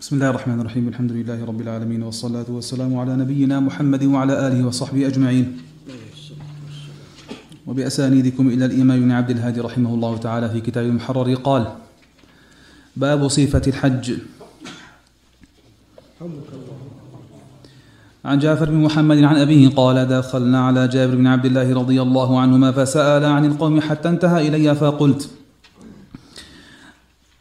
بسم الله الرحمن الرحيم الحمد لله رب العالمين والصلاة والسلام على نبينا محمد وعلى آله وصحبه أجمعين وبأسانيدكم إلى الإمام بن عبد الهادي رحمه الله تعالى في كتاب المحرر قال باب صفة الحج عن جعفر بن محمد عن أبيه قال دخلنا على جابر بن عبد الله رضي الله عنهما فسأل عن القوم حتى انتهى إلي فقلت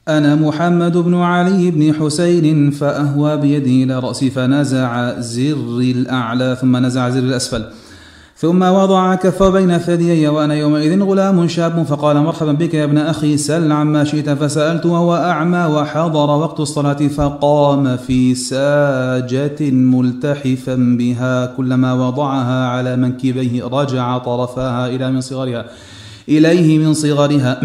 أنا محمد بن علي بن حسين فأهوى بيده إلى رأسي فنزع زر الأعلى ثم نزع زر الأسفل. ثم وضع كف بين ثديي وأنا يومئذ غلام شاب فقال مرحبا بك يا ابن أخي سل عما شئت فسألت وهو أعمى وحضر وقت الصلاة فقام في ساجة ملتحفا بها كلما وضعها على منكبيه رجع طرفاها إلى من صغرها إليه من صغرها.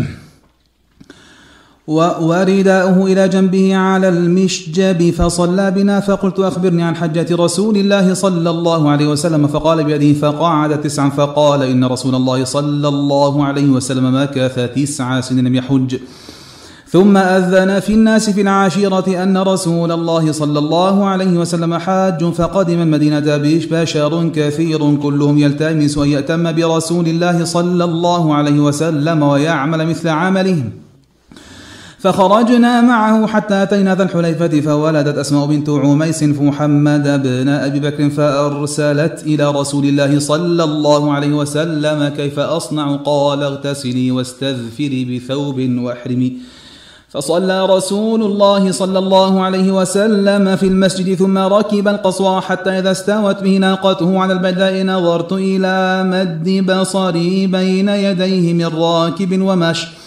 ورداؤه إلى جنبه على المشجب فصلى بنا فقلت أخبرني عن حجة رسول الله صلى الله عليه وسلم فقال بيده فقعد تسعا فقال إن رسول الله صلى الله عليه وسلم مكث تسع سنين لم يحج. ثم أذن في الناس في العاشرة أن رسول الله صلى الله عليه وسلم حاج فقدم المدينة بشر كثير كلهم يلتمس أن يأتم برسول الله صلى الله عليه وسلم ويعمل مثل عملهم فخرجنا معه حتى أتينا ذا الحليفة فولدت أسماء بنت عميس محمد بن أبي بكر فأرسلت إلى رسول الله صلى الله عليه وسلم كيف أصنع؟ قال اغتسلي واستذفري بثوب واحرمي. فصلى رسول الله صلى الله عليه وسلم في المسجد ثم ركب القصوى حتى إذا استوت به ناقته على البداء نظرت إلى مد بصري بين يديه من راكب ومشي.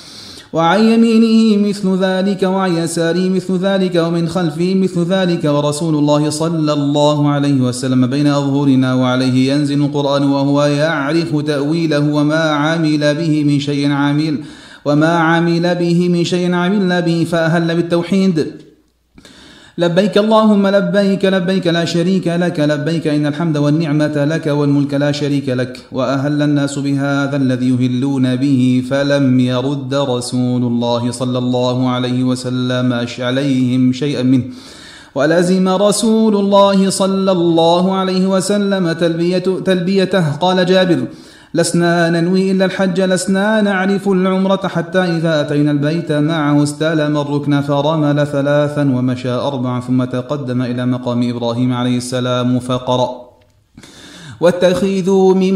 وعن يمينه مثل ذلك وعن يساره مثل ذلك ومن خلفه مثل ذلك ورسول الله صلى الله عليه وسلم بين أظهرنا وعليه ينزل القرآن وهو يعرف تأويله وما عمل به من شيء عامل وما عمل به من شيء عمل به فأهل بالتوحيد. لبيك اللهم لبيك لبيك لا شريك لك لبيك إن الحمد والنعمة لك والملك لا شريك لك. وأهل الناس بهذا الذي يهلون به فلم يرد رسول الله صلى الله عليه وسلم عليهم شيئا منه. ولزم رسول الله صلى الله عليه وسلم تلبية تلبيته. قال جابر لسنا ننوي إلا الحج لسنا نعرف العمرة حتى إذا أتينا البيت. معه استلم الركن فرمل ثلاثا ومشى أربعا ثم تقدم إلى مقام إبراهيم عليه السلام فقرأ. واتخذوا من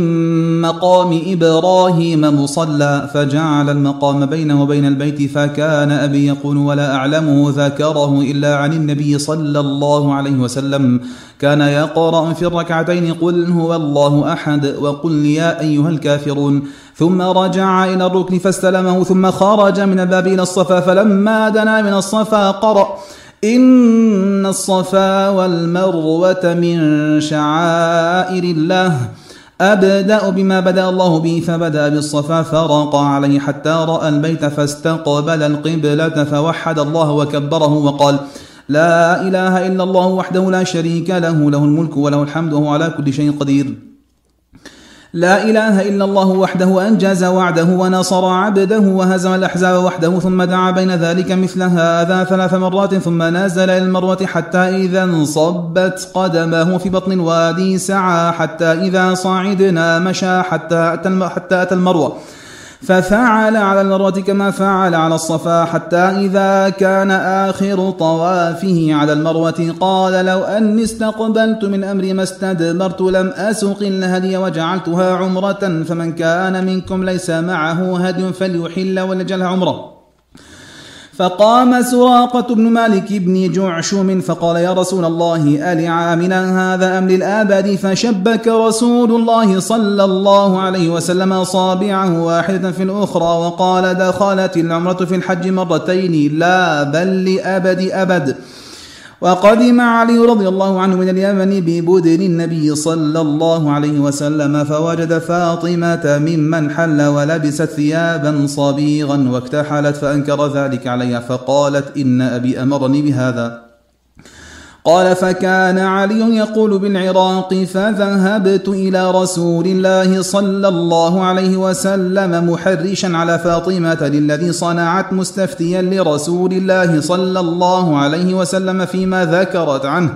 مقام إبراهيم مصلى فجعل المقام بينه وبين البيت فكان أبي يقول ولا أعلمه ذكره إلا عن النبي صلى الله عليه وسلم. كان يقرأ في الركعتين قل هو الله أحد وقل يا أيها الكافرون. ثم رجع إلى الركن فاستلمه ثم خرج من الباب إلى الصفا فلما دنا من الصفا قرأ. إن الصفا والمروة من شعائر الله أبدأ بما بدأ الله به فبدأ بالصفا فرق عليه حتى رأى البيت فاستقبل القبلة فوحد الله وكبره وقال لا إله إلا الله وحده لا شريك له له الملك وله الحمد وهو على كل شيء قدير. لا إله إلا الله وحده أنجز وعده ونصر عبده وهزم الأحزاب وحده ثم دعا بين ذلك مثل هذا ثلاث مرات ثم نزل إلى المروة حتى إذا انصبت قدمه في بطن الوادي سعى حتى إذا صعدنا مشى حتى أتى حتى أتى المروة. ففعل على المروة كما فعل على الصفا حتى إذا كان آخر طوافه على المروة قال لو أني استقبلت من أمري ما استدبرت لم أسق الهدي وجعلتها عمرة فمن كان منكم ليس معه هدي فليحل ولجلها عمره. فقام سراقة بن مالك بن جعشم فقال يا رسول الله ألعامنا هذا أم للآبد فشبك رسول الله صلى الله عليه وسلم أصابعه واحدة في الأخرى وقال دخلت العمرة في الحج مرتين لا بل لأبد أبد. وقدم علي رضي الله عنه من اليمن ببدن النبي صلى الله عليه وسلم فوجد فاطمة ممن حل ولبست ثيابا صبيغا واكتحلت فأنكر ذلك عليها فقالت إن أبي أمرني بهذا. قال فكان علي يقول بالعراق فذهبت إلى رسول الله صلى الله عليه وسلم محرشا على فاطمة للذي صنعت مستفتيا لرسول الله صلى الله عليه وسلم فيما ذكرت عنه.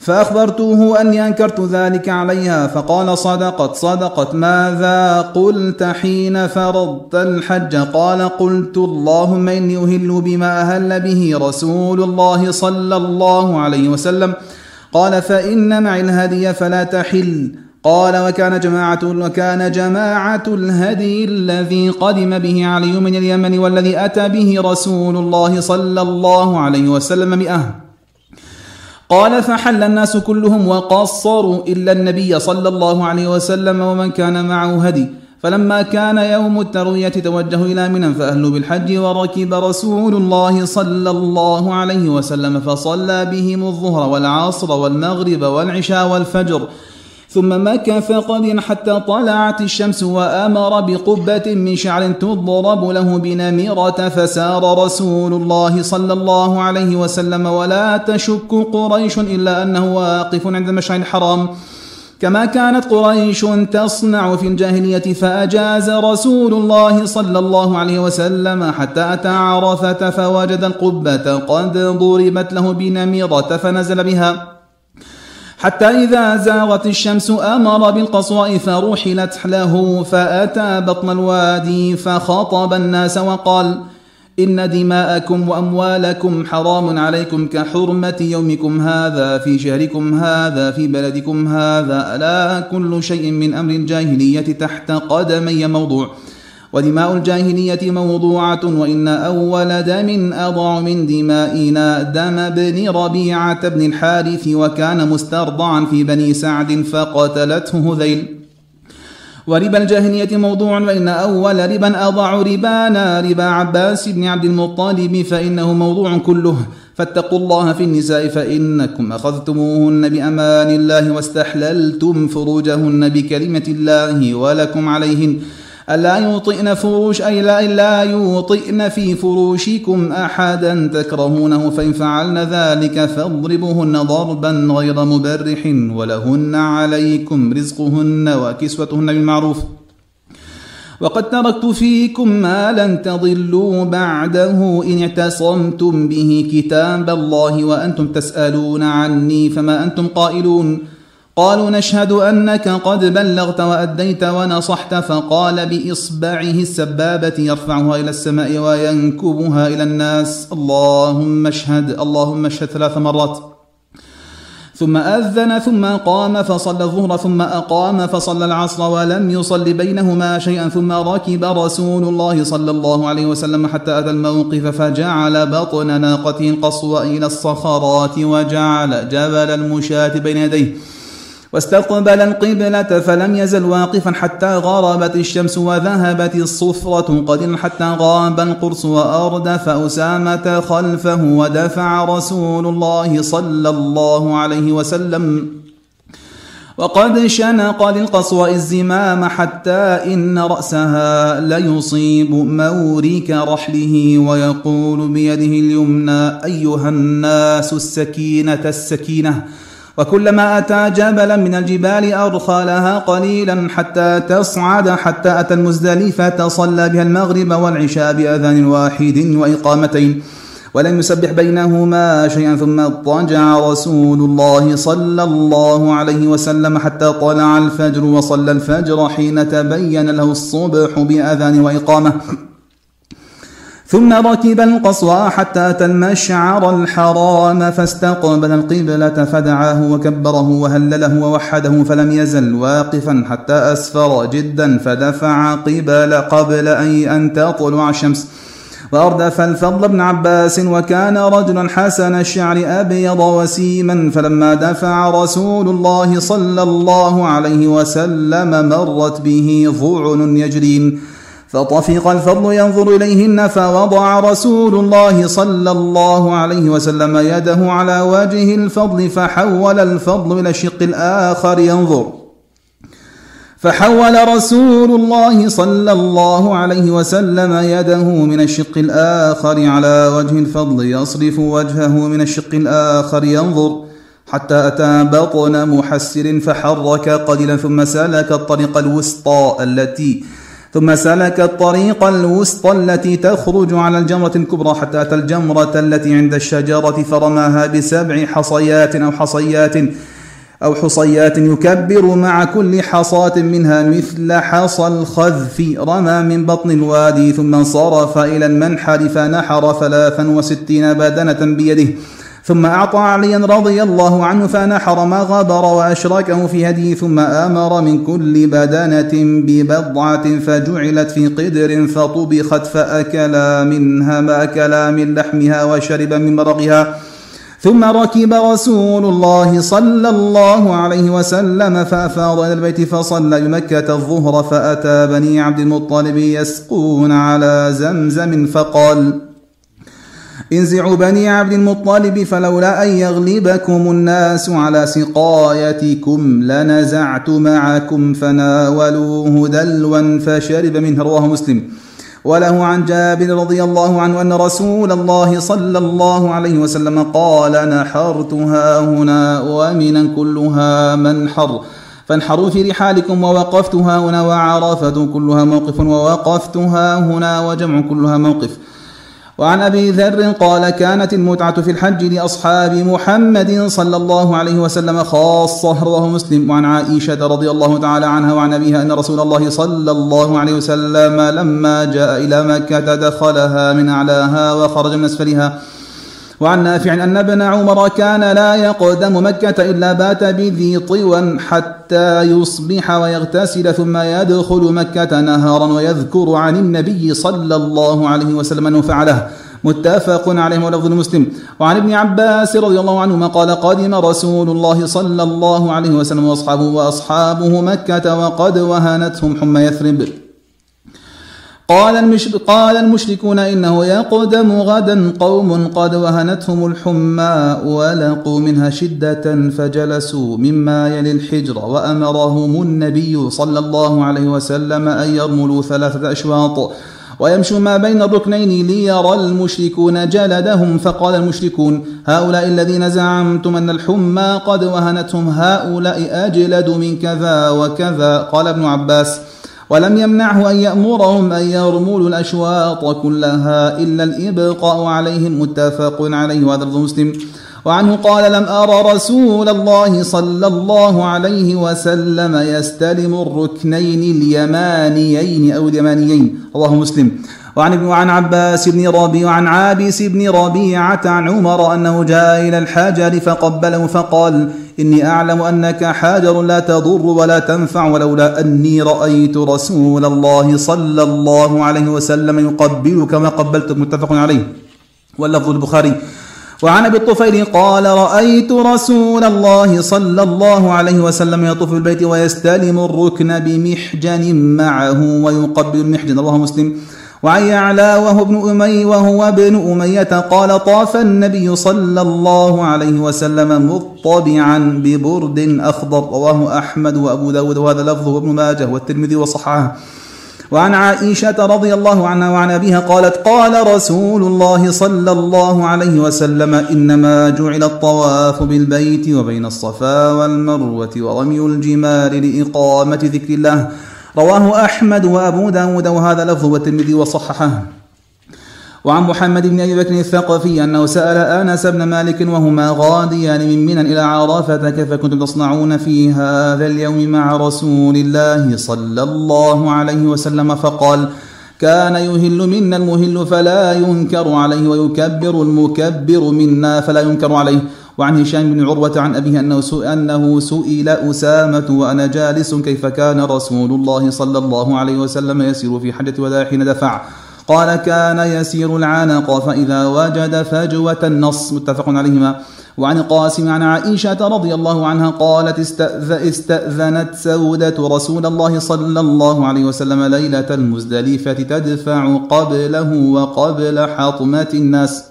فأخبرته أني أنكرت ذلك عليها فقال صدقت صدقت ماذا قلت حين فرضت الحج؟ قال قلت اللهم إني أهل بما أهل به رسول الله صلى الله عليه وسلم. قال فإن معي الهدي فلا تحل. قال وكان جماعة وكان جماعة الهدي الذي قدم به علي من اليمن والذي أتى به رسول الله صلى الله عليه وسلم مئة. قال فحل الناس كلهم وقصروا إلا النبي صلى الله عليه وسلم ومن كان معه هدي. فلما كان يوم التروية توجهوا إلى منى فأهلوا بالحج وركب رسول الله صلى الله عليه وسلم فصلى بهم الظهر والعصر والمغرب والعشاء والفجر. ثم مكث قليلا حتى طلعت الشمس وأمر بقبة من شعر تضرب له بنميره فسار رسول الله صلى الله عليه وسلم ولا تشك قريش إلا أنه واقف عند المشعر الحرام. كما كانت قريش تصنع في الجاهلية فأجاز رسول الله صلى الله عليه وسلم حتى أتى عرفة فوجد القبة قد ضربت له بنميره فنزل بها. حتى إذا زاغت الشمس أمر بالقصواء فرحلت له فأتى بطن الوادي فخاطب الناس وقال إن دماءكم وأموالكم حرام عليكم كحرمة يومكم هذا في شهركم هذا في بلدكم هذا. ألا كل شيء من أمر الجاهلية تحت قدمي موضوع. ودماء الجاهلية موضوعة وإن أول دم أضع من دمائنا دم ابن ربيعة بن الحارث وكان مسترضعا في بني سعد فقتلته هذيل. وربا الجاهلية موضوع وإن أول ربا أضع ربانا ربا عباس بن عبد المطلب فإنه موضوع كله. فاتقوا الله في النساء فإنكم أخذتموهن بأمان الله واستحللتم فروجهن بكلمة الله ولكم عليهن. ألا يوطئن فروش أي لا, لا يوطئن في فروشكم أحدا تكرهونه فإن فعلن ذلك فاضربوهن ضربا غير مبرح ولهن عليكم رزقهن وكسوتهن بالمعروف. وقد تركت فيكم ما لن تضلوا بعده إن اعتصمتم به كتاب الله وأنتم تسألون عني فما أنتم قائلون. قالوا نشهد أنك قد بلغت وأديت ونصحت فقال بإصبعه السبابة يرفعها إلى السماء وينكبها إلى الناس. اللهم اشهد اللهم اشهد ثلاث مرات. ثم أذن ثم قام فصلى الظهر ثم أقام فصلى العصر ولم يصل بينهما شيئا. ثم ركب رسول الله صلى الله عليه وسلم حتى أتى الموقف فجعل بطن ناقته القصوى إلى الصخرات وجعل جبل المشاة بين يديه. واستقبل القبلة فلم يزل واقفا حتى غربت الشمس وذهبت الصفرة قدر حتى غاب القرص وأردف أسامة خلفه ودفع رسول الله صلى الله عليه وسلم. وقد شنق للقصوى الزمام حتى إن رأسها ليصيب مورك رحله ويقول بيده اليمنى أيها الناس السكينة السكينة. وكلما أتى جبلا من الجبال أرخى لها قليلا حتى تصعد حتى أتى المزدلفة صلى بها المغرب والعشاء بأذان واحد وإقامتين. ولم يسبح بينهما شيئا ثم اضطجع رسول الله صلى الله عليه وسلم حتى طلع الفجر وصلى الفجر حين تبين له الصبح بأذان وإقامة. ثم ركب القصوى حتى أتى المشعر الحرام فاستقبل القبلة فدعاه وكبره وهلله ووحده فلم يزل واقفا حتى أسفر جدا فدفع قبل قبل أن تطلع الشمس. وأردف الفضل بن عباس وكان رجلا حسن الشعر أبيض وسيما فلما دفع رسول الله صلى الله عليه وسلم مرت به ظعن يجرين. فطفق الفضل ينظر إليهن فوضع رسول الله صلى الله عليه وسلم يده على وجه الفضل فحول الفضل إلى الشق الآخر ينظر. فحول رسول الله صلى الله عليه وسلم يده من الشق الآخر على وجه الفضل يصرف وجهه من الشق الآخر ينظر. حتى أتى بطن محسر فحرك قليلا ثم سلك الطريق الوسطى التي ثم سلك الطريق الوسطى التي تخرج على الجمرة الكبرى حتى أتى الجمرة التي عند الشجرة فرماها بسبع حصيات أو حصيات أو حصيات يكبر مع كل حصاة منها مثل حصى الخذف. رمى من بطن الوادي ثم انصرف إلى المنحر فنحر ثلاثا وستين بدنة بيده. ثم أعطى عليا رضي الله عنه فنحر ما غبر وأشركه في هديه ثم آمر من كل بدنة ببضعة فجعلت في قدر فطبخت فأكلا منها ما أكلا من لحمها وشرب من مرقها. ثم ركب رسول الله صلى الله عليه وسلم فأفاض إلى البيت فصلى بمكة الظهر فأتى بني عبد المطلب يسقون على زمزم فقال انزعوا بني عبد المطلب فلولا أن يغلبكم الناس على سقايتكم لنزعت معكم فناولوه دلوا فشرب منه. رواه مسلم. وله عن جابر رضي الله عنه أن رسول الله صلى الله عليه وسلم قال نحرتها هنا ومنا كلها منحر فانحروا في رحالكم ووقفتها هنا وعرفة كلها موقف ووقفتها هنا وجمع كلها موقف. وعن أبي ذر قال كانت المتعة في الحج لأصحاب محمد صلى الله عليه وسلم خاصة رواه مسلم. وعن عائشة رضي الله تعالى عنها وعن أبيها أن رسول الله صلى الله عليه وسلم لما جاء إلى مكة دخلها من أعلاها وخرج من أسفلها وعن نافع أن ابن عمر كان لا يقدم مكة إلا بات بذي طوى حتى يصبح ويغتسل ثم يدخل مكة نهارا ويذكر عن النبي صلى الله عليه وسلم أنه فعله. متفق عليه ولفظ مسلم. وعن ابن عباس رضي الله عنهما قال قدم رسول الله صلى الله عليه وسلم وأصحابه وأصحابه مكة وقد وهنتهم حمى يثرب. قال, قال المشركون إنه يقدم غدا قوم قد وهنتهم الحمى ولقوا منها شدة فجلسوا مما يلي الحجر وأمرهم النبي صلى الله عليه وسلم أن يرملوا ثلاثة أشواط ويمشوا ما بين الركنين ليرى المشركون جلدهم فقال المشركون هؤلاء الذين زعمتم أن الحمى قد وهنتهم هؤلاء أجلد من كذا وكذا قال ابن عباس ولم يمنعه أن يأمرهم أن يرملوا الأشواط كلها إلا الإبقاء عليهم متفق عليه وهذا مسلم. وعنه قال لم أرى رسول الله صلى الله عليه وسلم يستلم الركنين اليمانيين أو اليمانيين. رواه مسلم. وعن ابن وعن عباس بن ربيع وعن عابس بن ربيعة عن عمر أنه جاء إلى الحجر فقبله فقال إني أعلم أنك حجر لا تضر ولا تنفع ولولا أني رأيت رسول الله صلى الله عليه وسلم يقبلك. ما قبلتك متفق عليه. واللفظ البخاري. وعن أبي الطفيل قال رأيت رسول الله صلى الله عليه وسلم يطوف بالبيت ويستلم الركن بمحجن معه ويقبل المحجن. الله مسلم. وعن يعلى وهو ابن أمي وهو ابن أمية قال طاف النبي صلى الله عليه وسلم مطبعا ببرد أخضر رواه أحمد وأبو داود وهذا لفظه ابن ماجه والترمذي وصححه. وعن عائشة رضي الله عنها وعن أبيها قالت قال رسول الله صلى الله عليه وسلم إنما جعل الطواف بالبيت وبين الصفا والمروة ورمي الجمال لإقامة ذكر الله. رواه أحمد وأبو داود وهذا لفظ والترمذي وصححه. وعن محمد بن أبي بكر الثقفي أنه سأل أنس بن مالك وهما غاديان من منى إلى عرفة كيف كنتم تصنعون في هذا اليوم مع رسول الله صلى الله عليه وسلم؟ فقال كان يهل منا المهل فلا ينكر عليه ويكبر المكبر منا فلا ينكر عليه. وعن هشام بن عروة عن أبيه أنه أنه سئل أسامة وأنا جالس كيف كان رسول الله صلى الله عليه وسلم يسير في حجة الوداع حين دفع. قال كان يسير العنق فإذا وجد فجوة النص متفق عليهما. وعن قاسم عن عائشة رضي الله عنها قالت استأذنت سودة رسول الله صلى الله عليه وسلم ليلة المزدلفة تدفع قبله وقبل حطمة الناس.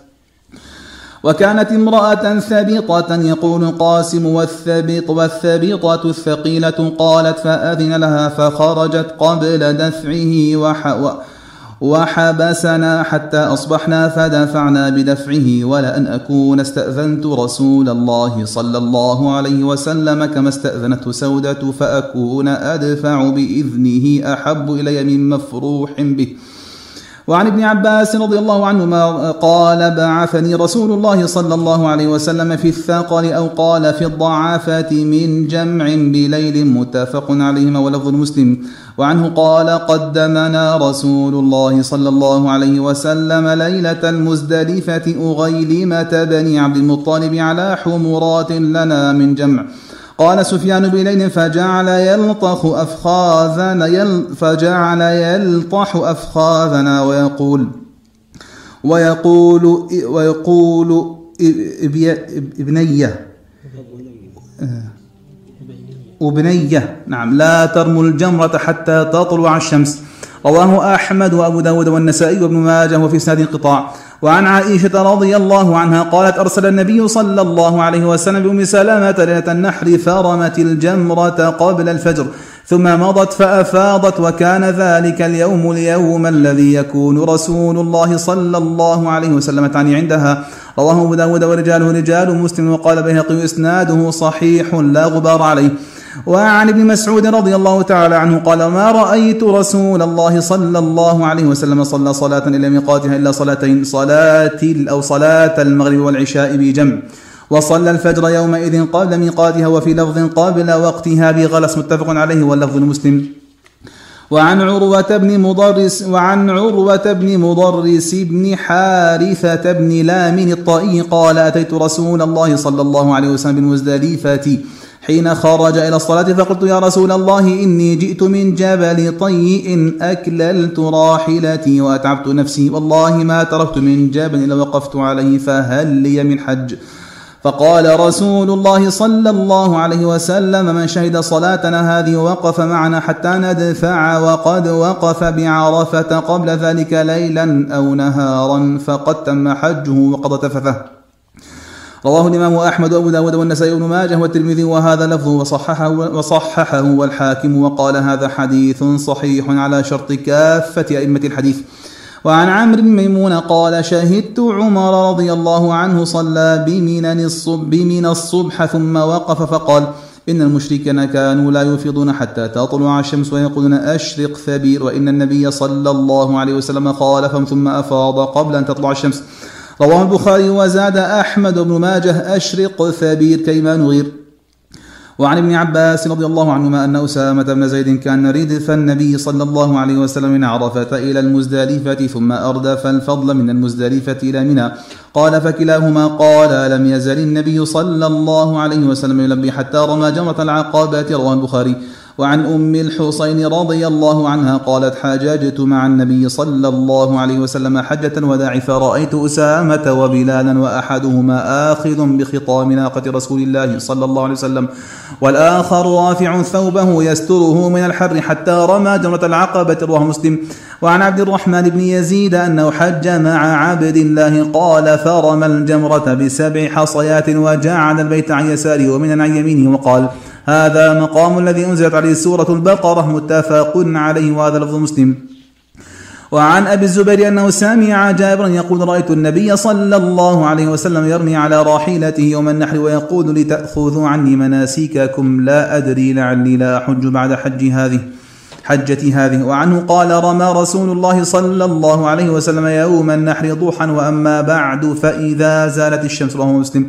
وكانت امرأة ثبيطة يقول قاسم والثبيط والثبيطة الثقيلة قالت فأذن لها فخرجت قبل دفعه وح وحبسنا حتى أصبحنا فدفعنا بدفعه ولأن أكون استأذنت رسول الله صلى الله عليه وسلم كما استأذنته سودة فأكون أدفع بإذنه أحب إلي من مفروح به وعن ابن عباس رضي الله عنهما قال بعثني رسول الله صلى الله عليه وسلم في الثقل أو قال في الضعافة من جمع بليل متفق عليهما ولفظ المسلم. وعنه قال قدمنا رسول الله صلى الله عليه وسلم ليلة المزدلفة أغيلمة بني عبد المطلب على حمرات لنا من جمع. قال سفيان بليل فجعل يلطخ أفخاذنا يل فجعل يلطح أفخاذنا ويقول ويقول ويقول إبنية. أبنية نعم. لا ترموا الجمرة حتى تطلع الشمس. رواه أحمد وأبو داود والنسائي وابن ماجه وفي سناد انقطاع وعن عائشة رضي الله عنها قالت أرسل النبي صلى الله عليه وسلم بأم سلامة ليلة النحر فرمت الجمرة قبل الفجر. ثم مضت فأفاضت وكان ذلك اليوم اليوم الذي يكون رسول الله صلى الله عليه وسلم تعني عندها. رواه أبو داود ورجاله رجال مسلم وقال بيهقي إسناده صحيح لا غبار عليه. وعن ابن مسعود رضي الله تعالى عنه قال ما رأيت رسول الله صلى الله عليه وسلم صلى صلاة إلى ميقاتها إلا صلاتين صلاة أو صلاة المغرب والعشاء بجمع. وصلى الفجر يومئذ قبل ميقاتها وفي لفظ قبل وقتها بغلس متفق عليه واللفظ المسلم وعن عروة بن مضرس وعن عروة بن مضرس بن حارثة بن لام الطائي قال أتيت رسول الله صلى الله عليه وسلم بالمزدلفة حين خرج إلى الصلاة فقلت يا رسول الله إني جئت من جبل طيء أكللت راحلتي وأتعبت نفسي. والله ما تركت من جبل إلا وقفت عليه فهل لي من حج؟ فقال رسول الله صلى الله عليه وسلم من شهد صلاتنا هذه وقف معنا حتى ندفع وقد وقف بعرفة قبل ذلك ليلا أو نهارا فقد تم حجه وقد تفثه رواه الإمام أحمد وأبو داود والنسائي بن ماجه والترمذي وهذا لفظه وصححه, وصححه والحاكم وقال هذا حديث صحيح على شرط كافة أئمة الحديث. وعن عمرو بن ميمون قال شهدت عمر رضي الله عنه صلى بمن الصبح, بمن الصبح ثم وقف فقال إن المشركين كانوا لا يفيضون حتى تطلع الشمس ويقولون أشرق ثبير وإن النبي صلى الله عليه وسلم خالفهم ثم أفاض قبل أن تطلع الشمس. رواه البخاري وزاد أحمد بن ماجه أشرق ثبير كيما نغير. وعن ابن عباس رضي الله عنهما أن أسامة بن زيد كان ردف النبي صلى الله عليه وسلم من عرفة إلى المزدلفة ثم أردف الفضل من المزدلفة إلى منى. قال فكلاهما قال لم يزل النبي صلى الله عليه وسلم يلبي حتى رمى جمرة العقابة رواه البخاري. وعن أم الحسين رضي الله عنها قالت حاججت مع النبي صلى الله عليه وسلم حجة الوداع فرأيت أسامة وبلالا وأحدهما آخذ بخطام ناقة رسول الله صلى الله عليه وسلم والآخر رافع ثوبه يستره من الحر حتى رمى جمرة العقبة رواه مسلم. وعن عبد الرحمن بن يزيد أنه حج مع عبد الله قال فرمى الجمرة بسبع حصيات وجعل البيت عن يساره ومن عن يمينه وقال هذا مقام الذي أنزلت عليه سورة البقرة متفق عليه وهذا لفظ مسلم. وعن أبي الزبير أنه سمع جابرا يقول رأيت النبي صلى الله عليه وسلم يرمي على راحلته يوم النحر ويقول لتأخذوا عني مناسككم لا أدري لعلي لا أحج بعد حج هذه حجتي هذه. وعنه قال رمى رسول الله صلى الله عليه وسلم يوم النحر ضحى وأما بعد فإذا زالت الشمس. رواه مسلم.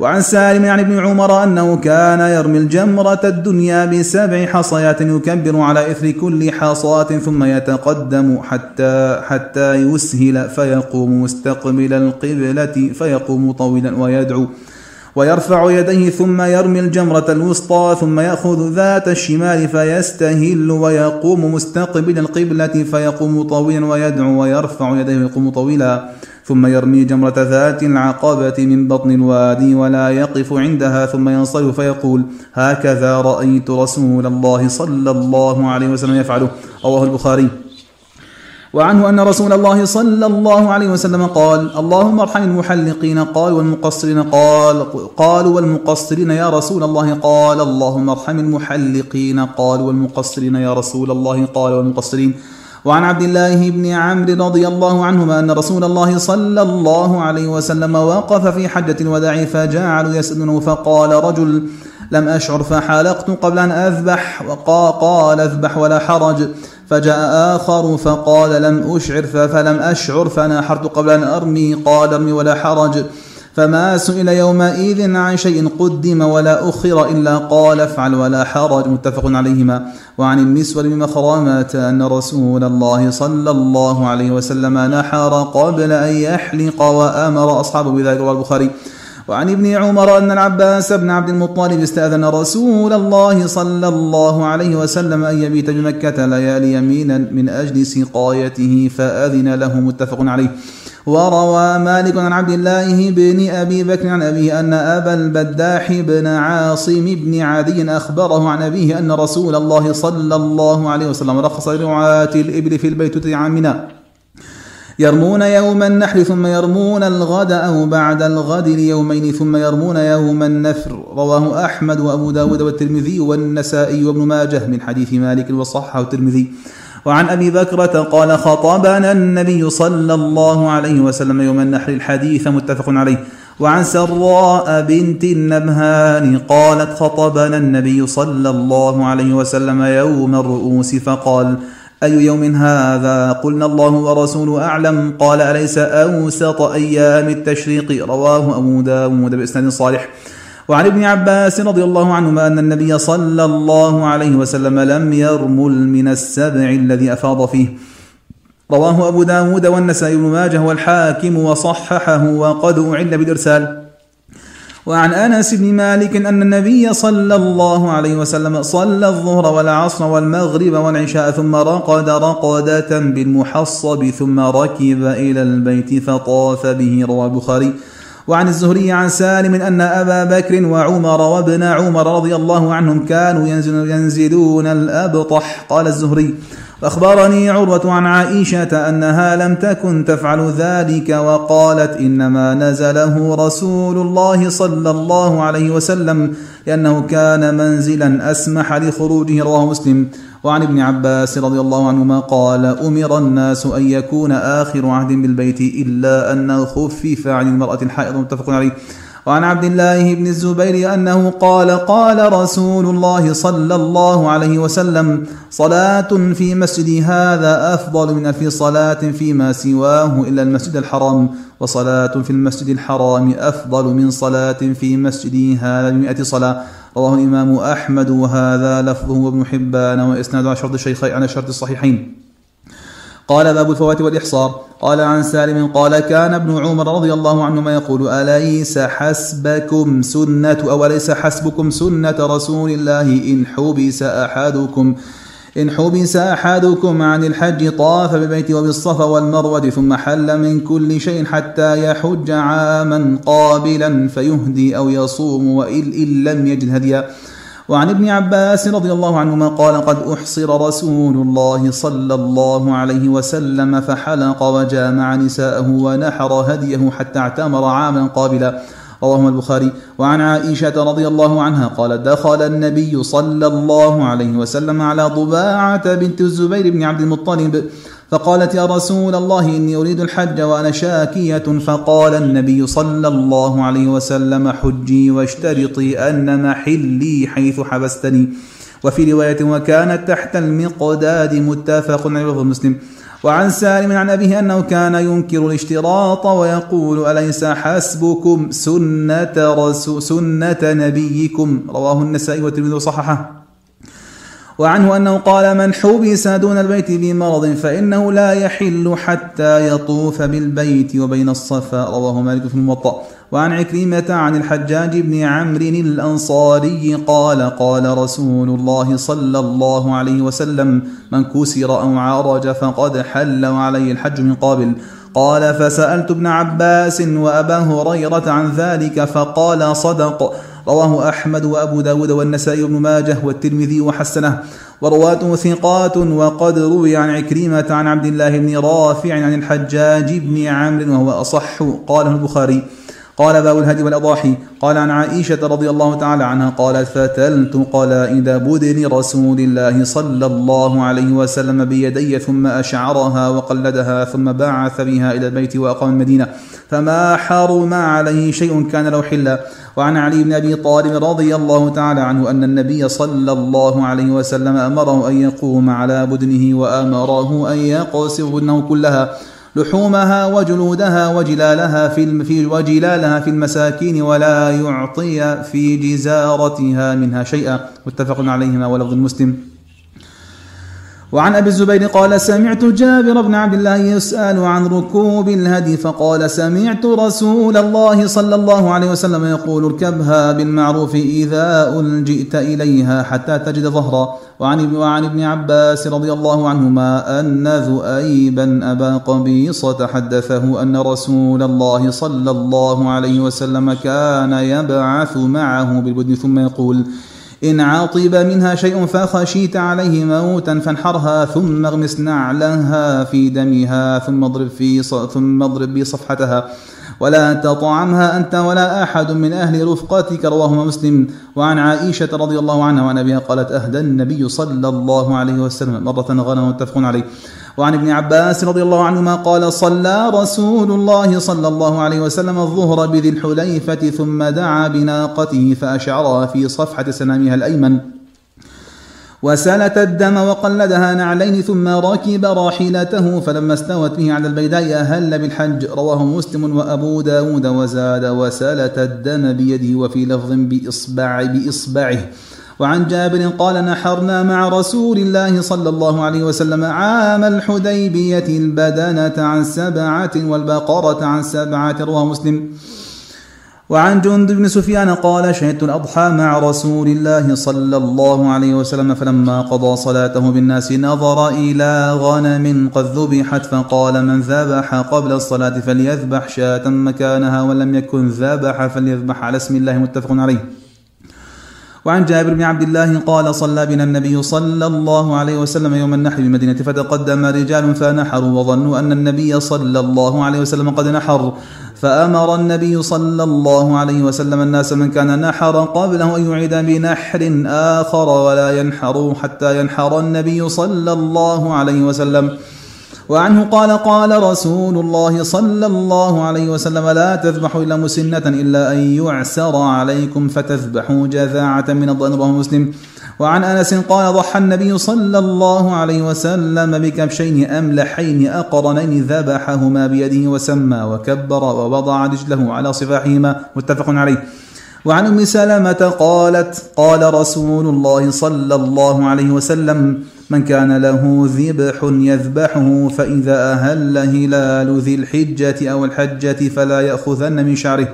وعن سالم عن ابن عمر أنه كان يرمي الجمرة الدنيا بسبع حصيات يكبر على إثر كل حصاة ثم يتقدم حتى حتى يسهل فيقوم مستقبل القبلة فيقوم طويلا ويدعو ويرفع يديه ثم يرمي الجمرة الوسطى ثم يأخذ ذات الشمال فيستهل ويقوم مستقبل القبلة فيقوم طويلا ويدعو ويرفع يديه ويقوم طويلا. ثم يرمي جمرة ذات العقبة من بطن الوادي ولا يقف عندها ثم ينصرف فيقول هكذا رأيت رسول الله صلى الله عليه وسلم يفعله. رواه البخاري. وعنه أن رسول الله صلى الله عليه وسلم قال اللهم ارحم المحلقين قال والمقصرين قال قالوا والمقصرين يا رسول الله قال اللهم ارحم المحلقين قال والمقصرين يا رسول الله قال والمقصرين. وعن عبد الله بن عمرو رضي الله عنهما أن رسول الله صلى الله عليه وسلم وقف في حجة الوداع فجعلوا يسألونه فقال رجل لم أشعر فحلقت قبل أن أذبح وقال اذبح ولا حرج. فجاء آخر فقال لم أشعر فلم أشعر فناحرت قبل أن أرمي قال ارمي ولا حرج. فما سئل يومئذ عن شيء قدم ولا أخر إلا قال افعل ولا حرج متفق عليهما. وعن المسور بن مخرمة أن رسول الله صلى الله عليه وسلم نحر قبل أن يحلق وأمر أصحابه بذلك رواه البخاري. وعن ابن عمر أن العباس بن عبد المطلب استأذن رسول الله صلى الله عليه وسلم أن يبيت بمكة ليالي يمينا من أجل سقايته فأذن له متفق عليه. وروى مالك عن عبد الله بن أبي بكر عن أبيه أن أبا البداح بن عاصم بن عدي أخبره عن أبيه أن رسول الله صلى الله عليه وسلم رخص لرعاة الإبل في البيت عامنا يرمون يوم النحر ثم يرمون الغد أو بعد الغد ليومين ثم يرمون يوم النفر. رواه أحمد وأبو داود والترمذي والنسائي وابن ماجه من حديث مالك وصححه الترمذي وعن أبي بكرة قال خطبنا النبي صلى الله عليه وسلم يوم النحر الحديث متفق عليه. وعن سراء بنت النبهان قالت خطبنا النبي صلى الله عليه وسلم يوم الرؤوس فقال أي يوم هذا؟ قلنا الله ورسوله أعلم. قال أليس أوسط أيام التشريق؟ رواه أبو داود بإسناد صالح. وعن ابن عباس رضي الله عنهما أن النبي صلى الله عليه وسلم لم يرمل من السبع الذي أفاض فيه. رواه أبو داود والنسائي بن ماجه والحاكم وصححه وقد أعل بالإرسال. وعن أنس بن مالك أن النبي صلى الله عليه وسلم صلى الظهر والعصر والمغرب والعشاء ثم رقد رقدة بالمحصب ثم ركب إلى البيت فطاف به رواه البخاري. وعن الزهري عن سالم أن أبا بكر وعمر وابن عمر رضي الله عنهم كانوا ينزلون الأبطح. قال الزهري وأخبرني عروة عن عائشة أنها لم تكن تفعل ذلك وقالت إنما نزله رسول الله صلى الله عليه وسلم لأنه كان منزلا أسمح لخروجه رواه مسلم. وعن ابن عباس رضي الله عنهما قال أمر الناس أن يكون آخر عهد بالبيت إلا أنه خفف عن المرأة الحائض متفق عليه. وعن عبد الله بن الزبير أنه قال قال رسول الله صلى الله عليه وسلم صلاة في مسجد هذا أفضل من ألف صلاة فيما سواه إلا المسجد الحرام وصلاة في المسجد الحرام أفضل من صلاة في مسجد هذا بمئة صلاة. رواه الإمام أحمد وهذا لفظه وابن حبان وإسناد على شرط الشيخين على شرط الصحيحين قال باب الفوات والإحصار. قال عن سالم قال كان ابن عمر رضي الله عنهما يقول أليس حسبكم سنة أو أليس حسبكم سنة رسول الله إن حبس أحدكم؟ إن حبس أحدكم عن الحج طاف بالبيت وبالصفا والمروة ثم حل من كل شيء حتى يحج عاما قابلا فيهدي أو يصوم وإن لم يجد هديا. وعن ابن عباس رضي الله عنهما قال قد أحصر رسول الله صلى الله عليه وسلم فحلق وجامع نساءه ونحر هديه حتى اعتمر عاما قابلا. رواه البخاري. وعن عائشة رضي الله عنها قال دخل النبي صلى الله عليه وسلم على ضباعة بنت الزبير بن عبد المطلب فقالت يا رسول الله إني أريد الحج وأنا شاكية. فقال النبي صلى الله عليه وسلم حجي واشترطي أن محلي حيث حبستني. وفي رواية وكانت تحت المقداد متفق عليه مسلم. وعن سالم عن أبيه أنه كان ينكر الاشتراط ويقول أليس حسبكم سنة, رسول سنة نبيكم؟ رواه النسائي والترمذي وصححه. وعنه أنه قال من حبس دون البيت بمرض فإنه لا يحل حتى يطوف بالبيت وبين الصفا. رواه مالك في الموطأ. وعن عكرمة عن الحجاج بن عمرو الأنصاري قال قال رسول الله صلى الله عليه وسلم من كسر أو عرج فقد حل وعليه الحج من قابل قال فسألت ابن عباس وأبا هريرة عن ذلك فقال صدق. رواه أحمد وأبو داود والنسائي بن ماجه والترمذي وحسنه. ورواته ثقات وقد روي عن عكريمة عن عبد الله بن رافع عن الحجاج بن عمرو وهو أصح. قاله البخاري قال باب الهدي والأضاحي. قال عن عائشة رضي الله تعالى عنها قالت فتلت قلائد بدن رسول الله صلى الله عليه وسلم بيدي ثم أشعرها وقلدها ثم بعث بها إلى البيت وأقام المدينة. فما حرم عليه شيء كان له حلا وعن علي بن أبي طالب رضي الله تعالى عنه أن النبي صلى الله عليه وسلم أمره أن يقوم على بدنه وأمره أن يقصر بدنه كلها. لحومها وجلودها وجلالها في وجلالها في المساكين ولا يعطي في جزارتها منها شيئا. متفق عليهما ولفظ المسلم وعن أبي الزبير قال سمعت جابر بن عبد الله يسأل عن ركوب الهدي فقال سمعت رسول الله صلى الله عليه وسلم يقول اركبها بالمعروف إذا ألجئت إليها حتى تجد ظهرا. وعن وعن ابن عباس رضي الله عنهما أن ذؤيبا أبا قبيصه حدثه أن رسول الله صلى الله عليه وسلم كان يبعث معه بالبدن ثم يقول إن عاطب منها شيء فخشيت عليه موتا فانحرها ثم اغمس نعلها في دمها ثم اضرب في ثم اضرب بصفحتها ولا تطعمها أنت ولا أحد من أهل رفقتك. رواه مسلم. وعن عائشة رضي الله عنها وعن أبيها قالت أهدى النبي صلى الله عليه وسلم. مرة غنم متفق عليه. وعن ابن عباس رضي الله عنهما قال صلى رسول الله صلى الله عليه وسلم الظهر بذي الحليفة ثم دعا بناقته فأشعرها في صفحة سنامها الأيمن. وسلت الدم وقلدها نعلين ثم ركب راحلته فلما استوت به على البيداء أهل بالحج. رواه مسلم وأبو داود وزاد وسلت الدم بيده وفي لفظ بإصبع بإصبعه. وعن جابر قال نحرنا مع رسول الله صلى الله عليه وسلم عام الحديبية البدنة عن سبعة والبقرة عن سبعة رواه مسلم. وعن جند بن سفيان قال شهدت الأضحى مع رسول الله صلى الله عليه وسلم فلما قضى صلاته بالناس نظر إلى غنم قد ذبحت فقال من ذبح قبل الصلاة فليذبح شاة مكانها ولم يكن ذبح فليذبح على اسم الله متفق عليه. وعن جابر بن عبد الله قال صلى بنا النبي صلى الله عليه وسلم يوم النحر بالمدينة فتقدم رجال فنحروا وظنوا أن النبي صلى الله عليه وسلم قد نحر. فأمر النبي صلى الله عليه وسلم الناس من كان نحر قبله أن يعيد بنحر آخر ولا ينحروا حتى ينحر النبي صلى الله عليه وسلم. وعنه قال قال رسول الله صلى الله عليه وسلم لا تذبحوا إلا مسنة إلا أن يعسر عليكم فتذبحوا جذاعة من الضأن رواه مسلم. وعن أنس قال ضحى النبي صلى الله عليه وسلم بكبشين أملحين أقرنين ذبحهما بيده وسمى وكبر ووضع رجله على صفاحهما. متفق عليه. وعن أم سلمة قالت قال رسول الله صلى الله عليه وسلم من كان له ذبح يذبحه فإذا أهل هلال ذي الحجة أو الحجة فلا يأخذن من شعره.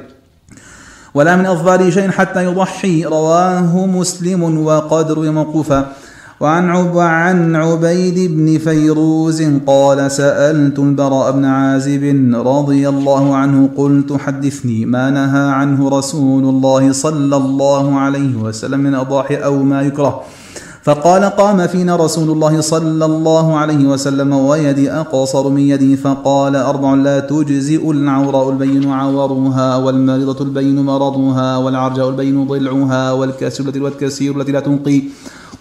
ولا من أظفاره شيء حتى يضحي رواه مسلم وقد روي موقوفا وعن عب عن عبيد بن فيروز قال سألت البراء بن عازب رضي الله عنه قلت حدثني ما نهى عنه رسول الله صلى الله عليه وسلم من أضاحي أو ما يكره. فقال قام فينا رسول الله صلى الله عليه وسلم ويدي أقصر من يدي فقال أربع لا تجزئ العوراء البين عورها والمريضة البين مرضها والعرجاء البين ضلعها والكسر التي لا تنقي.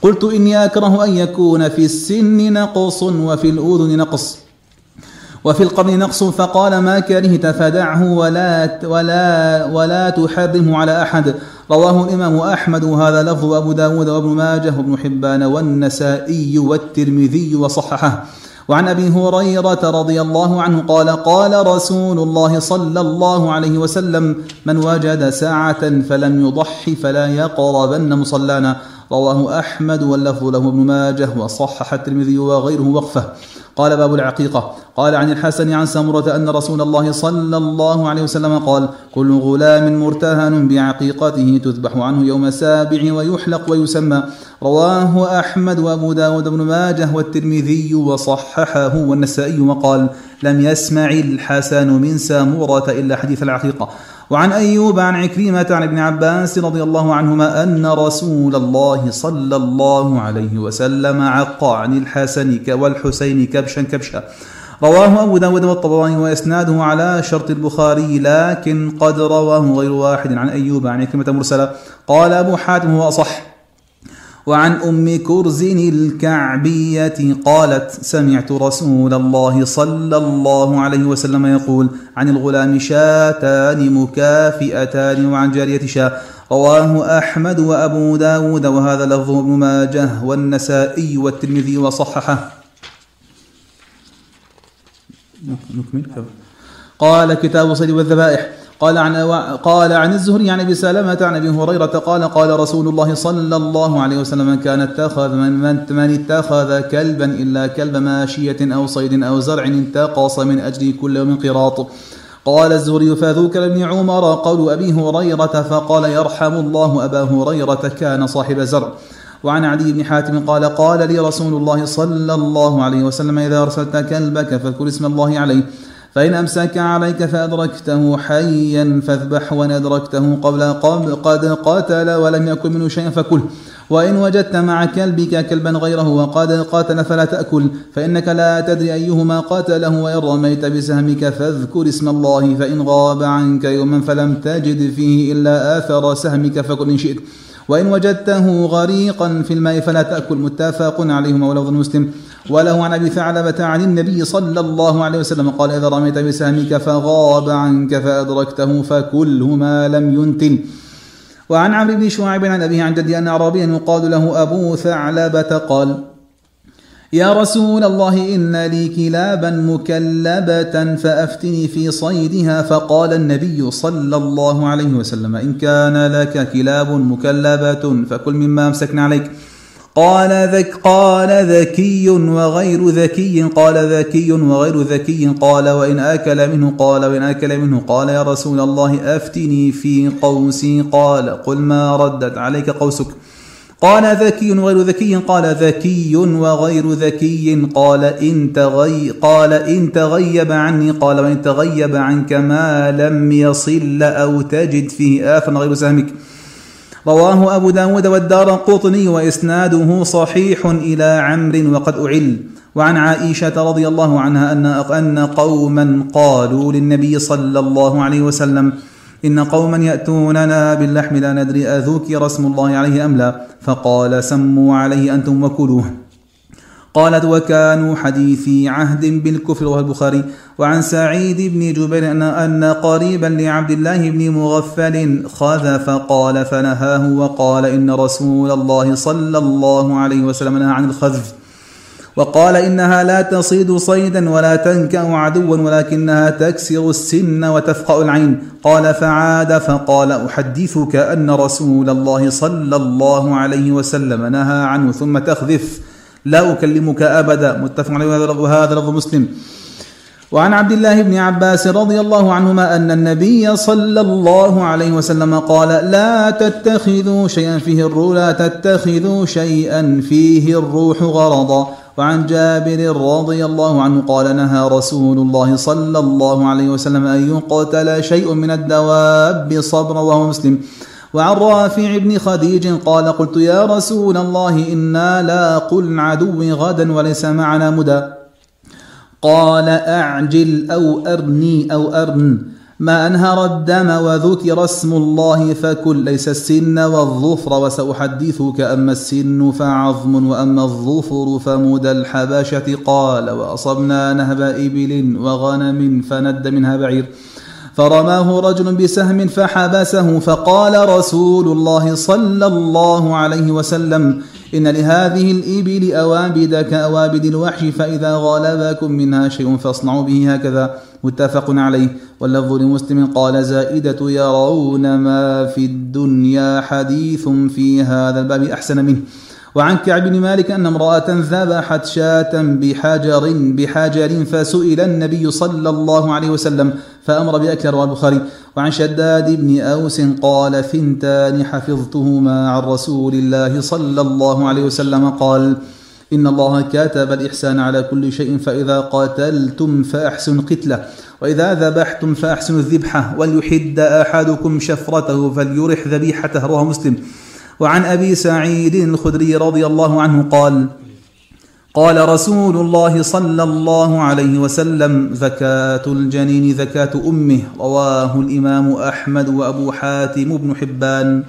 قلت إني أكره أن يكون في السن نقص وفي الأذن نقص وفي القرن نقص فقال ما كرهت فدعه ولا ولا ولا تحرمه على أحد. رواه الإمام أحمد وهذا لفظ أبو داود وابن ماجه وابن حبان والنسائي والترمذي وصححه. وعن أبي هريرة رضي الله عنه قال قال رسول الله صلى الله عليه وسلم من وجد ساعة فلم يضح فلا يقربن مصلانا. رواه أحمد واللفظ له ابن ماجه وصحح الترمذي وغيره وقفه. قال باب العقيقة. قال عن الحسن عن سمرة أن رسول الله صلى الله عليه وسلم قال كل غلام مرتهن بعقيقته تذبح عنه يوم السابع ويحلق ويسمى رواه أحمد وأبو داود بن ماجه والترمذي وصححه والنسائي وقال لم يسمع الحسن من سامورة إلا حديث العقيقة وعن أيوب عن عكرمة عن ابن عباس رضي الله عنهما أن رسول الله صلى الله عليه وسلم عق عن الحسن والحسين كبشا كبشا. رواه أبو داود والطبراني وإسناده على شرط البخاري لكن قد رواه غير واحد. عن أيوب عن عكرمة مرسلة قال أبو حاتم هو أصح. وعن أم كرز الكعبية قالت سمعت رسول الله صلى الله عليه وسلم يقول عن الغلام شاتان مكافئتان وعن جارية شاة رواه أحمد وأبو داود وهذا لفظ ابن ماجه والنسائي والترمذي وصححه. نكمل. قال كتاب الصيد والذبائح. قال عن قال عن الزهري عن أبي سلمة عن أبي هريرة قال قال رسول الله صلى الله عليه وسلم كان اتخذ من, من, من اتخذ كلبا إلا كلب ماشية أو صيد أو زرع انتقص من اجله كل يوم قراط. قال الزهري فذكر ابن عمر قول أبي هريرة فقال يرحم الله أبا هريرة كان صاحب زرع. وعن عدي بن حاتم قال قال لي رسول الله صلى الله عليه وسلم إذا أرسلت كلبك فاذكر اسم الله عليه. فإن أمسك عليك فأدركته حيا فاذبح وإن أدركته قبل قد قاتل ولم يكن منه شيئا فكل. وإن وجدت مع كلبك كلبا غيره وقد قاتل فلا تأكل. فإنك لا تدري أيهما قاتله وإن رميت بسهمك فاذكر اسم الله فإن غاب عنك يوما فلم تجد فيه إلا آثر سهمك فكل إن شئت. وإن وجدته غريقا في الماء فلا تأكل. متفق عليهما ولفظ مسلم. وله عن أبي ثعلبة عن النبي صلى الله عليه وسلم قال إذا رميت بسهمك فغاب عنك فأدركته فكله ما لم ينتن. وعن عمرو بن شعيب عن أبيه عن جدي أن أعرابيا يقال له أبو ثعلبة قال يا رسول الله إن لي كلابا مكلبة فأفتني في صيدها. فقال النبي صلى الله عليه وسلم إن كان لك كلاب مكلبة فكل مما أمسكنا عليك. قال ذك قال ذكي وغير ذكي قال ذكي وغير ذكي قال وإن أكل منه قال وإن أكل منه. قال يا رسول الله أفتني في قوسي. قال قل ما ردت عليك قوسك. قال ذكي وغير ذكي قال ذكي وغير ذكي قال إن تغي قال إن تغيب عني قال وإن تغيب عنك ما لم يصل أو تجد فيه آفا غير سهمك. رواه أبو داود والدار قطني وإسناده صحيح إلى عمرو وقد أعل. وعن عائشة رضي الله عنها أن أن قوما قالوا للنبي صلى الله عليه وسلم إن قوما يأتوننا باللحم لا ندري أذكر اسم الله عليه أم لا. فقال سموا عليه أنتم وكلوه. قالت وكانوا حديثي عهد بالكفر رواه البخاري. وعن سعيد بن جبير أن, أن قريبا لعبد الله بن مغفل خذ فقال فنهاه وقال إن رسول الله صلى الله عليه وسلم نهى عن الخذف. وقال إنها لا تصيد صيدا ولا تنكأ عدوا ولكنها تكسر السن وتفقأ العين. قال فعاد فقال أحدثك أن رسول الله صلى الله عليه وسلم نهى عنه ثم تخذف. لا أكلمك أبدا. متفق عليه. وهذا لفظ مسلم. وعن عبد الله بن عباس رضي الله عنهما أن النبي صلى الله عليه وسلم قال لا تتخذوا شيئا فيه الروح لا تتخذوا شيئا فيه الروح غرضا. وعن جابر رضي الله عنه قال نهى رسول الله صلى الله عليه وسلم أن يقتل شيء من الدواب صبرا وهو مسلم. وعن رافع بن خديج قال قلت يا رسول الله إنا لا قل عدو غدا وليس معنا مدى. قال أعجل أو أرني أو أرن. ما أنهر الدم وذكر اسم الله فكل ليس السن والظفر وسأحدثك أما السن فعظم وأما الظفر فمدى الحبشة قال وأصبنا نهب إبل وغنم فند منها بعير. فرماه رجل بسهم فحبسه فقال رسول الله صلى الله عليه وسلم إن لهذه الإبل أوابد كأوابد الوحش فإذا غلبكم منها شيء فاصنعوا به هكذا. متفق عليه. واللفظ لمسلم قال زائدة يرون ما في الدنيا حديث في هذا الباب أحسن منه. وعن كعب بن مالك أن امرأة ذبحت شاة بحجر بحجر فسئل النبي صلى الله عليه وسلم فأمر بأكل رواه البخاري. وعن شداد بن أوس قال ثنتان حفظتهما عن رسول الله صلى الله عليه وسلم قال إن الله كتب الإحسان على كل شيء فإذا قاتلتم فأحسنوا القتلة وإذا ذبحتم فأحسنوا الذبحة وليحد أحدكم شفرته فليرح ذبيحته. رواه مسلم. وعن أبي سعيد الخدري رضي الله عنه قال قال رسول الله صلى الله عليه وسلم زكاة الجنين زكاة أمه. رواه الإمام أحمد وأبو حاتم بن حبان.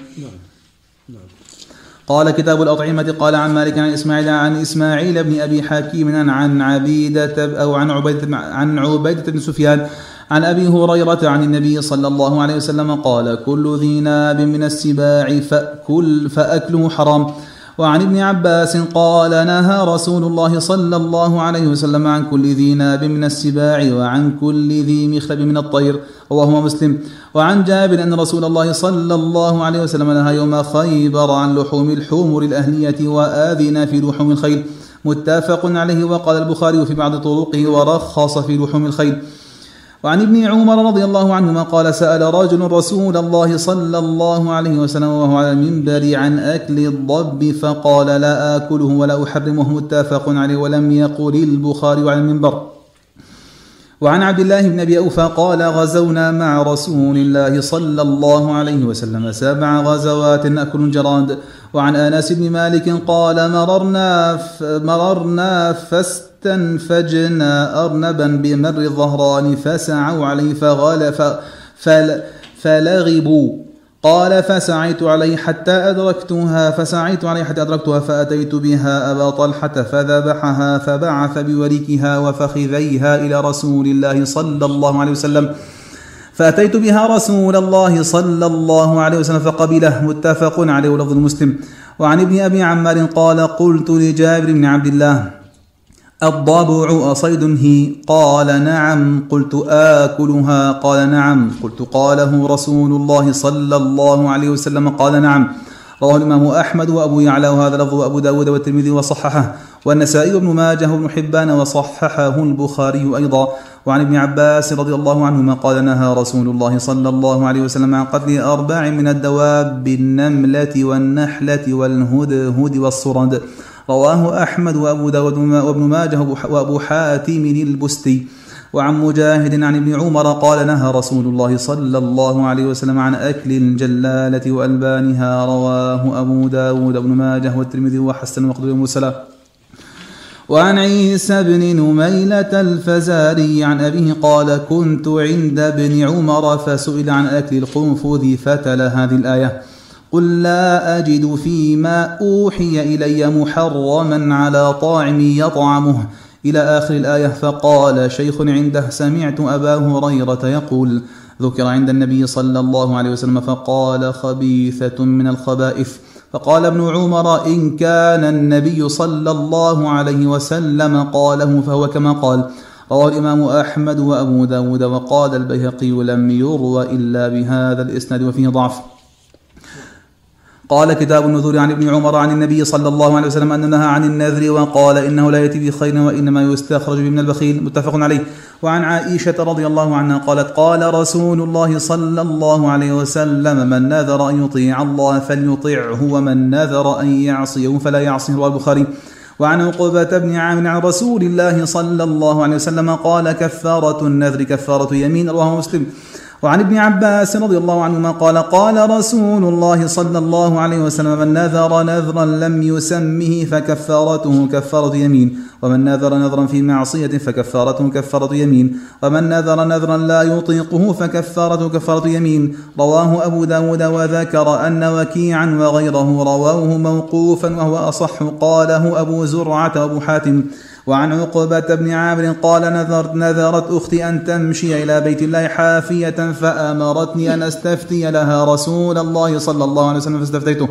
قال كتاب الأطعمة قال عن مالك عن إسماعيل عن إسماعيل بن أبي حكيم عن عبيدة أو عن عبيدة عن عبيدة بن سفيان عن أبي هريرة عن النبي صلى الله عليه وسلم قال كل ذي ناب من السباع فأكل فأكله حرام. وعن ابن عباس قال نهى رسول الله صلى الله عليه وسلم عن كل ذي ناب من السباع وعن كل ذي مخلب من الطير. وهو مسلم. وعن جابر أن رسول الله صلى الله عليه وسلم نهى يوم خيبر عن لحوم الحمر الأهلية وآذن في لحوم الخيل. متفق عليه وقال البخاري في بعض طرقه ورخص في لحوم الخيل. وعن ابن عمر رضي الله عنهما قال سأل رجل رسول الله صلى الله عليه وسلم وهو على المنبر عن أكل الضب فقال لا آكله ولا أحرمه متفق عليه ولم يقل البخاري على المنبر. وعن عبد الله بن أبي أوفى قال غزونا مع رسول الله صلى الله عليه وسلم سبع غزوات نأكل الجراد وعن انس بن مالك قال مررنا مررنا فاستنفجنا أرنبا بمر الظهران فسعوا عليه فغال فل فلغبوا. قال فسعيت عليه حتى أدركتها فسعيت عليه حتى أدركتها فأتيت بها أبا طلحة فذبحها فبعث بوريكها وفخذيها إلى رسول الله صلى الله عليه وسلم. فأتيت بها رسول الله صلى الله عليه وسلم فقبله. متفق عليه لفظ المسلم. وعن ابن أبي عمار قال قلت لجابر بن عبد الله الضبع أصيد هي. قال نعم. قلت آكلها. قال نعم. قلت قاله رسول الله صلى الله عليه وسلم. قال نعم. رواه الإمام أحمد وأبو يعلى. وهذا لفظ أبو داود والترمذي وصححه. والنسائي وابن ماجه وابن حبان وصححه البخاري أيضا. وعن ابن عباس رضي الله عنهما قال نهى رسول الله صلى الله عليه وسلم عن قتل أربع من الدواب بالنملة والنحلة والهدهد والصرد رواه أحمد وأبو داود وابن ماجه وأبو حاتم البستي. وعن مجاهد عن ابن عمر قال نهى رسول الله صلى الله عليه وسلم عن أكل الجلالة وألبانها. رواه أبو داود وابن ماجه والترمذي وحسن وقدر المرسلة وعن عيسى بن نميلة الفزاري عن أبيه قال كنت عند ابن عمر فسئل عن أكل القنفذ فتل هذه الآية. قل لا أجد فيما أوحي إلي محرما على طاعم يطعمه. إلى آخر الآية فقال شيخ عنده سمعت أبا هريرة يقول ذكر عند النبي صلى الله عليه وسلم فقال خبيثة من الخبائث. فقال ابن عمر إن كان النبي صلى الله عليه وسلم قاله فهو كما قال رواه الإمام أحمد وأبو داود وقال البيهقي لم يروى إلا بهذا الإسناد وفيه ضعف. قال كتاب النذور عن ابن عمر عن النبي صلى الله عليه وسلم أن نهى عن النذر وقال إنه لا يأتي بخير وإنما يستخرج من البخيل. متفق عليه. وعن عائشة رضي الله عنها قالت قال رسول الله صلى الله عليه وسلم من نذر أن يطيع الله فليطعه ومن نذر أن يعصيه فلا يعصيه. رواه البخاري. وعن عقبة بن عامر عن رسول الله صلى الله عليه وسلم قال كفارة النذر كفارة يمين. رواه مسلم. وعن ابن عباس رضي الله عنهما قال قال رسول الله صلى الله عليه وسلم من نذر نذرا لم يسمه فكفارته كفارة يمين ومن نذر نذرا في معصية فكفارته كفارة يمين ومن نذر نذرا لا يطيقه فكفارته كفارة يمين. رواه أبو داود وذكر أن وكيعا وغيره رواه موقوفا وهو أصح قاله أبو زرعة وأبو حاتم. وعن عقبة بن عامر قال نذرت نذرت أختي أن تمشي إلى بيت الله حافية فأمرتني أن أستفتي لها رسول الله صلى الله عليه وسلم فاستفتيته.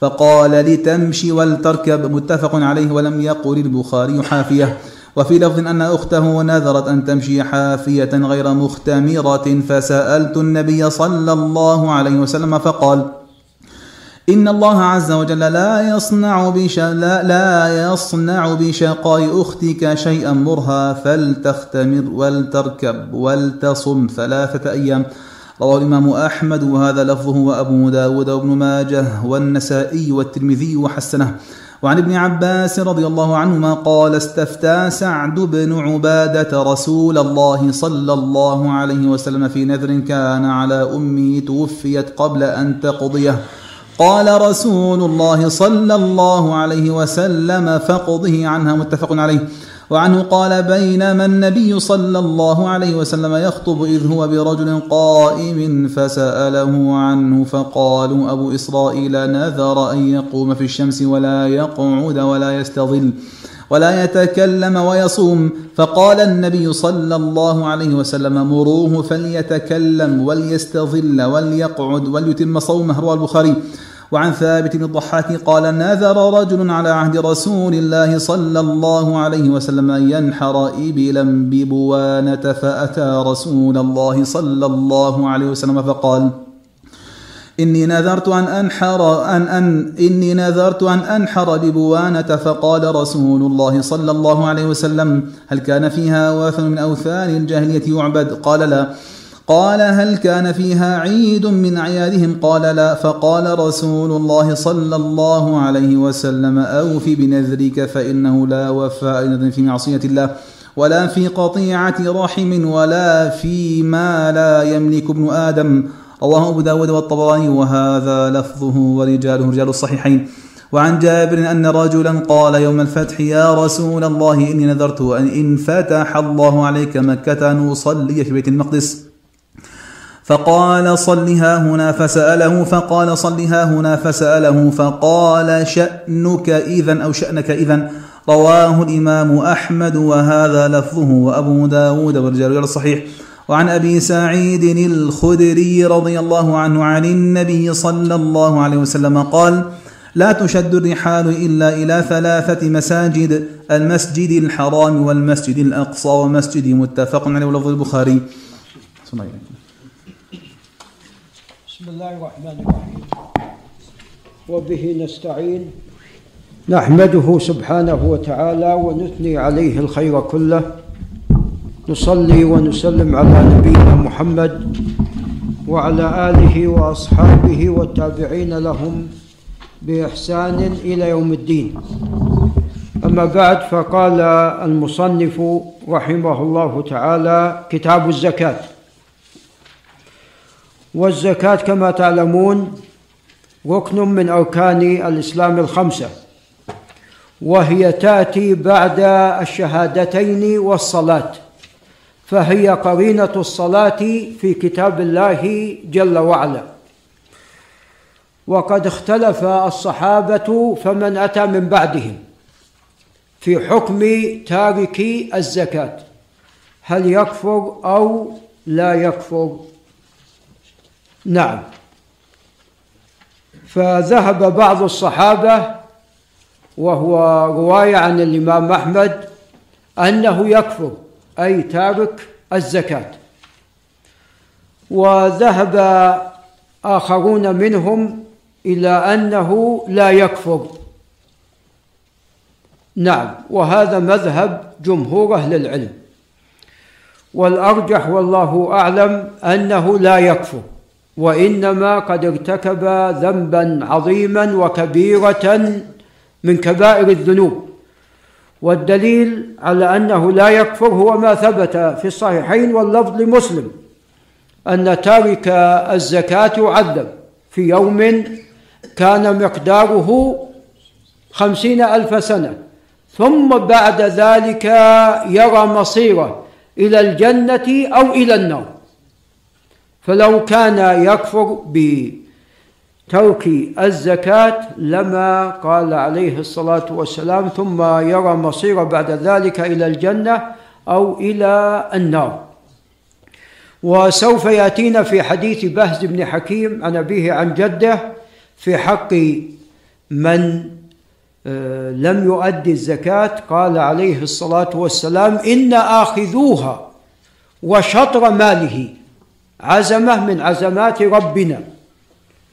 فقال لتمشي ولتركب متفق عليه ولم يقل البخاري حافية. وفي لفظ أن أخته نذرت أن تمشي حافية غير مختمرة فسألت النبي صلى الله عليه وسلم فقال إن الله عز وجل لا يصنع بش لا, لا يصنع بشقاء أختك شيئا مرها فلتختمر ولتركب ولتصم ثلاثة أيام. رواه الإمام أحمد وهذا لفظه وأبو داود وابن ماجه والنسائي والترمذي وحسنه. وعن ابن عباس رضي الله عنهما قال استفتى سعد بن عبادة رسول الله صلى الله عليه وسلم في نذر كان على أمه توفيت قبل أن تقضيه. قال رسول الله صلى الله عليه وسلم فقضه عنها متفق عليه. وعنه قال بينما النبي صلى الله عليه وسلم يخطب إذ هو برجل قائم فسأله عنه فقالوا أبو إسرائيل نذر أن يقوم في الشمس ولا يقعد ولا يستظل. ولا يتكلم ويصوم. فقال النبي صلى الله عليه وسلم مروه فليتكلم وليستظل وليقعد وليتم صومه. رواه البخاري. وعن ثابت بن الضحاك قال نذر رجل على عهد رسول الله صلى الله عليه وسلم أن ينحر إبلا ببوانة فأتى رسول الله صلى الله عليه وسلم فقال إني نذرت أن أنحر أن أن إني نذرت أن أنحر ببوانة فقال رسول الله صلى الله عليه وسلم هل كان فيها وثن من أوثان الجاهلية يعبد؟ قال لا. قال هل كان فيها عيد من أعيادهم قال لا. فقال رسول الله صلى الله عليه وسلم أوف بنذرك فإنه لا وفاء في معصية الله ولا في قطيعة رحم ولا في ما لا يملك ابن آدم. رواه أبو داود والطبراني وهذا لفظه ورجاله رجال الصحيحين. وعن جابر أن رجلا قال يوم الفتح يا رسول الله إني نذرت أن إن فتح الله عليك مكة أن أصلي في بيت المقدس. فقال صلها هنا فسأله فقال صلها هنا فسأله فقال شأنك إذا أو شأنك إذا رواه الإمام أحمد وهذا لفظه وأبو داود والرجال الصحيح. وعن أبي سعيد الخدري رضي الله عنه عن النبي صلى الله عليه وسلم قال لا تشد الرحال إلا إلى ثلاثة مساجد المسجد الحرام والمسجد الأقصى ومسجد متفق عليه ولفظ البخاري. بسم الله الرحمن الرحيم. وبه نستعين. نحمده سبحانه وتعالى ونثني عليه الخير كله. نصلي ونسلم على نبينا محمد وعلى آله وأصحابه والتابعين لهم بإحسان إلى يوم الدين. أما بعد فقال المصنف رحمه الله تعالى كتاب الزكاة. والزكاة كما تعلمون ركن من أركان الإسلام الخمسة وهي تأتي بعد الشهادتين والصلاة. فهي قرينة الصلاة في كتاب الله جل وعلا. وقد اختلف الصحابة فمن أتى من بعدهم في حكم تارك الزكاة هل يكفر أو لا يكفر؟ نعم. فذهب بعض الصحابة وهو رواية عن الإمام أحمد أنه يكفر. أي تارك الزكاة. وذهب آخرون منهم إلى أنه لا يكفر. نعم وهذا مذهب جمهور أهل العلم. والأرجح والله أعلم أنه لا يكفر وإنما قد ارتكب ذنبا عظيما وكبيرة من كبائر الذنوب. والدليل على أنه لا يكفر هو ما ثبت في الصحيحين واللفظ لمسلم أن تارك الزكاة يعذب في يوم كان مقداره خمسين ألف سنة ثم بعد ذلك يرى مصيره إلى الجنة أو إلى النار. فلو كان يكفر بترك الزكاة لما قال عليه الصلاة والسلام ثم يرى مصير بعد ذلك إلى الجنة أو إلى النار. وسوف يأتينا في حديث بهز بن حكيم عن أبيه عن جده في حق من آه، لم يؤدي الزكاة. قال عليه الصلاة والسلام إن آخذوها وشطر ماله عزمة من عزمات ربنا.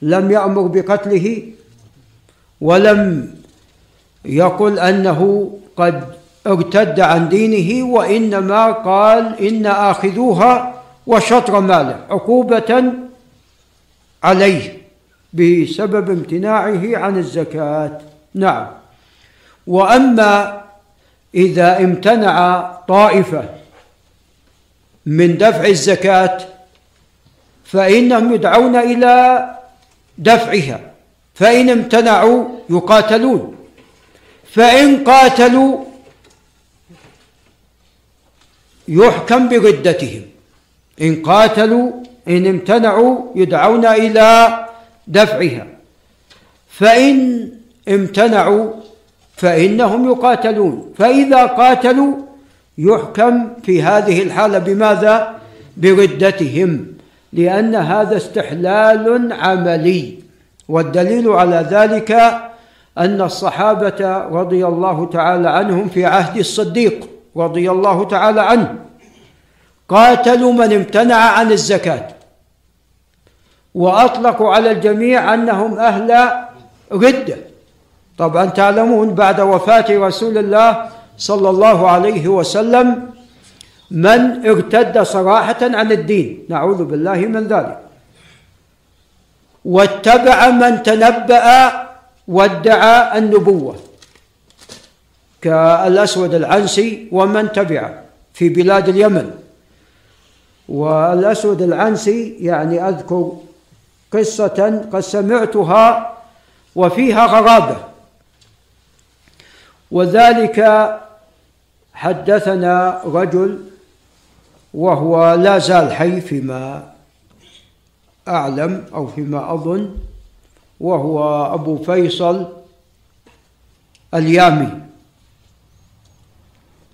لم يأمر بقتله ولم يقل أنه قد ارتد عن دينه وإنما قال إن آخذوها وشطر ماله عقوبة عليه بسبب امتناعه عن الزكاة. نعم. وأما إذا امتنع طائفة من دفع الزكاة فإنهم يدعون إلى دفعها. فإن امتنعوا يقاتلون. فإن قاتلوا يحكم بردتهم إن قاتلوا إن امتنعوا يدعون إلى دفعها. فإن امتنعوا فإنهم يقاتلون. فإذا قاتلوا يحكم في هذه الحالة بماذا؟ بردتهم لأن هذا استحلال عملي والدليل على ذلك أن الصحابة رضي الله تعالى عنهم في عهد الصديق رضي الله تعالى عنه قاتلوا من امتنع عن الزكاة. واطلقوا على الجميع أنهم أهل ردة. طبعا تعلمون بعد وفاة رسول الله صلى الله عليه وسلم من ارتد صراحة عن الدين. نعوذ بالله من ذلك. واتبع من تنبأ وادعى النبوة. كالأسود العنسي ومن تبعه في بلاد اليمن. والأسود العنسي يعني أذكر قصة قد سمعتها وفيها غرابة. وذلك حدثنا رجل وهو لا زال حي فيما أعلم أو فيما أظن وهو أبو فيصل اليامي.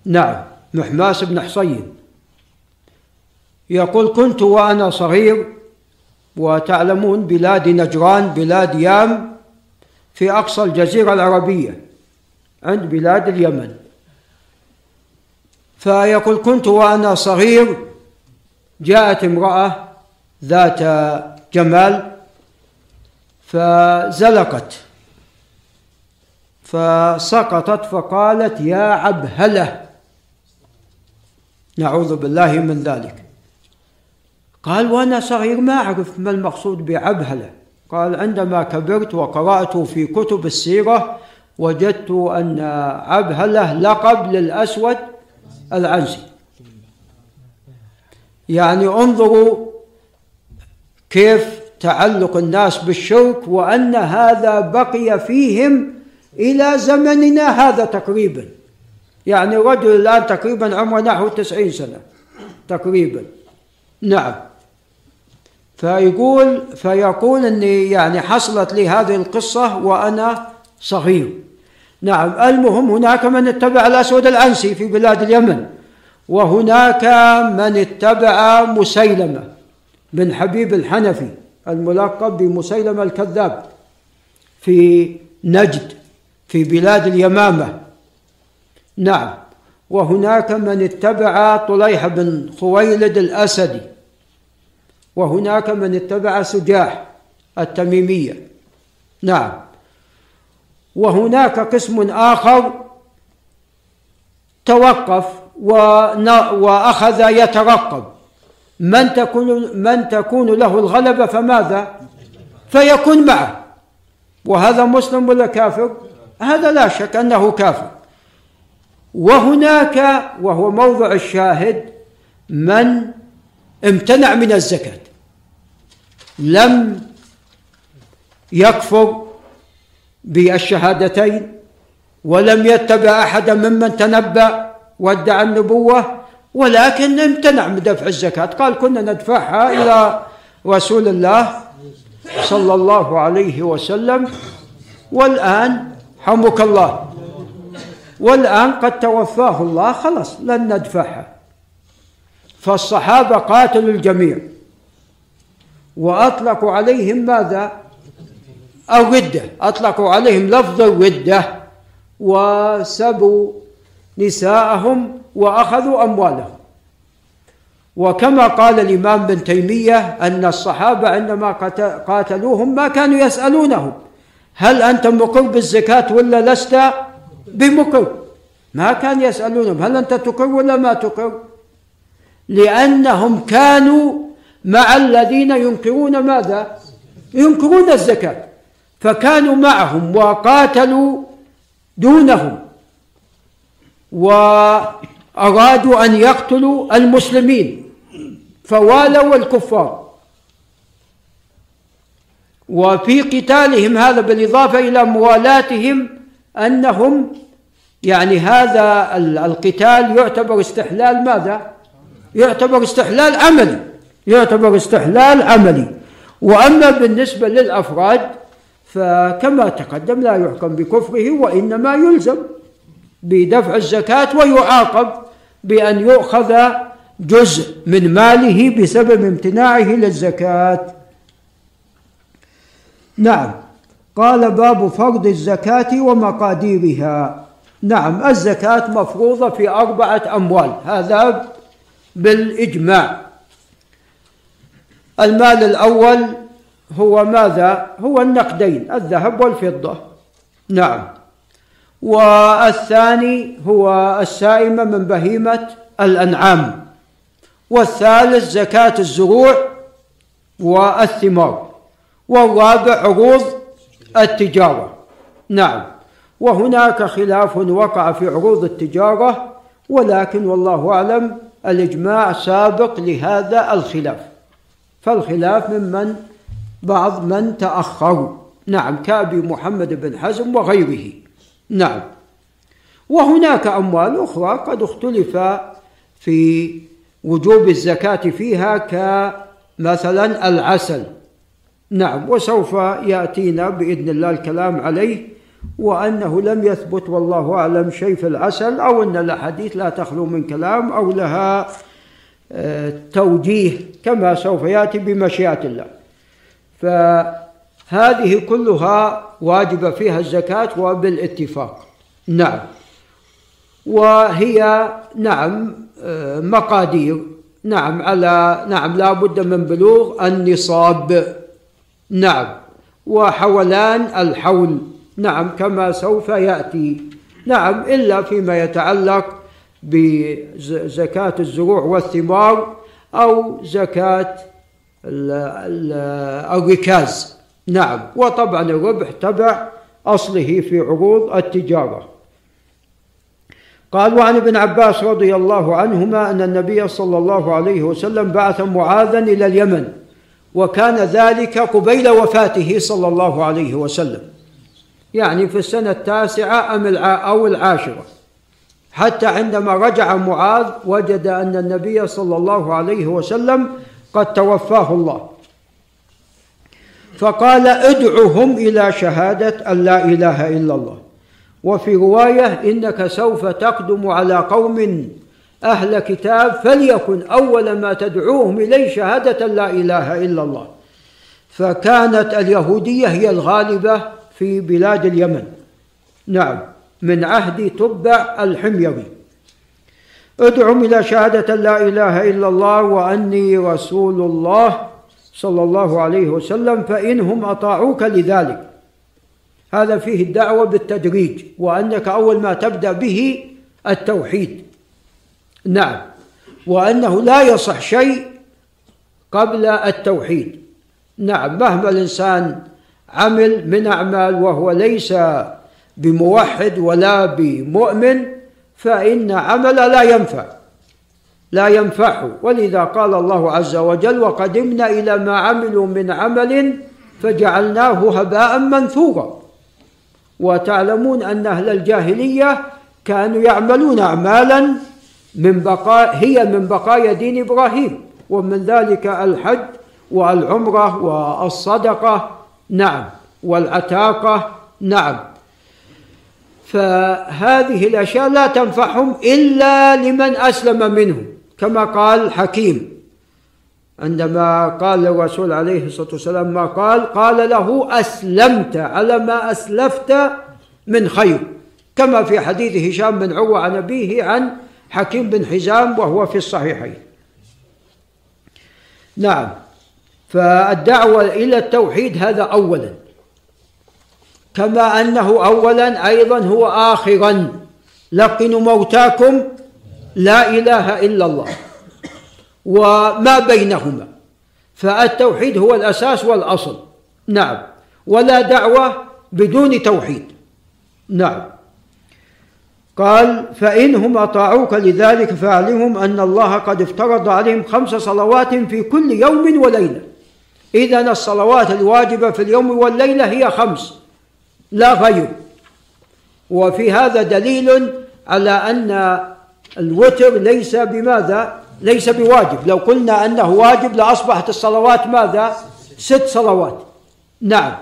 نعم محماس بن حصين. يقول كنت وأنا صغير وتعلمون بلاد نجران بلاد يام في أقصى الجزيرة العربية عند بلاد اليمن. فيقول كنت وأنا صغير جاءت امرأة ذات جمال فزلقت فسقطت فقالت يا عبهلة نعوذ بالله من ذلك. قال وأنا صغير ما اعرف ما المقصود بعبهلة. قال عندما كبرت وقرأت في كتب السيرة وجدت أن عبهلة لقب للأسود العنسي يعني انظروا كيف تعلق الناس بالشرك وأن هذا بقي فيهم إلى زمننا هذا تقريبا. يعني رجل الآن تقريبا عمره نحو تسعين سنة. تقريبا. نعم. فيقول فيقول إني يعني حصلت لي هذه القصة وأنا صغير. نعم المهم هناك من اتبع الأسود العنسي في بلاد اليمن وهناك من اتبع مسيلمة بن حبيب الحنفي الملقب بمسيلمة الكذاب في نجد في بلاد اليمامة. نعم وهناك من اتبع طليحه بن خويلد الأسدي وهناك من اتبع سجاح التميمية. نعم. وهناك قسم آخر توقف وأخذ يترقب من تكون من تكون له الغلبة فماذا؟ فيكون معه وهذا مسلم ولا كافر؟ هذا لا شك أنه كافر وهناك وهو موضع الشاهد من امتنع من الزكاة لم يكفر بالشهادتين ولم يتبع أحدا ممن تنبأ وادعى النبوة ولكن امتنع من دفع الزكاة. قال كنا ندفعها إلى رسول الله صلى الله عليه وسلم والآن حمك الله. والآن قد توفاه الله خلاص لن ندفعها فالصحابة قاتلوا الجميع وأطلقوا عليهم ماذا؟ الردة أطلقوا عليهم لفظ الردة وسبوا نساءهم وأخذوا أموالهم. وكما قال الإمام بن تيمية أن الصحابة عندما قاتلوهم ما كانوا يسألونهم. هل أنت مقر بالزكاة ولا لست بمقر؟ ما كان يسألونهم. هل أنت تقر ولا ما تقر؟ لأنهم كانوا مع الذين ينكرون ماذا؟ ينكرون الزكاة. فكانوا معهم وقاتلوا دونهم وأرادوا أن يقتلوا المسلمين فوالوا الكفار وفي قتالهم هذا بالإضافة إلى موالاتهم أنهم يعني هذا القتال يعتبر استحلال ماذا؟ يعتبر استحلال عملي يعتبر استحلال عملي وأما بالنسبة للأفراد فكما تقدم لا يحكم بكفره وإنما يلزم بدفع الزكاة ويعاقب بأن يؤخذ جزء من ماله بسبب امتناعه للزكاة. نعم. قال باب فرض الزكاة ومقاديرها. نعم الزكاة مفروضة في أربعة أموال. هذا بالإجماع. المال الأول هو ماذا؟ هو النقدين الذهب والفضة. نعم. والثاني هو السائمة من بهيمة الأنعام. والثالث زكاة الزروع والثمار. والرابع عروض التجارة. نعم. وهناك خلاف وقع في عروض التجارة ولكن والله أعلم الإجماع سابق لهذا الخلاف. فالخلاف ممن بعض من تأخروا نعم كأبي محمد بن حزم وغيره. نعم. وهناك أموال أخرى قد اختلف في وجوب الزكاة فيها كمثلا العسل. نعم وسوف يأتينا بإذن الله الكلام عليه وأنه لم يثبت والله أعلم شيء في العسل أو أن الأحاديث لا تخلو من كلام أو لها آه، توجيه كما سوف يأتي بمشيئة الله. فهذه كلها واجب فيها الزكاة وبالاتفاق. نعم. وهي نعم مقادير. نعم على نعم لا بد من بلوغ النصاب. نعم. وحولان الحول. نعم كما سوف يأتي. نعم إلا فيما يتعلق بزكاة الزروع والثمار أو زكاة الركاز نعم. وطبعا الربح تبع أصله في عروض التجارة. قال وعن ابن عباس رضي الله عنهما أن النبي صلى الله عليه وسلم بعث معاذا إلى اليمن وكان ذلك قبيل وفاته صلى الله عليه وسلم. يعني في السنة التاسعة أم أو العاشرة. حتى عندما رجع معاذ وجد أن النبي صلى الله عليه وسلم قد توفاه الله. فقال ادعهم إلى شهادة أن لا إله إلا الله. وفي رواية إنك سوف تقدم على قوم أهل كتاب فليكن أول ما تدعوهم إليه شهادة لا إله إلا الله. فكانت اليهودية هي الغالبة في بلاد اليمن. نعم من عهد تبع الحميري. ادعم إلى شهادة لا إله إلا الله وأني رسول الله صلى الله عليه وسلم فإنهم أطاعوك لذلك. هذا فيه الدعوة بالتدريج وأنك أول ما تبدأ به التوحيد. نعم. وأنه لا يصح شيء قبل التوحيد. نعم مهما الإنسان عمل من أعمال وهو ليس بموحد ولا بمؤمن فإن عمل لا ينفع. لا ينفعه ولذا قال الله عز وجل وقدمنا إلى ما عملوا من عمل فجعلناه هباء منثورا. وتعلمون أن أهل الجاهلية كانوا يعملون أعمالا من بقاء هي من بقايا دين إبراهيم ومن ذلك الحج والعمرة والصدقة. نعم. والعتاقة. نعم. فهذه الأشياء لا تنفعهم إلا لمن أسلم منهم كما قال حكيم. عندما قال الرسول عليه الصلاة والسلام ما قال قال له أسلمت على ما أسلفت من خير. كما في حديث هشام بن عروة عن أبيه عن حكيم بن حزام وهو في الصحيحين. نعم. فالدعوة إلى التوحيد هذا أولا. كما أنه أولا أيضا هو آخرا. لقنوا موتاكم. لا إله إلا الله. وما بينهما. فالتوحيد هو الأساس والأصل. نعم. ولا دعوة بدون توحيد. نعم. قال فإنهم أطاعوك لذلك فاعلمهم أن الله قد افترض عليهم خمس صلوات في كل يوم وليلة. إذا الصلوات الواجبة في اليوم والليلة هي خمس. لا غير. وفي هذا دليل على أن الوتر ليس بماذا؟ ليس بواجب. لو قلنا أنه واجب لأصبحت الصلوات ماذا؟ ست صلوات. نعم.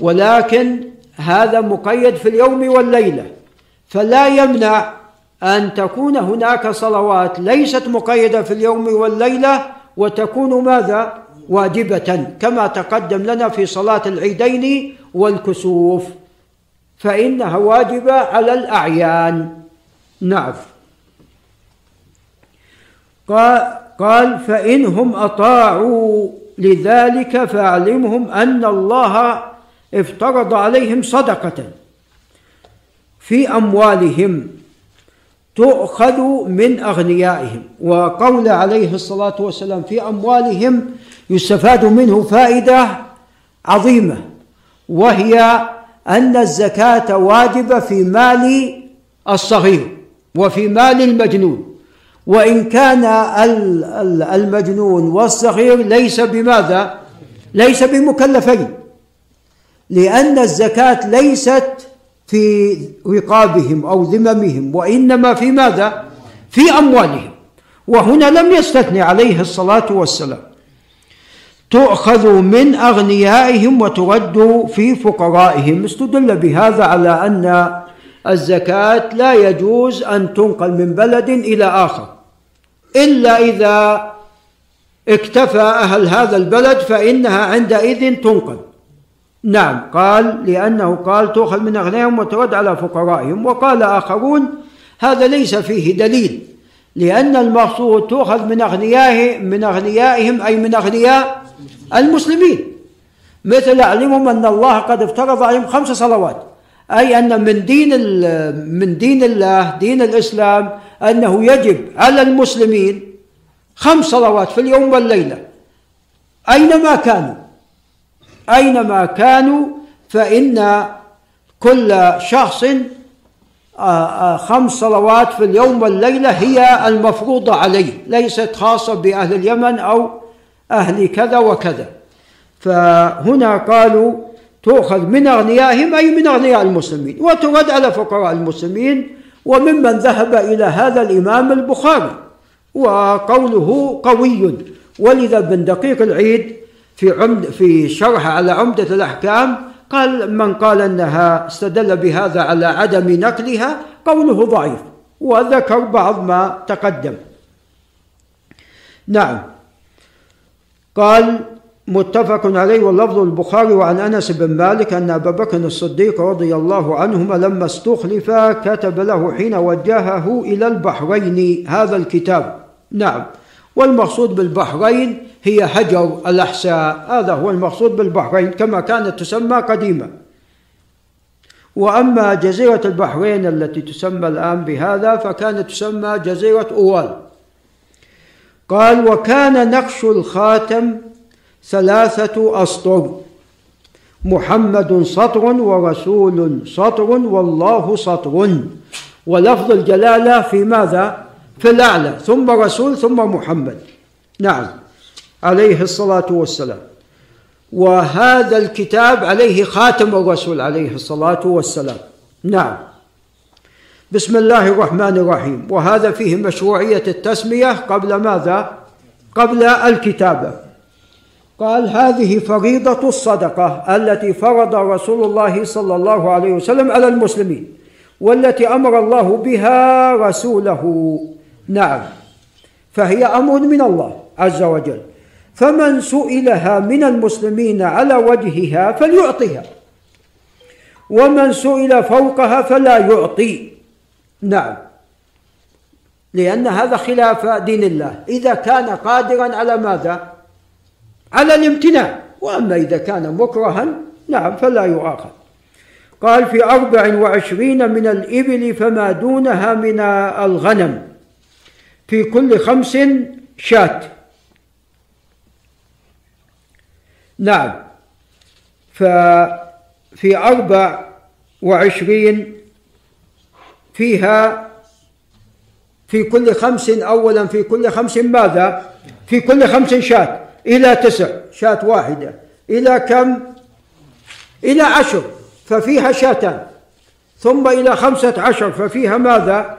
ولكن هذا مقيد في اليوم والليلة. فلا يمنع أن تكون هناك صلوات ليست مقيدة في اليوم والليلة وتكون ماذا؟ واجبة كما تقدم لنا في صلاة العيدين والكسوف. فإنها واجبة على الأعيان. نعم. قال فإنهم أطاعوا لذلك فاعلمهم أن الله افترض عليهم صدقة في أموالهم تؤخذ من أغنيائهم. وقول عليه الصلاة والسلام في أموالهم يستفاد منه فائدة عظيمة. وهي أن الزكاة واجبة في مال الصغير وفي مال المجنون وإن كان المجنون والصغير ليس بماذا؟ ليس بمكلفين لأن الزكاة ليست في رقابهم أو ذممهم وإنما في ماذا؟ في أموالهم وهنا لم يستثني عليه الصلاة والسلام تؤخذ من أغنيائهم وترد في فقرائهم. استدل بهذا على أن الزكاة لا يجوز أن تنقل من بلد إلى آخر. إلا إذا اكتفى أهل هذا البلد فإنها عندئذ تنقل. نعم قال لأنه قال تؤخذ من أغنيائهم وترد على فقرائهم. وقال آخرون هذا ليس فيه دليل لأن المقصود تؤخذ من أغنيائهم من أغنيائهم أي من أغنياء المسلمين. مثل أعلمهم أن الله قد افترض عليهم خمس صلوات أي أن من دين من دين الله دين الإسلام أنه يجب على المسلمين خمس صلوات في اليوم والليلة. أينما كانوا؟ أينما كانوا فإن كل شخص آه، آه، خمس صلوات في اليوم والليلة هي المفروضة عليه ليست خاصة بأهل اليمن أو أهل كذا وكذا. فهنا قالوا تؤخذ من أغنيائهم أي من أغنياء المسلمين وترد على فقراء المسلمين وممن ذهب إلى هذا الإمام البخاري وقوله قوي. ولذا بن دقيق العيد في عمد في شرح على عمدة الأحكام قال من قال أنها استدل بهذا على عدم نقلها قوله ضعيف وذكر بعض ما تقدم. نعم. قال متفق عليه واللفظ البخاري وعن أنس بن مالك أن أبا بكر الصديق رضي الله عنهما لما استخلف كتب له حين وجهه إلى البحرين هذا الكتاب. نعم. والمقصود بالبحرين هي حجر الأحساء. هذا هو المقصود بالبحرين كما كانت تسمى قديما. وأما جزيرة البحرين التي تسمى الآن بهذا فكانت تسمى جزيرة أوال. قال وكان نقش الخاتم ثلاثة أسطر محمد سطر ورسول سطر والله سطر. ولفظ الجلالة في ماذا؟ في الأعلى ثم رسول ثم محمد. نعم عليه الصلاة والسلام. وهذا الكتاب عليه خاتم الرسول عليه الصلاة والسلام. نعم. بسم الله الرحمن الرحيم. وهذا فيه مشروعية التسمية قبل ماذا؟ قبل الكتابة. قال هذه فريضة الصدقة التي فرض رسول الله صلى الله عليه وسلم على المسلمين والتي أمر الله بها رسوله. نعم. فهي أمر من الله عز وجل. فمن سئلها من المسلمين على وجهها فليعطيها. ومن سئل فوقها فلا يعطي. نعم. لأن هذا خلاف دين الله. إذا كان قادرا على ماذا؟ على الامتناع. وأما إذا كان مكرها نعم فلا يؤاخذ قال في أربع وعشرين من الإبل فما دونها من الغنم. في كل خمس شاة. نعم. ففي أربع وعشرين فيها في كل خمس أولا في كل خمس ماذا؟ في كل خمس شاة إلى تسع شاة واحدة إلى كم؟ إلى عشر ففيها شاتان ثم إلى خمسة عشر ففيها ماذا؟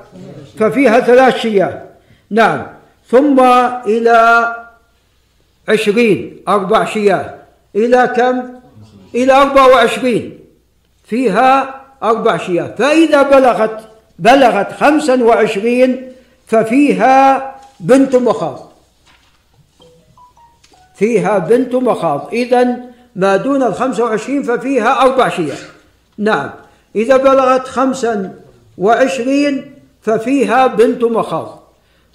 ففيها ثلاث شياه نعم ثم إلى عشرين أربع شياه إلى كم؟ إلى أربع وعشرين فيها أربع شياه فإذا بلغت بلغت خمسا وعشرين ففيها بنت مخاض. فيها بنت مخاض. إذا ما دون الخمسة وعشرين ففيها أربع شياه نعم. إذا بلغت خمسا وعشرين ففيها بنت مخاض.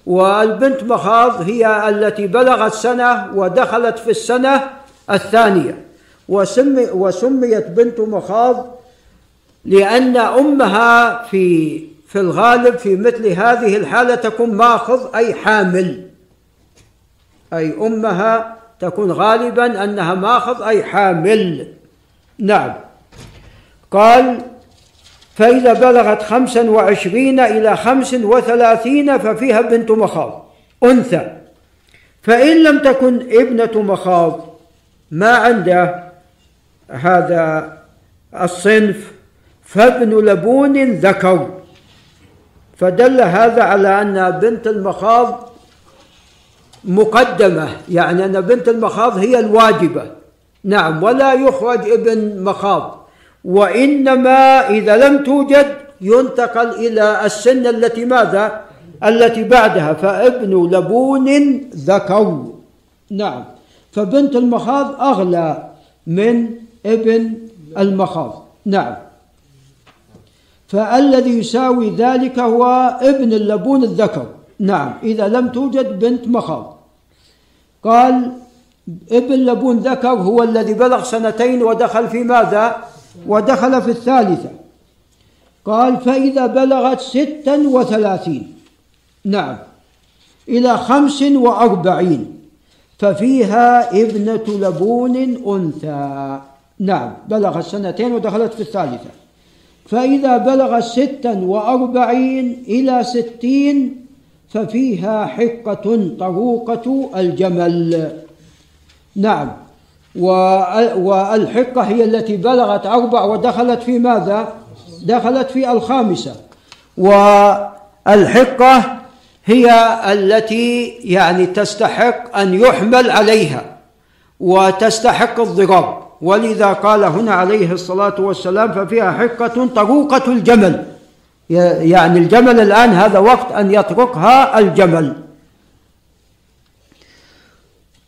والبنت مخاض هي التي بلغت سنة ودخلت في السنة الثانية. وسمي وسميت بنت مخاض لأن أمها في في الغالب في مثل هذه الحالة تكون ماخذ أي حامل. أي أمها تكون غالبا أنها ماخذ أي حامل. نعم. قال فإذا بلغت خمسا وعشرين إلى خمس وثلاثين ففيها بنت مخاض أنثى. فإن لم تكن ابنة مخاض ما عنده؟ هذا الصنف. فابن لبون ذكر. فدل هذا على أن بنت المخاض مقدمة. يعني أن بنت المخاض هي الواجبة. نعم ولا يخرج ابن مخاض. وإنما إذا لم توجد ينتقل إلى السن التي ماذا؟ التي بعدها. فابن لبون ذكر. نعم فبنت المخاض أغلى من ابن المخاض. نعم. فالذي يساوي ذلك هو ابن اللبون الذكر. نعم إذا لم توجد بنت مخاض. قال ابن لبون ذكر هو الذي بلغ سنتين ودخل في ماذا؟ ودخل في الثالثة. قال فإذا بلغت ستا وثلاثين. نعم إلى خمس وأربعين. ففيها ابنة لبون أنثى. نعم بلغت سنتين ودخلت في الثالثة. فإذا بلغت ستا وأربعين إلى ستين ففيها حقة طروقة الجمل. نعم. والحقة هي التي بلغت أربع ودخلت في ماذا؟ دخلت في الخامسة. والحقة هي التي يعني تستحق أن يحمل عليها وتستحق الضراب. ولذا قال هنا عليه الصلاة والسلام ففيها حقة طروقة الجمل. يعني الجمل الآن هذا وقت أن يطرقها الجمل.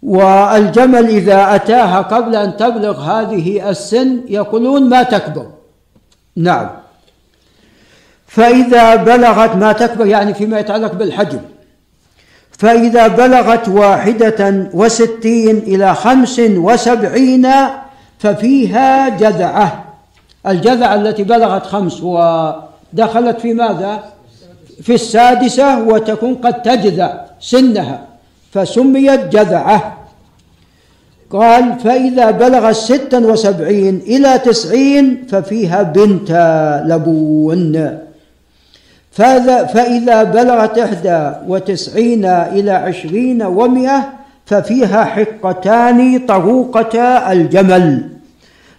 والجمل إذا أتاها قبل أن تبلغ هذه السن يقولون ما تكبر. نعم. فإذا بلغت ما تكبر يعني فيما يتعلق بالحجم. فإذا بلغت واحدة وستين إلى خمس وسبعين ففيها جذعة. الجذعة التي بلغت خمس ودخلت في ماذا؟ في السادسة وتكون قد تجذع سنها فسميت جذعة. قال فإذا بلغ ستا وسبعين إلى تسعين ففيها بنت لبون. فإذا بلغت إحدى وتسعين إلى عشرين ومئة ففيها حقتان طروقة الجمل.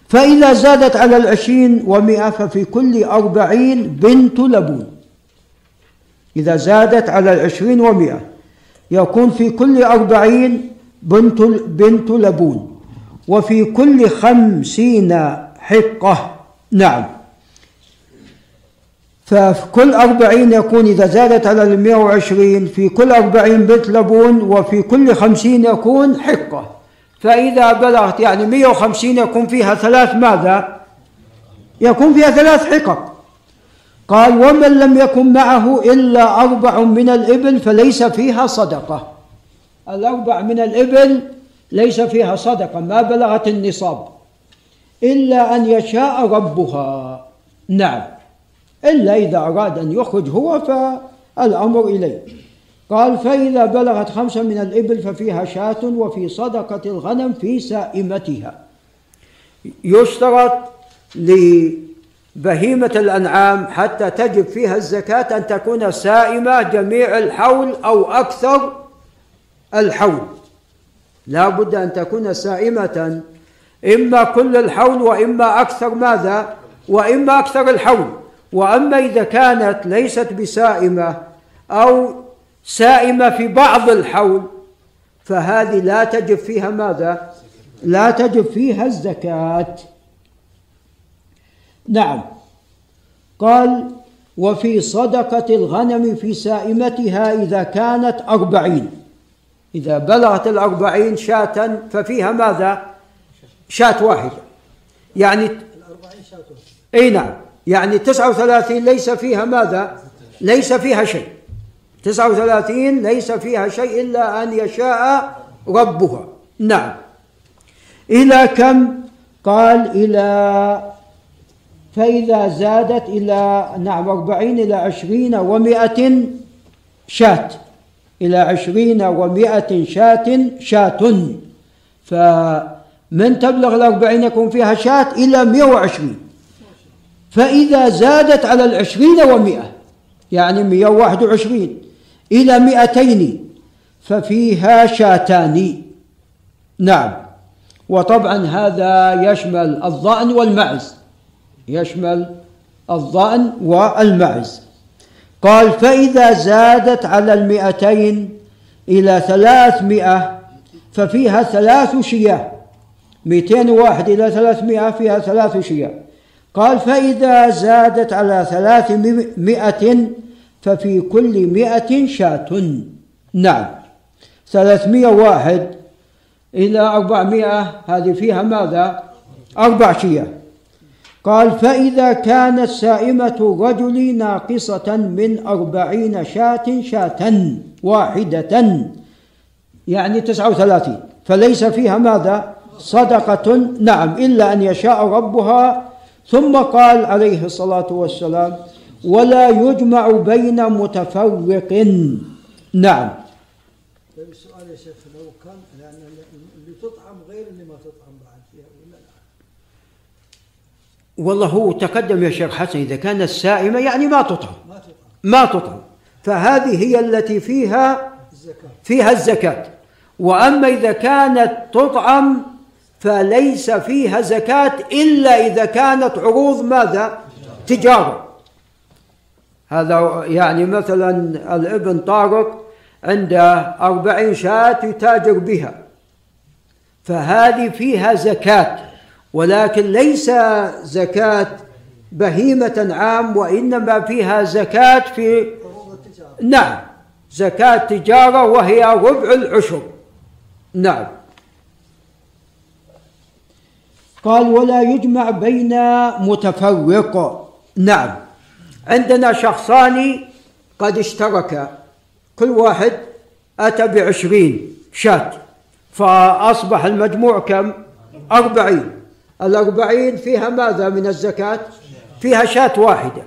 فإذا زادت على العشرين ومئة ففي كل أربعين بنت لبون. إذا زادت على العشرين ومئة يكون في كل أربعين بنت, بنت لبون. وفي كل خمسين حقة. نعم. ففي كل أربعين يكون إذا زادت على المئة وعشرين في كل أربعين بنت لبون وفي كل خمسين يكون حقة. فإذا بلغت يعني مئة وخمسين يكون فيها ثلاث ماذا؟ يكون فيها ثلاث حقق قال ومن لم يكن معه إلا أربع من الإبل فليس فيها صدقة. الأربع من الإبل ليس فيها صدقة ما بلغت النصاب. إلا أن يشاء ربها. نعم. إلا إذا أراد أن يخرج هو فالأمر إليه. قال فإذا بلغت خمسة من الإبل ففيها شاة وفي صدقة الغنم في سائمتها. يشترط بهيمة الأنعام حتى تجب فيها الزكاة أن تكون سائمة جميع الحول أو أكثر الحول. لا بد أن تكون سائمة إما كل الحول وإما أكثر ماذا؟ وإما أكثر الحول. وأما إذا كانت ليست بسائمة أو سائمة في بعض الحول فهذه لا تجب فيها ماذا؟ لا تجب فيها الزكاة. نعم. قال وفي صدقة الغنم في سائمتها إذا كانت أربعين. إذا بلغت الأربعين شاة ففيها ماذا؟ شاة واحدة. يعني الأربعين شاة أي نعم. يعني تسعة وثلاثين ليس فيها ماذا؟ ليس فيها شيء. تسعة وثلاثين ليس فيها شيء إلا أن يشاء ربها. نعم. إلى كم؟ قال إلى فإذا زادت إلى نعم أربعين إلى عشرين ومائة شاة. إلى عشرين ومائة شاة شاة. فمن تبلغ الأربعين يكون فيها شاة إلى مئة وعشرين. فإذا زادت على العشرين ومائة يعني مئة وواحد وعشرين إلى مئتين ففيها شاتان. نعم. وطبعا هذا يشمل الظأن والمعز. يشمل الظأن والمعز. قال فإذا زادت على المئتين إلى ثلاثمائة ففيها ثلاث شياه. مئتين واحد إلى ثلاثمائة فيها ثلاث شياه. قال فإذا زادت على ثلاثمائة ففي كل مئة شاة. نعم. ثلاثمائة واحد إلى أربعمائة هذه فيها ماذا؟ أربع شياه قال فإذا كانت سائمة الرجل ناقصة من أربعين شاة شاة واحدة يعني تسعة وثلاثين فليس فيها ماذا؟ صدقة. نعم. إلا أن يشاء ربها ثم قال عليه الصلاة والسلام ولا يجمع بين متفرق نعم. طيب السؤال يا شيخ لو كان لأن اللي تطعم غير اللي ما تطعم بعد فيها ولا لا؟ والله هو تقدم يا شيخ حسن إذا كانت سائمة يعني ما تطعم. ما تطعم. ما تطعم. فهذه هي التي فيها الزكاة. فيها الزكاة. وأما إذا كانت تطعم فليس فيها زكاة إلا إذا كانت عروض ماذا؟ تجارة. هذا يعني مثلا الابن طارق عنده أربعين شاة يتاجر بها. فهذه فيها زكاة ولكن ليس زكاة بهيمة عام وإنما فيها زكاة في نعم زكاة تجارة وهي ربع العشر. نعم. قال ولا يجمع بين متفرق نعم. عندنا شخصان قد اشتركا كل واحد أتى بعشرين شاة. فأصبح المجموع كم؟ أربعين. الأربعين فيها ماذا من الزكاة؟ فيها شاة واحدة.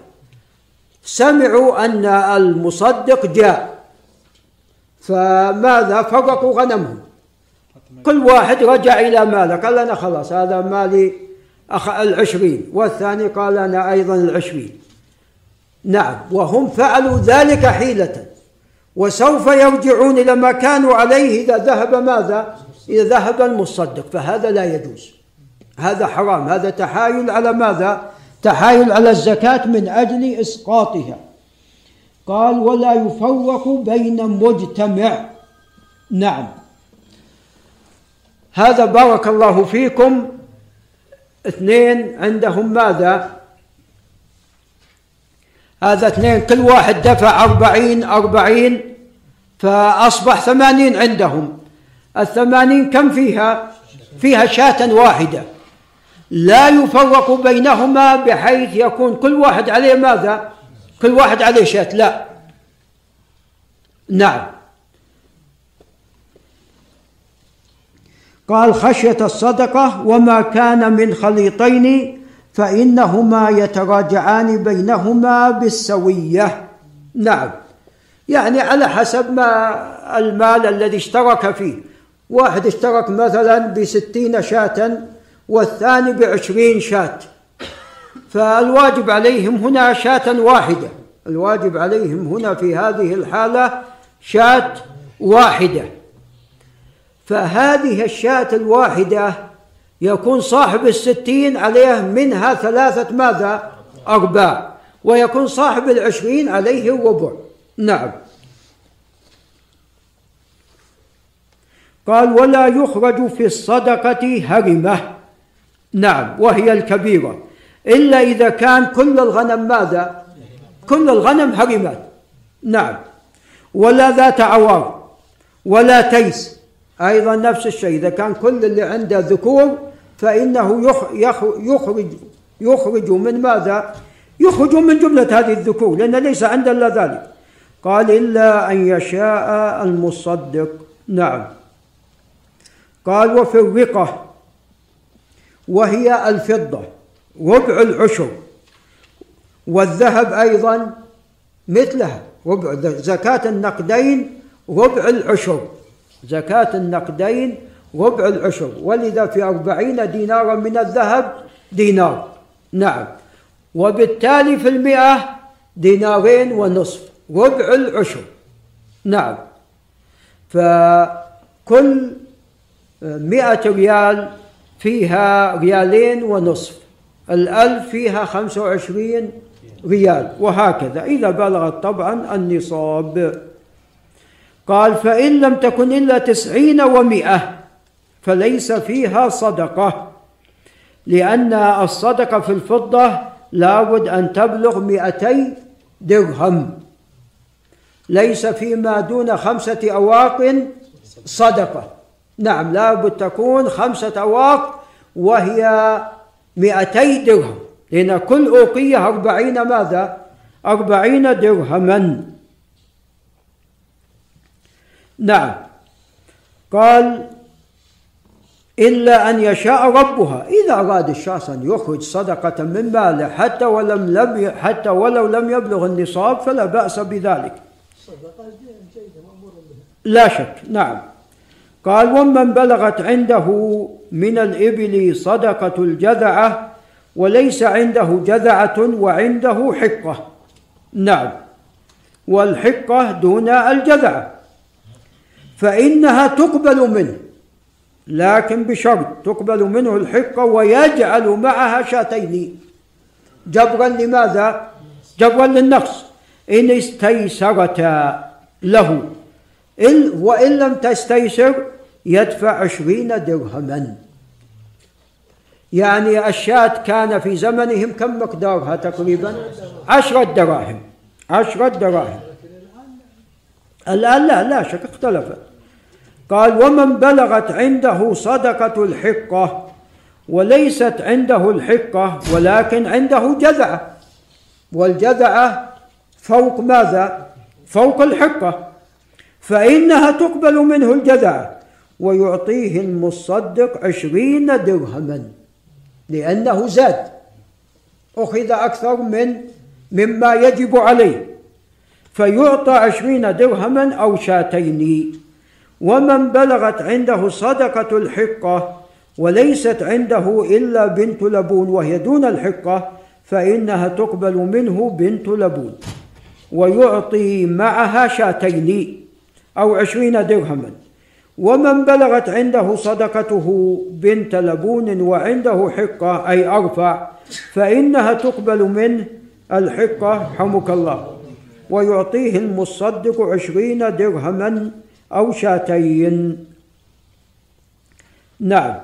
سمعوا أن المصدق جاء. فماذا؟ فرقوا غنمهم. كل واحد رجع إلى ماله قال أنا خلاص هذا مالي أخ العشرين والثاني قال أنا أيضا العشرين. نعم وهم فعلوا ذلك حيلة. وسوف يرجعون إلى ما كانوا عليه إذا ذهب ماذا؟ إذا ذهب المصدق. فهذا لا يجوز. هذا حرام. هذا تحايل على ماذا؟ تحايل على الزكاة من أجل إسقاطها. قال ولا يفرق بين مجتمع. نعم. هذا بارك الله فيكم. اثنين عندهم ماذا؟ هذا اثنين كل واحد دفع أربعين أربعين فأصبح ثمانين عندهم. الثمانين كم فيها؟ فيها شاة واحدة. لا يفرق بينهما بحيث يكون كل واحد عليه ماذا؟ كل واحد عليه شاة لا. نعم. قال خشية الصدقة وما كان من خليطين فإنهما يتراجعان بينهما بالسوية. نعم. يعني على حسب ما المال الذي اشترك فيه. واحد اشترك مثلا بستين شاة والثاني بعشرين شاة. فالواجب عليهم هنا شاة واحدة. الواجب عليهم هنا في هذه الحالة شاة واحدة. فهذه الشاة الواحدة يكون صاحب الستين عليه منها ثلاثة ماذا؟ أرباع ويكون صاحب العشرين عليه الربع نعم. قال ولا يخرج في الصدقة هرمة. نعم وهي الكبيرة. إلا إذا كان كل الغنم ماذا؟ كل الغنم هرمات نعم. ولا ذات عوار ولا تيس. أيضا نفس الشيء. إذا كان كل اللي عنده ذكور فإنه يخرج يخرج من ماذا؟ يخرج من جملة هذه الذكور لأن ليس عنده إلا ذلك. قال إلا أن يشاء المصدق. نعم. قال وفي الرقة وهي الفضة ربع العشر. والذهب أيضا مثلها ربع زكاة النقدين ربع العشر. زكاة النقدين ربع العشر ولذا في أربعين دينارا من الذهب دينار. نعم. وبالتالي في المئة دينارين ونصف ربع العشر. نعم. فكل مئة ريال فيها ريالين ونصف الألف فيها خمسة وعشرين ريال وهكذا. إذا بلغت طبعا النصاب. قال فإن لم تكن إلا تسعين ومئة فليس فيها صدقة لأن الصدقة في الفضة لابد أن تبلغ مئتي درهم. ليس فيما دون خمسة أواق صدقة. نعم لابد تكون خمسة أواق وهي مئتي درهم. لأن كل أوقية أربعين ماذا؟ أربعين درهما. نعم قال إلا أن يشاء ربها إذا أراد الشخص أن يخرج صدقة من ماله حتى ولم لم حتى ولو لم يبلغ النصاب فلا بأس بذلك. لا شك نعم. قال ومن بلغت عنده من الإبل صدقة الجذعة وليس عنده جذعة وعنده حقة. نعم. والحقة دون الجذعة. فإنها تقبل منه. لكن بشرط تقبل منه الحقة ويجعل معها شاتين. جبرا لماذا؟ جبرا للنقص إن استيسرتا له. إن وإن لم تستيسر يدفع عشرين درهما. يعني الشاة كان في زمنهم كم مقدارها تقريبا؟ عشرة دراهم. عشرة دراهم. الآن لا لا شك اختلفت. قال ومن بلغت عنده صدقة الحقة وليست عنده الحقة ولكن عنده جذعة والجذعة فوق ماذا؟ فوق الحقة. فإنها تقبل منه الجذعة ويعطيه المصدق عشرين درهما لأنه زاد. أخذ أكثر من مما يجب عليه. فيعطى عشرين درهما أو شاتين. ومن بلغت عنده صدقة الحقة وليست عنده إلا بنت لبون وهي دون الحقة فإنها تقبل منه بنت لبون ويعطي معها شاتين أو عشرين درهما. ومن بلغت عنده صدقته بنت لبون وعنده حقة أي أرفع فإنها تقبل منه الحقة حمك الله. ويعطيه المصدق عشرين درهما أو شاتين. نعم.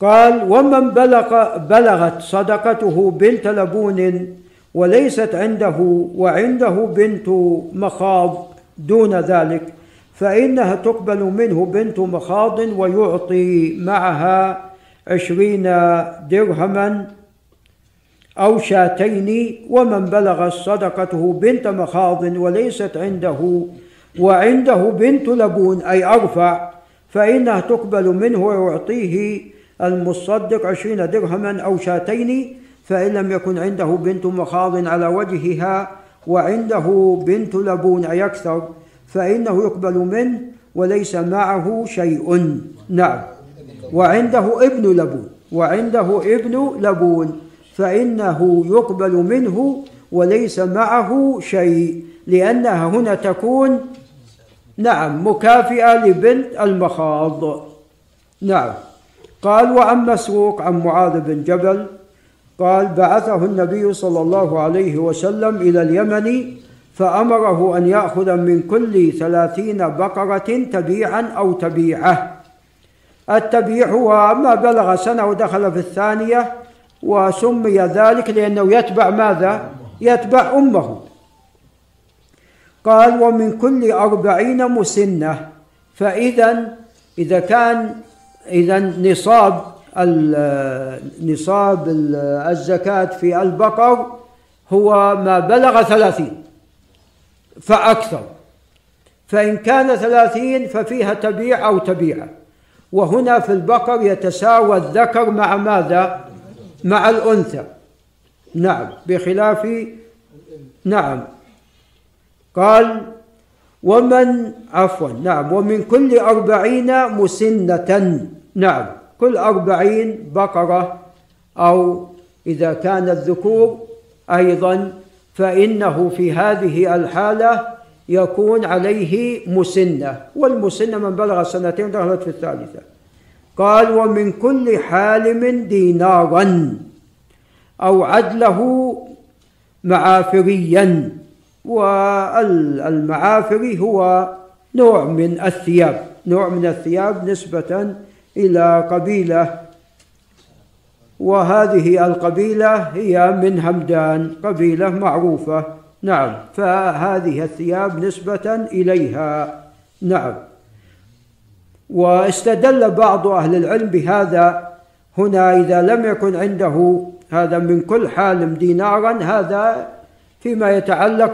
قال ومن بلغ بلغت صدقته بنت لبون وليست عنده وعنده بنت مخاض دون ذلك فإنها تقبل منه بنت مخاض ويعطي معها عشرين درهما أو شاتين. ومن بلغ صدقته بنت مخاض وليست عنده وعنده بنت لبون أي أرفع فإنها تقبل منه ويعطيه المصدق عشرين درهما أو شاتين فإن لم يكن عنده بنت مخاض على وجهها وعنده بنت لبون أي أكثر فإنه يقبل منه وليس معه شيء. نعم. وعنده ابن لبون وعنده ابن لبون فإنه يقبل منه وليس معه شيء لأنها هنا تكون نعم مكافئة لبنت المخاض. نعم. قال وعن مسروق عن معاذ بن جبل قال بعثه النبي صلى الله عليه وسلم إلى اليمن فأمره أن يأخذ من كل ثلاثين بقرة تبيعا أو تبيعة. التبيع هو ما بلغ سنة ودخل في الثانية وسمي ذلك لأنه يتبع ماذا؟ يتبع أمه. قال ومن كل أربعين مسنة فإذا إذا كان إذا نصاب نصاب الزكاة في البقر هو ما بلغ ثلاثين فأكثر. فإن كان ثلاثين ففيها تبيع أو تبيعة وهنا في البقر يتساوى الذكر مع ماذا؟ مع الأنثى. نعم بخلاف نعم. قال ومن عفوا نعم. ومن كل أربعين مسنة نعم. كل أربعين بقرة أو إذا كان الذكور أيضا فإنه في هذه الحالة يكون عليه مسنة. والمسنة من بلغ سنتين دخلت في الثالثة. قال ومن كل حالم دينارا أو عدله معافريا. والمعافري هو نوع من الثياب. نوع من الثياب نسبة إلى قبيلة. وهذه القبيلة هي من همدان قبيلة معروفة. نعم فهذه الثياب نسبة إليها. نعم. واستدل بعض أهل العلم بهذا. هنا إذا لم يكن عنده هذا من كل حال دينارا هذا فيما يتعلق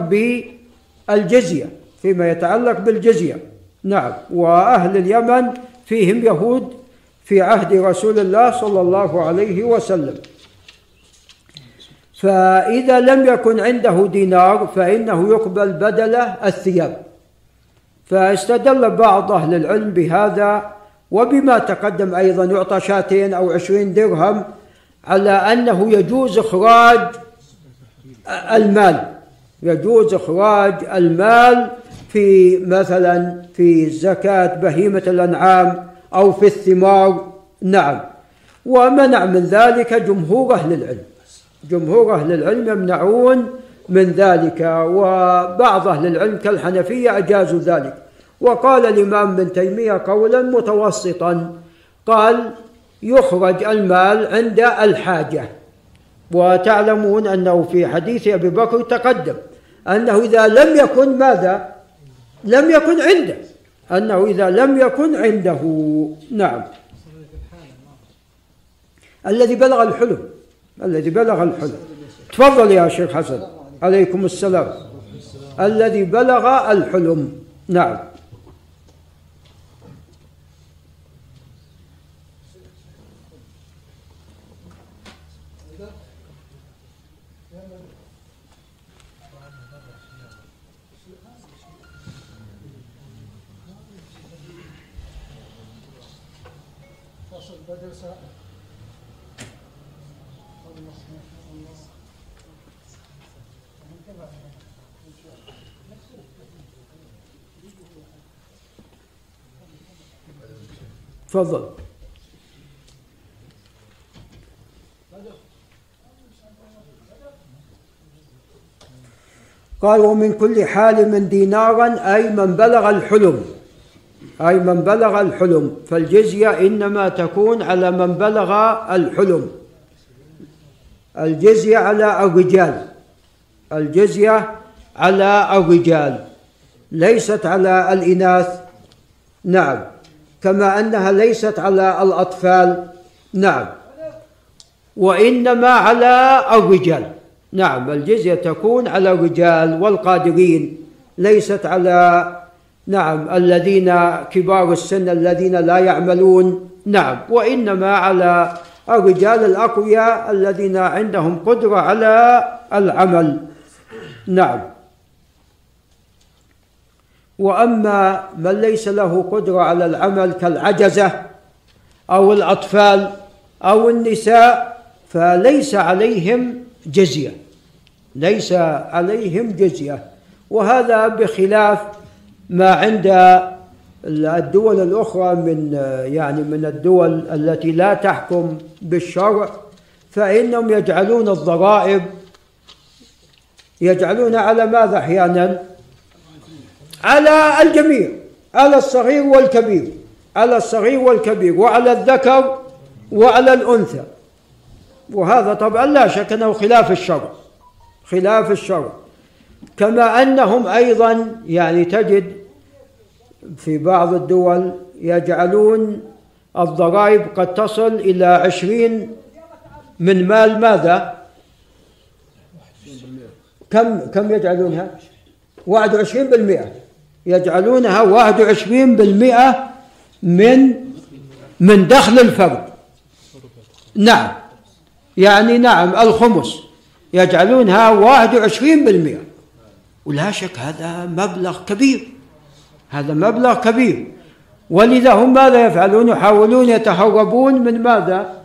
بالجزية فيما يتعلق بالجزية. نعم. وأهل اليمن فيهم يهود في عهد رسول الله صلى الله عليه وسلم. فإذا لم يكن عنده دينار فإنه يقبل بدله الثياب. فاستدل بعض أهل العلم بهذا وبما تقدم أيضا يعطى شاتين أو عشرين درهم على أنه يجوز إخراج المال. يجوز إخراج المال في مثلا في زكاة بهيمة الأنعام أو في الثمار. نعم. ومنع من ذلك جمهور أهل العلم. جمهور أهل العلم يمنعون من ذلك وبعض أهل العلم كالحنفية أجازوا ذلك. وقال الإمام ابن تيمية قولا متوسطا قال يخرج المال عند الحاجة. وتعلمون أنه في حديث أبي بكر تقدم أنه إذا لم يكن ماذا؟ لم يكن عنده. أنه إذا لم يكن عنده. نعم. الذي بلغ الحلم. الذي بلغ الحلم. تفضل يا شيخ حسن. عليكم السلام. الذي بلغ الحلم. نعم. تفضل. قال ومن كل حال من دينارا أي من بلغ الحلم أي من بلغ الحلم. فالجزية إنما تكون على من بلغ الحلم. الجزية على الرجال الجزية على الرجال. ليست على الإناث. نعم. كما أنها ليست على الأطفال. نعم. وإنما على الرجال. نعم الجزية تكون على الرجال والقادرين ليست على نعم الذين كبار السن الذين لا يعملون. نعم وإنما على الرجال الأقوياء الذين عندهم قدرة على العمل. نعم. وأما من ليس له قدرة على العمل كالعجزة أو الأطفال أو النساء فليس عليهم جزية. ليس عليهم جزية. وهذا بخلاف ما عند الدول الأخرى من يعني من الدول التي لا تحكم بالشرع فإنهم يجعلون الضرائب يجعلون على ماذا أحيانا؟ على الجميع على الصغير والكبير على الصغير والكبير وعلى الذكر وعلى الأنثى. وهذا طبعا لا شك أنه خلاف الشرع خلاف الشرع. كما أنهم أيضا يعني تجد في بعض الدول يجعلون الضرائب قد تصل إلى عشرين من مال ماذا؟ كم كم يجعلونها؟ واحد وعشرين بالمئة. يجعلونها واحد وعشرين بالمئة من من دخل الفرد. نعم. يعني نعم الخمس. يجعلونها واحد وعشرين بالمئة. ولا شك هذا مبلغ كبير. هذا مبلغ كبير. ولذا هم ماذا يفعلون؟ يحاولون يتهربون من ماذا؟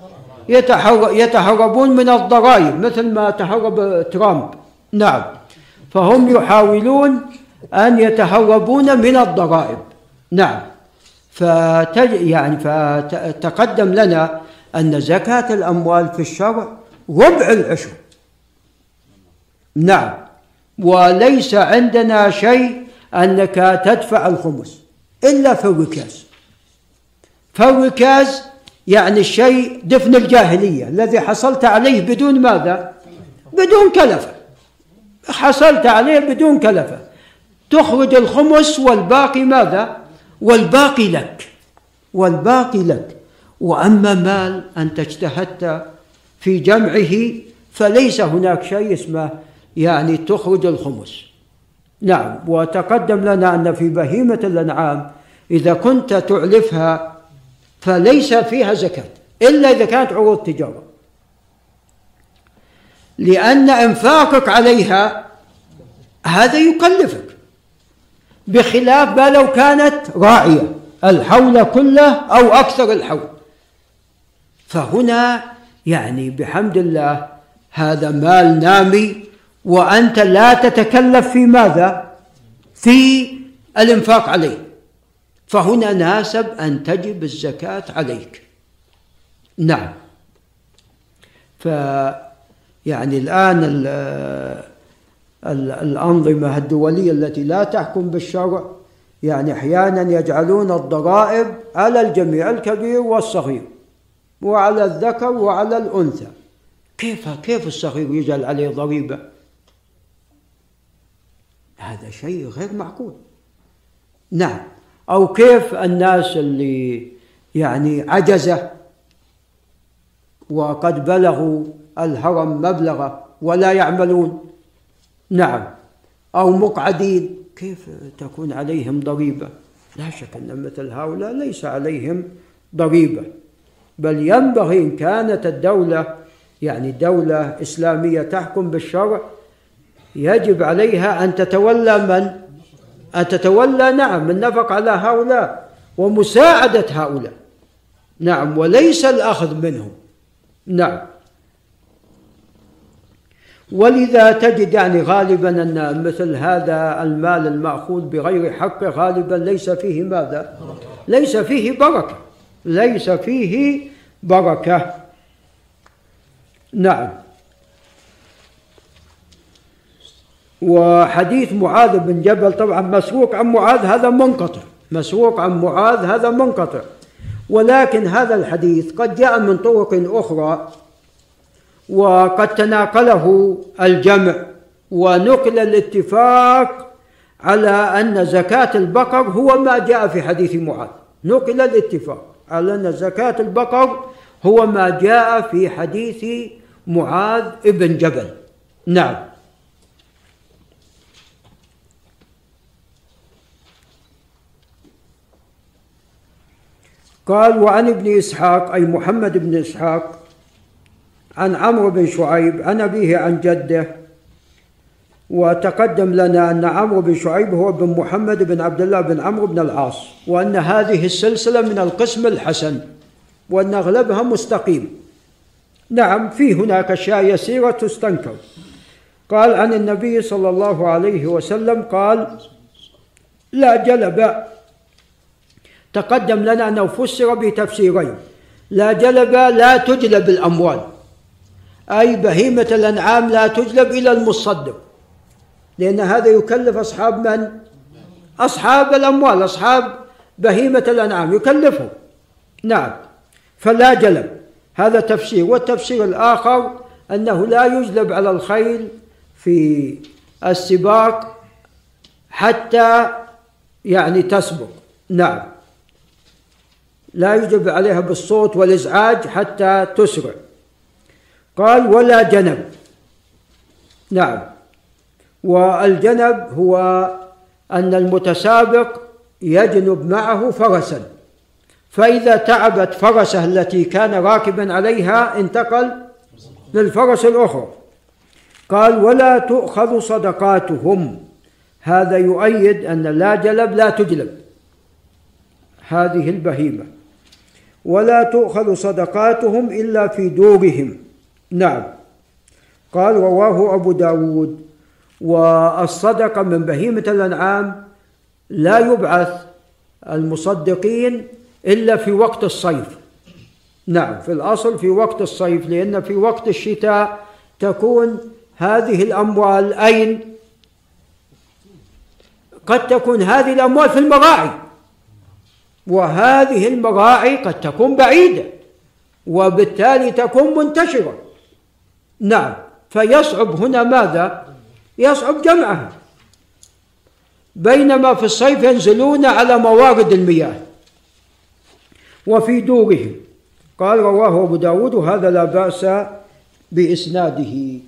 يتهربون من الضرائب مثل ما تهرب ترامب. نعم. فهم يحاولون أن يتهربون من الضرائب. نعم. فتج يعني فتقدم لنا أن زكاة الأموال في الشرع ربع العشر. نعم. وليس عندنا شيء أنك تدفع الخمس إلا في الركاز. فالركاز يعني الشيء دفن الجاهلية الذي حصلت عليه بدون ماذا؟ بدون كلفة. حصلت عليه بدون كلفة. تخرج الخمس والباقي ماذا؟ والباقي لك. والباقي لك. وأما مال أنت اجتهدت في جمعه فليس هناك شيء اسمه يعني تخرج الخمس. نعم وتقدم لنا أن في بهيمة الأنعام إذا كنت تعلفها فليس فيها زكاة إلا إذا كانت عروض تجارة. لأن إنفاقك عليها هذا يكلفك. بخلاف ما لو كانت راعية الحول كله أو أكثر الحول. فهنا يعني بحمد الله هذا مال نامي وأنت لا تتكلف في ماذا؟ في الإنفاق عليه. فهنا ناسب أن تجب الزكاة عليك. نعم. ف يعني الآن ال ال الأنظمة الدولية التي لا تحكم بالشرع يعني أحيانا يجعلون الضرائب على الجميع الكبير والصغير وعلى الذكر وعلى الأنثى. كيف كيف الصغير يجعل عليه ضريبة؟ هذا شيء غير معقول. نعم. أو كيف الناس اللي يعني عجزة وقد بلغوا الهرم مبلغه ولا يعملون؟ نعم. أو مقعدين. كيف تكون عليهم ضريبة؟ لا شك أن مثل هؤلاء ليس عليهم ضريبة. بل ينبغي إن كانت الدولة يعني دولة إسلامية تحكم بالشرع يجب عليها أن تتولى من؟ أن تتولى نعم النفق على هؤلاء ومساعدة هؤلاء. نعم وليس الأخذ منهم. نعم. ولذا تجد يعني غالبا أن مثل هذا المال المأخوذ بغير حق غالبا ليس فيه ماذا؟ ليس فيه بركة. ليس فيه بركة. نعم. وحديث معاذ بن جبل طبعا مسروق عن معاذ هذا منقطع. مسروق عن معاذ هذا منقطع. ولكن هذا الحديث قد جاء من طرق أخرى. وقد تناقله الجمع. ونقل الاتفاق على أن زكاة البقر هو ما جاء في حديث معاذ. نقل الاتفاق على أن زكاة البقر هو ما جاء في حديث معاذ ابن جبل. نعم. قال وعن ابن إسحاق أي محمد بن إسحاق عن عمرو بن شعيب عن أبيه عن جده. وتقدم لنا أن عمرو بن شعيب هو بن محمد بن عبد الله بن عمرو بن العاص وأن هذه السلسلة من القسم الحسن وأن أغلبها مستقيم. نعم في هناك أشياء يسيرة تستنكر. قال عن النبي صلى الله عليه وسلم قال لا جلب. تقدم لنا أنه فسر بتفسيرين لا جلب لا تجلب الأموال. أي بهيمة الأنعام لا تجلب إلى المصدق. لأن هذا يكلف أصحاب من؟ أصحاب الأموال أصحاب بهيمة الأنعام يكلفهم. نعم. فلا جلب. هذا تفسير. والتفسير الآخر أنه لا يجلب على الخيل في السباق حتى يعني تسبق. نعم. لا يجب عليها بالصوت والإزعاج حتى تسرع. قال ولا جنب. نعم. والجنب هو أن المتسابق يجنب معه فرسا. فإذا تعبت فرسه التي كان راكبا عليها انتقل للفرس الأخرى. قال ولا تؤخذ صدقاتهم. هذا يؤيد أن لا جلب لا تجلب. هذه البهيمة. ولا تؤخذ صدقاتهم إلا في دورهم. نعم. قال رواه أبو داود. والصدقة من بهيمة الأنعام لا يبعث المصدقين إلا في وقت الصيف. نعم في الأصل في وقت الصيف لأن في وقت الشتاء تكون هذه الأموال أين؟ قد تكون هذه الأموال في المراعي. وهذه المراعي قد تكون بعيدة وبالتالي تكون منتشرة. نعم. فيصعب هنا ماذا؟ يصعب جمعها. بينما في الصيف ينزلون على موارد المياه وفي دورهم. قال رواه أبو داود وهذا لا بأس بإسناده.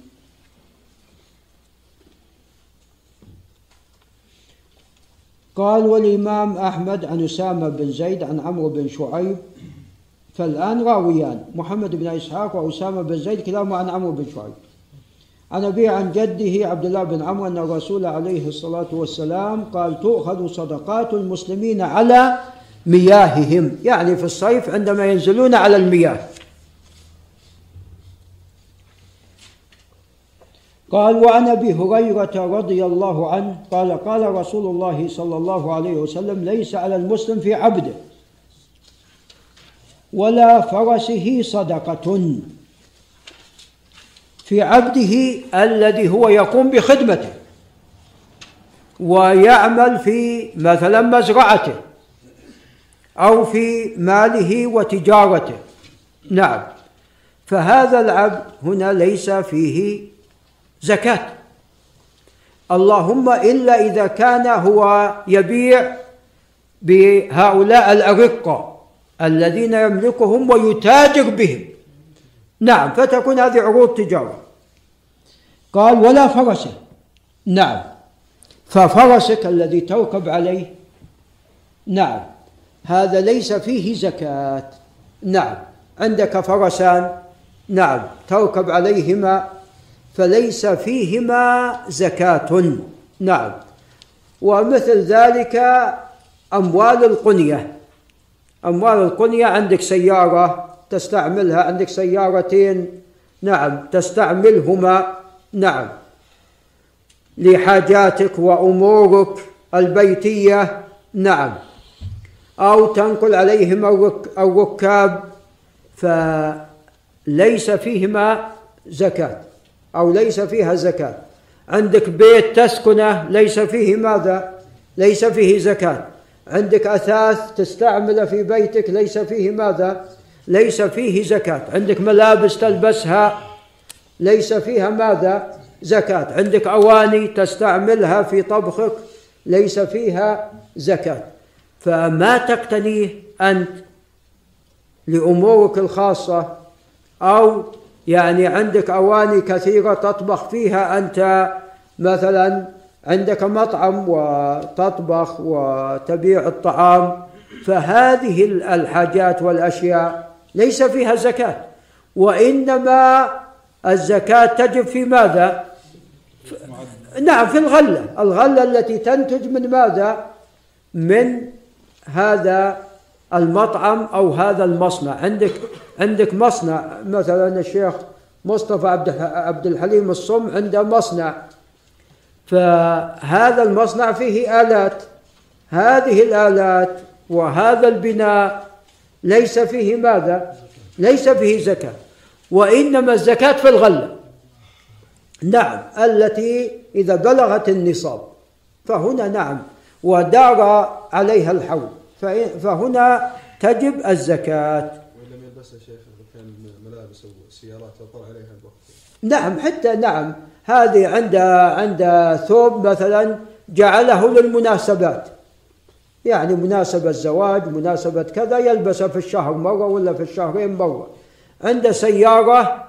قال والإمام أحمد عن أسامة بن زيد عن عمرو بن شعيب فالآن راويان محمد بن إسحاق وأسامة بن زيد كلاهما عن عمرو بن شعيب. عن أبي عن جده عبد الله بن عمرو أن الرسول عليه الصلاة والسلام قال تؤخذ صدقات المسلمين على مياههم. يعني في الصيف عندما ينزلون على المياه. قال وعن أبي هريرة رضي الله عنه قال قال رسول الله صلى الله عليه وسلم ليس على المسلم في عبده. ولا فرسه صدقة. في عبده الذي هو يقوم بخدمته ويعمل في مثلا مزرعته أو في ماله وتجارته. نعم. فهذا العبد هنا ليس فيه زكاة. اللهم إلا إذا كان هو يبيع بهؤلاء الأرقة. الذين يملكهم ويتاجر بهم. نعم فتكون هذه عروض تجارة. قال ولا فرسه نعم. ففرسك الذي تركب عليه. نعم. هذا ليس فيه زكاة. نعم. عندك فرسان. نعم. تركب عليهما. فليس فيهما زكاة. نعم. ومثل ذلك أموال القنية. أموال القنية عندك سيارة تستعملها عندك سيارتين نعم تستعملهما نعم. لحاجاتك وأمورك البيتية نعم. أو تنقل عليهما الركاب فليس فيهما زكاة أو ليس فيها زكاة. عندك بيت تسكنه ليس فيه ماذا؟ ليس فيه زكاة. عندك أثاث تستعمله في بيتك ليس فيه ماذا؟ ليس فيه زكاة. عندك ملابس تلبسها ليس فيها ماذا؟ زكاة. عندك أواني تستعملها في طبخك ليس فيها زكاة. فما تقتنيه أنت لأمورك الخاصة؟ أو يعني عندك أواني كثيرة تطبخ فيها أنت مثلا عندك مطعم وتطبخ وتبيع الطعام فهذه الحاجات والأشياء ليس فيها زكاة وإنما الزكاة تجب في ماذا؟ نعم في الغلة الغلة التي تنتج من ماذا؟ من هذا المطعم أو هذا المصنع عندك عندك مصنع مثلا الشيخ مصطفى عبد عبد الحليم الصم عنده مصنع فهذا المصنع فيه آلات. هذه الآلات وهذا البناء ليس فيه ماذا؟ ليس فيه زكاة. وإنما الزكاة في الغلة نعم التي إذا بلغت النصاب فهنا نعم ودار عليها الحول. فهنا تجب الزكاة. وإن لم يلبسها شيخ كان ملابس أو سيارات يطلع عليها الوقت. نعم حتى نعم هذه عند عند ثوب مثلا جعله للمناسبات. يعني مناسبة زواج مناسبة كذا يلبسها في الشهر مرة ولا في الشهرين مرة. عند سيارة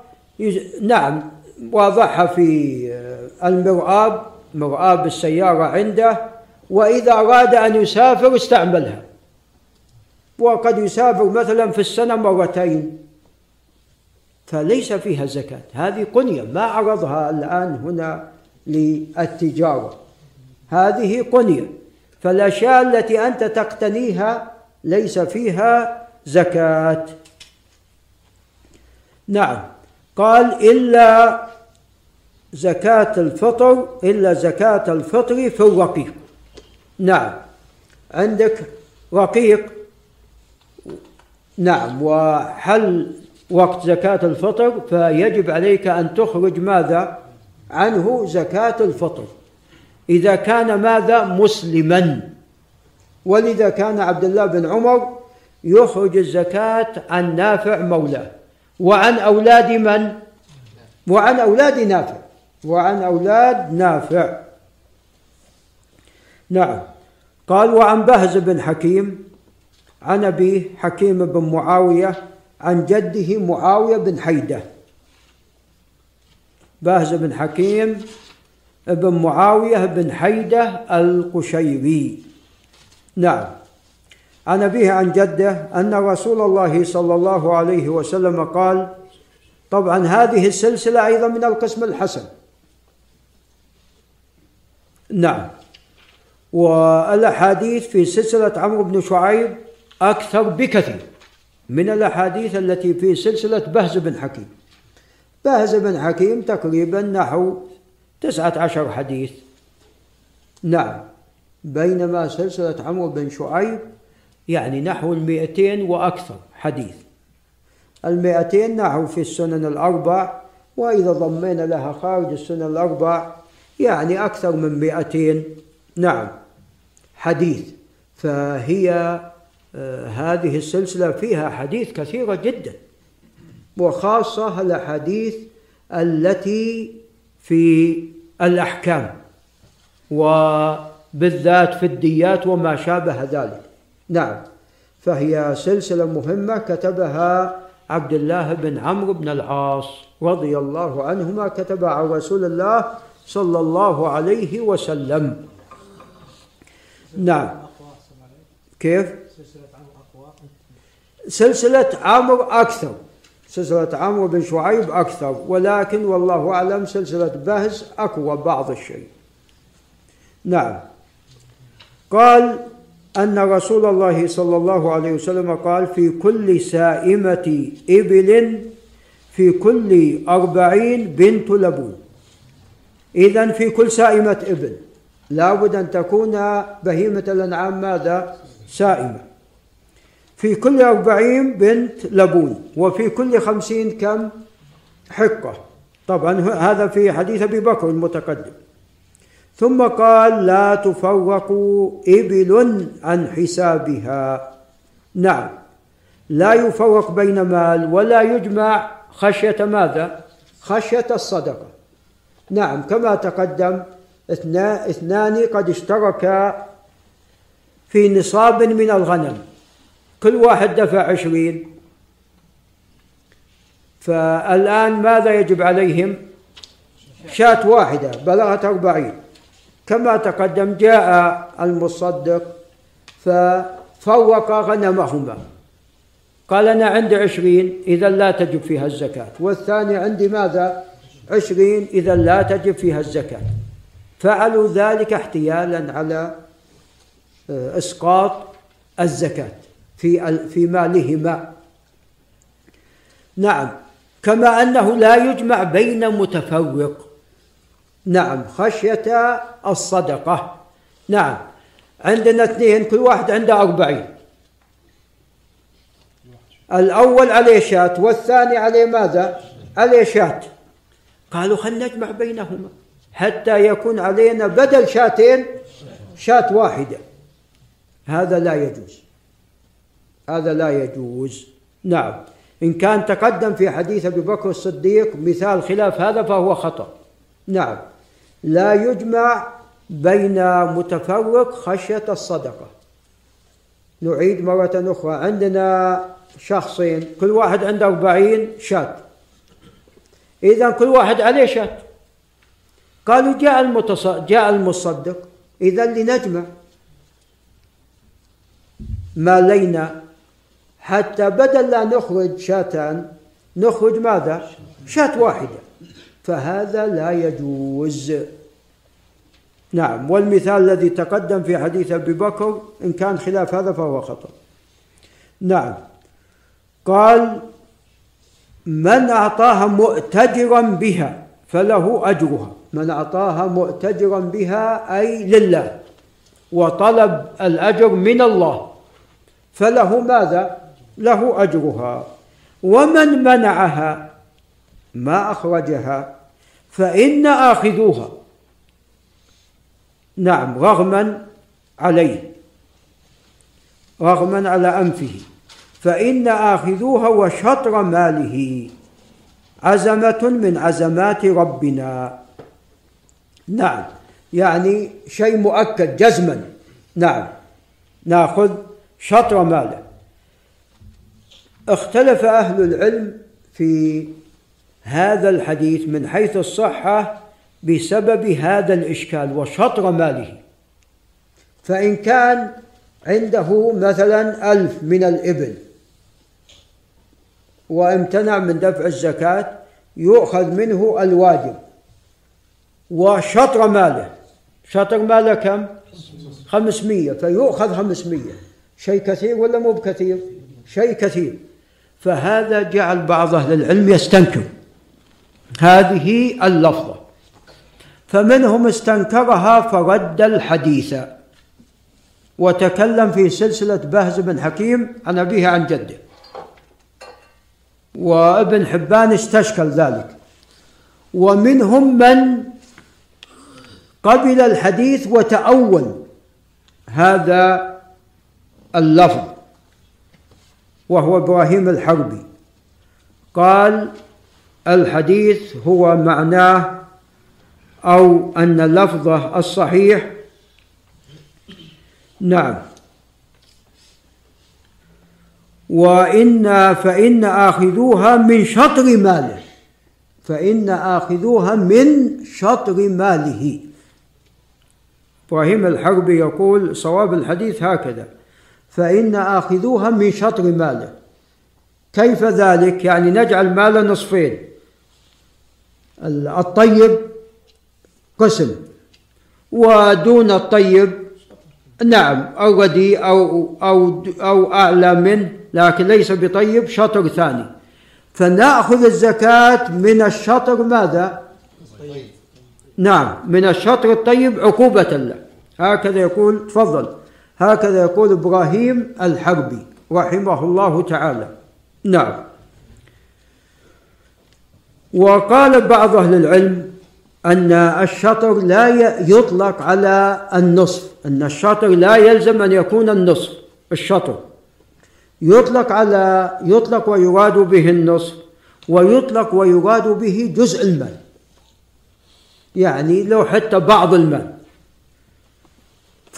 نعم واضعها في المرآب مرآب السيارة عنده وإذا أراد أن يسافر استعملها. وقد يسافر مثلا في السنة مرتين. فليس فيها زكاة. هذه قنية ما عرضها الآن هنا للتجارة. هذه قنية. فالأشياء التي أنت تقتنيها ليس فيها زكاة. نعم. قال إلا زكاة الفطر إلا زكاة الفطر في الرقيق. نعم. عندك رقيق؟ نعم. وحل وقت زكاة الفطر فيجب عليك أن تخرج ماذا؟ عنه زكاة الفطر. إذا كان ماذا؟ مسلما. ولذا كان عبد الله بن عمر يخرج الزكاة عن نافع مولاه. وعن أولاد من؟ وعن أولاد نافع. وعن أولاد نافع. نعم. قال وعن بهز بن حكيم عن أبيه حكيم بن معاوية عن جده معاوية بن حيدة. باهز بن حكيم بن معاوية بن حيدة القشيري نعم. عن أبيه عن جده أن رسول الله صلى الله عليه وسلم قال طبعا هذه السلسلة أيضا من القسم الحسن. نعم. والأحاديث في سلسلة عمرو بن شعيب أكثر بكثير. من الأحاديث التي في سلسلة بهز بن حكيم. بهز بن حكيم تقريبا نحو تسعة عشر حديث. نعم بينما سلسلة عمرو بن شعيب يعني نحو المئتين وأكثر حديث. المئتين نحو في السنن الأربع وإذا ضمينا لها خارج السنن الأربع يعني أكثر من مئتين. نعم حديث. فهي هذه السلسلة فيها حديث كثيرة جدا وخاصة الأحاديث التي في الأحكام وبالذات في الديات وما شابه ذلك. نعم فهي سلسلة مهمة كتبها عبد الله بن عمرو بن العاص رضي الله عنهما كتب عن رسول الله صلى الله عليه وسلم. نعم كيف؟ سلسلة عمرو أكثر. سلسلة عمرو بن شعيب أكثر. ولكن والله أعلم سلسلة بهز أقوى بعض الشيء. نعم. قال أن رسول الله صلى الله عليه وسلم قال في كل سائمة إبل في كل أربعين بنت لبون. إذا في كل سائمة إبل. لابد أن تكون بهيمة الأنعام ماذا؟ سائمة. في كل أربعين بنت لبون وفي كل خمسين كم حقة. طبعا هذا في حديث أبي بكر المتقدم. ثم قال لا تفرق إبل عن حسابها. نعم. لا يفرق بين مال ولا يجمع خشية ماذا؟ خشية الصدقة. نعم كما تقدم اثنان قد اشتركا في نصاب من الغنم. كل واحد دفع عشرين. فالآن ماذا يجب عليهم؟ شاة واحدة بلغت أربعين. كما تقدم جاء المصدق ففوق غنمهما. قال أنا عندي عشرين إذا لا تجب فيها الزكاة. والثاني عندي ماذا؟ عشرين إذا لا تجب فيها الزكاة. فعلوا ذلك احتيالا على آه، إسقاط الزكاة. في في مالهما. نعم. كما أنه لا يجمع بين متفرق نعم. خشية الصدقة. نعم. عندنا اثنين كل واحد عنده أربعين. الأول عليه شاة والثاني عليه ماذا؟ عليه شاة قالوا خلنا نجمع بينهما. حتى يكون علينا بدل شاتين شاة واحدة. هذا لا يجوز. هذا لا يجوز. نعم. إن كان تقدم في حديث أبي بكر الصديق مثال خلاف هذا فهو خطأ. نعم. لا يجمع بين متفرق خشية الصدقة. نعيد مرة أخرى. عندنا شخصين كل واحد عنده أربعين شاة. إذا كل واحد عليه شاة. قالوا جاء المتص... جاء المصدق. إذا لنجمع مالينا حتى بدل لا نخرج شاتان نخرج ماذا؟ شاة واحدة. فهذا لا يجوز. نعم والمثال الذي تقدم في حديث أبي بكر إن كان خلاف هذا فهو خطأ. نعم. قال من أعطاها مؤتجرا بها فله أجرها. من أعطاها مؤتجرا بها أي لله. وطلب الأجر من الله. فله ماذا؟ له أجرها. ومن منعها؟ ما أخرجها. فإن آخذوها. نعم رغما عليه. رغما على أنفه. فإن آخذوها وشطر ماله. عزمة من عزمات ربنا. نعم يعني شيء مؤكد جزما. نعم نأخذ شطر ماله. اختلف أهل العلم في هذا الحديث من حيث الصحة بسبب هذا الإشكال وشطر ماله. فإن كان عنده مثلا ألف من الإبل وامتنع من دفع الزكاة يؤخذ منه الواجب وشطر ماله. شطر ماله كم؟ خمسمية. فيؤخذ خمسمية. شيء كثير ولا مو بكثير؟ شيء كثير. فهذا جعل بعض أهل العلم يستنكر هذه اللفظة. فمنهم استنكرها فرد الحديث. وتكلم في سلسلة بهز بن حكيم عن أبيه عن جده. وابن حبان استشكل ذلك. ومنهم من قبل الحديث وتأول هذا اللفظ. وهو إبراهيم الحربي. قال الحديث هو معناه أو أن لفظه الصحيح. نعم. وإن فإن آخذوها من شطر ماله. فإن آخذوها من شطر ماله. إبراهيم الحربي يقول صواب الحديث هكذا. فإن آخذوها من شطر ماله. كيف ذلك؟ يعني نجعل ماله نصفين. الطيب قسم. ودون الطيب نعم الردي أو, أو, أو أعلى منه لكن ليس بطيب شطر ثاني. فنأخذ الزكاة من الشطر ماذا؟ نعم من الشطر الطيب عقوبة له. هكذا يقول تفضل. هكذا يقول إبراهيم الحربي رحمه الله تعالى. نعم. وقال بعض أهل العلم أن الشطر لا يطلق على النصف أن الشطر لا يلزم أن يكون النصف الشطر. يطلق على يطلق ويراد به النصف ويطلق ويراد به جزء المال. يعني لو حتى بعض المال.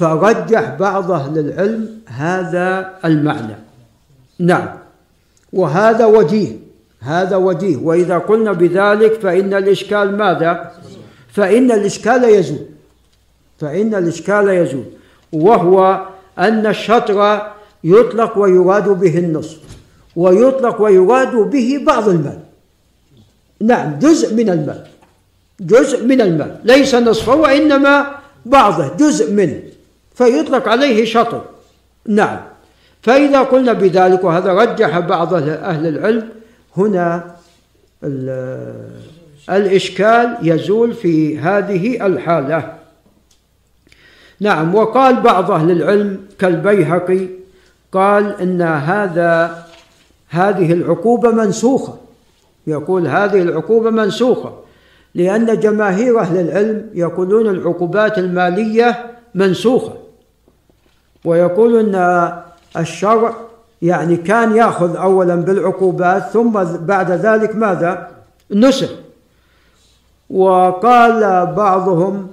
فرجح بعض أهل العلم هذا المعنى. نعم. وهذا وجيه هذا وجيه. وإذا قلنا بذلك فإن الإشكال ماذا؟ فإن الإشكال يزول. فإن الإشكال يزول. وهو أن الشطر يطلق ويراد به النصف ويطلق ويراد به بعض المال. نعم جزء من المال جزء من المال ليس نصفه وإنما بعضه جزء منه. فيطلق عليه شطر. نعم. فإذا قلنا بذلك وهذا رجح بعض أهل العلم هنا ال- الإشكال يزول في هذه الحالة. نعم. وقال بعض أهل العلم كالبيهقي قال إن هذا هذه العقوبة منسوخة. يقول هذه العقوبة منسوخة لأن جماهير أهل العلم يقولون العقوبات المالية منسوخة. ويقول أن الشرع يعني كان يأخذ أولا بالعقوبات ثم بعد ذلك ماذا؟ نسخ وقال بعضهم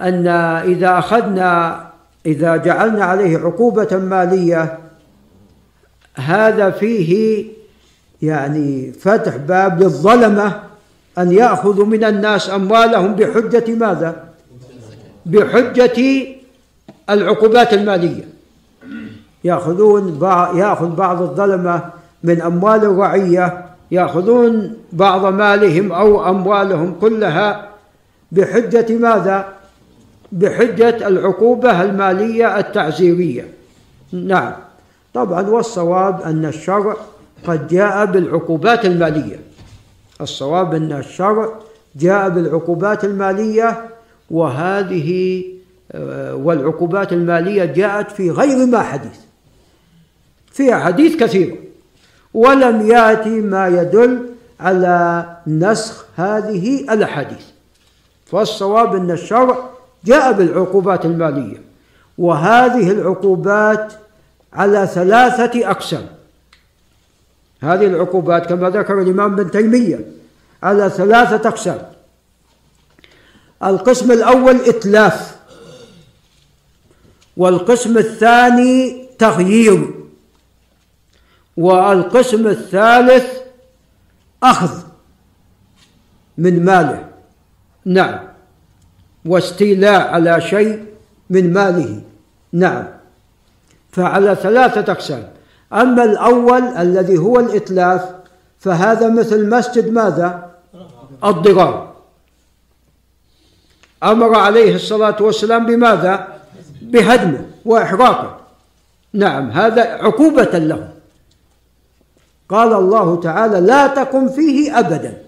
أن إذا أخذنا إذا جعلنا عليه عقوبة مالية هذا فيه يعني فتح باب للظلمة أن يأخذوا من الناس أموالهم بحجة ماذا؟ بحجة العقوبات المالية. يأخذون يأخذ بعض الظلمة من أموال الرعية يأخذون بعض مالهم أو أموالهم كلها بحجة ماذا؟ بحجة العقوبة المالية التعزيرية. نعم. طبعا والصواب أن الشرع قد جاء بالعقوبات المالية. الصواب أن الشرع جاء بالعقوبات المالية وهذه والعقوبات المالية جاءت في غير ما حديث. فيها حديث كثير. ولم يأتي ما يدل على نسخ هذه الأحاديث. فالصواب أن الشرع جاء بالعقوبات المالية. وهذه العقوبات على ثلاثة أقسام. هذه العقوبات كما ذكر الإمام ابن تيمية على ثلاثة أقسام. القسم الأول إتلاف. والقسم الثاني تغيير. والقسم الثالث أخذ من ماله. نعم. واستيلاء على شيء من ماله. نعم. فعلى ثلاثة أقسام. أما الأول الذي هو الإتلاف فهذا مثل مسجد ماذا؟ الضرار. أمر عليه الصلاة والسلام بماذا؟ بهدمه وإحراقه نعم هذا عقوبة له قال الله تعالى لا تقم فيه أبدا.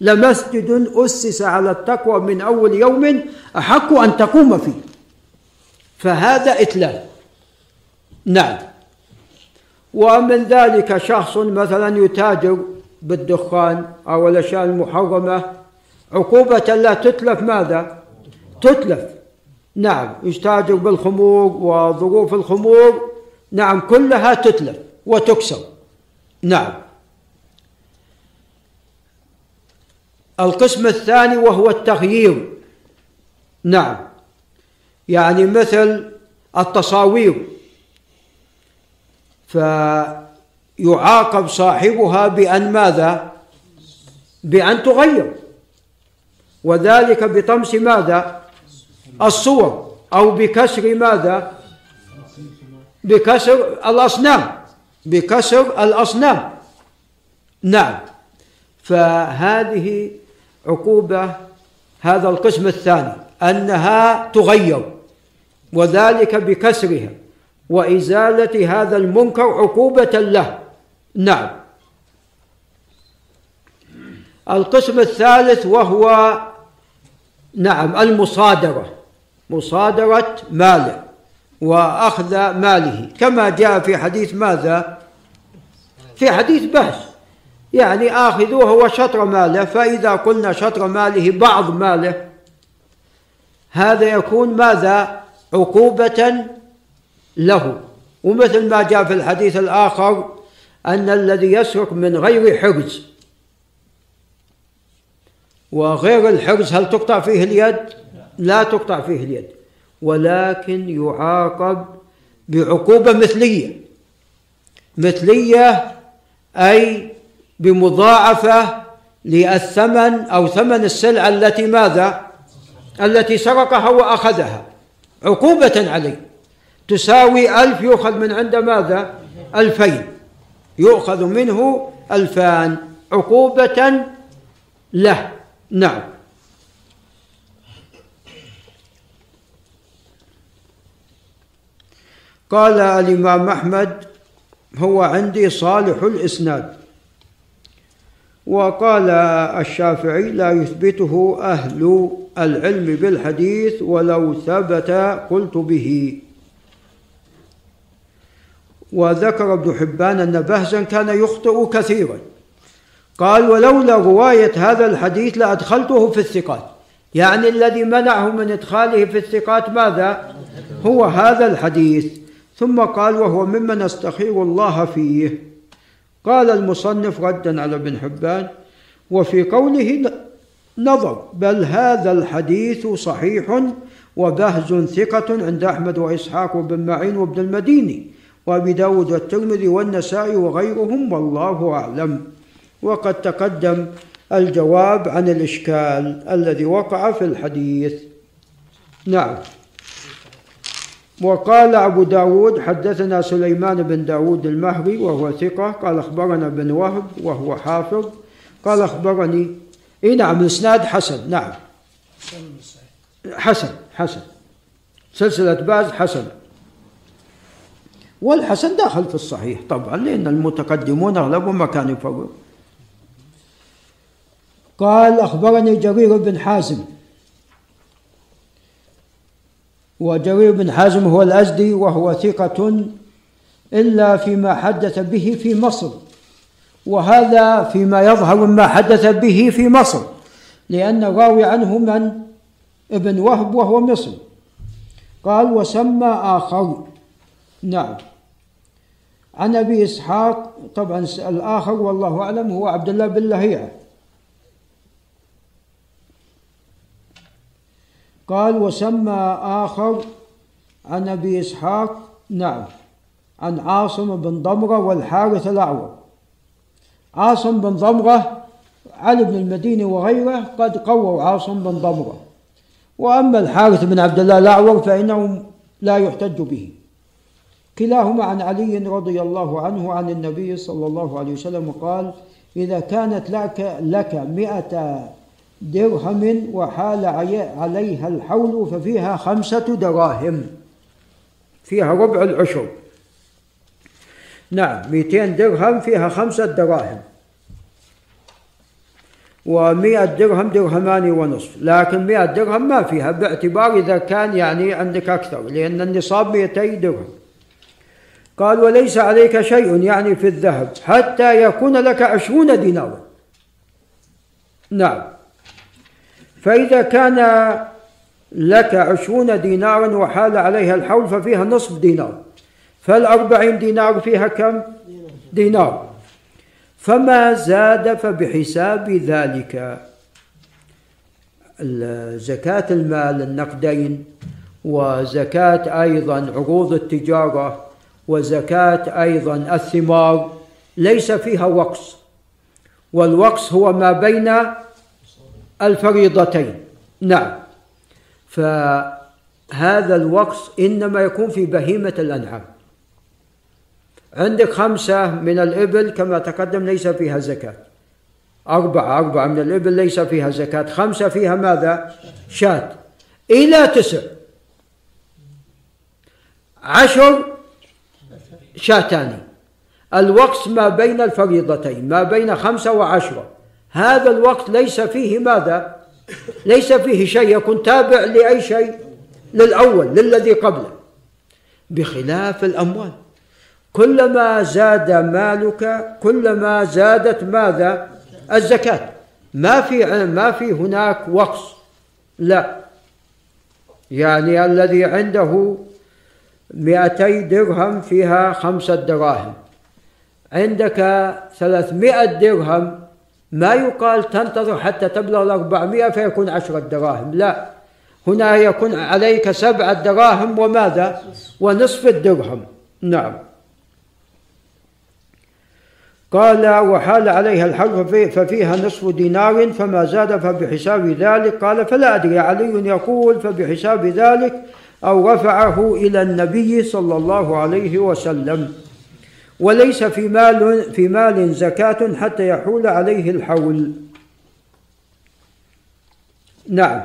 لمسجد أسس على التقوى من أول يوم أحق أن تقوم فيه. فهذا إتلاف نعم. ومن ذلك شخص مثلا يتاجر بالدخان أو الأشياء المحرمة. عقوبة لا تتلف ماذا؟ تتلف. نعم يتاجر بالخمور وظروف الخمور نعم كلها تتلف وتكسر. نعم. القسم الثاني وهو التغيير. نعم. يعني مثل التصاوير. فيعاقب صاحبها بأن ماذا؟ بأن تغير. وذلك بطمس ماذا؟ الصور أو بكسر ماذا؟ بكسر الأصنام. بكسر الأصنام. نعم. فهذه عقوبة هذا القسم الثاني أنها تغير وذلك بكسرها وإزالة هذا المنكر عقوبة له. نعم. القسم الثالث وهو نعم المصادرة. مصادرة ماله وأخذ ماله. كما جاء في حديث ماذا؟ في حديث بهس يعني آخذوه وشطر ماله فإذا قلنا شطر ماله بعض ماله هذا يكون ماذا؟ عقوبة له. ومثل ما جاء في الحديث الآخر أن الذي يسرق من غير حرز وغير الحرز هل تقطع فيه اليد؟ لا تقطع فيه اليد ولكن يعاقب بعقوبة مثلية. مثلية أي بمضاعفة للثمن أو ثمن السلعة التي ماذا؟ التي سرقها وأخذها. عقوبة عليه. تساوي ألف يؤخذ من عند ماذا؟ ألفين. يؤخذ منه ألفان عقوبة له. نعم. قال الإمام أحمد هو عندي صالح الإسناد. وقال الشافعي لا يثبته أهل العلم بالحديث ولو ثبت قلت به. وذكر ابن حبان أن بهزا كان يخطئ كثيرا. قال ولولا رواية هذا الحديث لأدخلته في الثقات. يعني الذي منعه من إدخاله في الثقات ماذا؟ هو هذا الحديث. ثم قال وهو ممن استخير الله فيه. قال المصنف ردا على ابن حبان وفي قوله نظر بل هذا الحديث صحيح وبهز ثقة عند أحمد وإسحاق وابن معين وابن المديني وأبي داود والترمذي والنسائي وغيرهم والله أعلم. وقد تقدم الجواب عن الإشكال الذي وقع في الحديث. نعم. وقال أبو داود حدثنا سليمان بن داود المهري وهو ثقة قال أخبرنا بن وهب وهو حافظ قال أخبرني إيه نعم الإسناد حسن نعم. حسن حسن. سلسلة باز حسن. والحسن داخل في الصحيح طبعا لأن المتقدمون أغلبهم ما كانوا يفرقون قال أخبرني جرير بن حازم وجرير بن حازم هو الأزدي وهو ثقة إلا فيما حدث به في مصر. وهذا فيما يظهر مما حدث به في مصر لأن الراوي عنه من؟ ابن وهب وهو مصر قال وسمى آخر. نعم. عن أبي إسحاق طبعا الآخر والله أعلم هو عبد الله بن لهيعة. قال وسمى آخر عن أبي إسحاق نعم عن عاصم بن ضمرة والحارث الأعور. عاصم بن ضمرة علي بن المديني وغيره قد قووا عاصم بن ضمرة. وأما الحارث بن عبد الله الأعور فإنه لا يحتج به. كلاهما عن علي رضي الله عنه عن النبي صلى الله عليه وسلم قال إذا كانت لك لك مئة درهم وحال عليها الحول ففيها خمسة دراهم. فيها ربع العشر. نعم 200 درهم فيها خمسة دراهم. ومئة درهم درهمان ونصف. لكن مئة درهم ما فيها باعتبار إذا كان يعني عندك أكثر لأن النصاب 200 درهم. قال وليس عليك شيء يعني في الذهب حتى يكون لك عشرون دينارا. نعم. فإذا كان لك عشرون دينارا وحال عليها الحول ففيها نصف دينار فالأربعين دينار فيها كم؟ دينار. فما زاد فبحساب ذلك. زكاة المال النقدين وزكاة أيضا عروض التجارة وزكاة أيضا الثمار ليس فيها وقص. والوقص هو ما بين الفريضتين. نعم. فهذا الوقص إنما يكون في بهيمة الأنعام. عندك خمسة من الإبل كما تقدم ليس فيها زكاة. أربعة أربعة من الإبل ليس فيها زكاة. خمسة فيها ماذا؟ شاة. إلى تسع. عشر شاتان الوقت ما بين الفريضتين ما بين خمسة وعشرة. هذا الوقت ليس فيه ماذا؟ ليس فيه شيء. يكون تابع لأي شيء؟ للأول للذي قبله. بخلاف الأموال. كلما زاد مالك كلما زادت ماذا؟ الزكاة. ما في ما في هناك وقص. لا. يعني الذي عنده مئتي درهم فيها خمسة دراهم. عندك ثلاثمائة درهم ما يقال تنتظر حتى تبلغ الأربعمائة فيكون عشرة دراهم. لا. هنا يكون عليك سبعة دراهم وماذا؟ ونصف الدرهم. نعم. قال وحال عليها الحرف ففيها نصف دينار فما زاد فبحساب ذلك. قال فلا أدري. علي يقول فبحساب ذلك أو رفعه إلى النبي صلى الله عليه وسلم. وليس في مال في مال زكاة حتى يحول عليه الحول. نعم.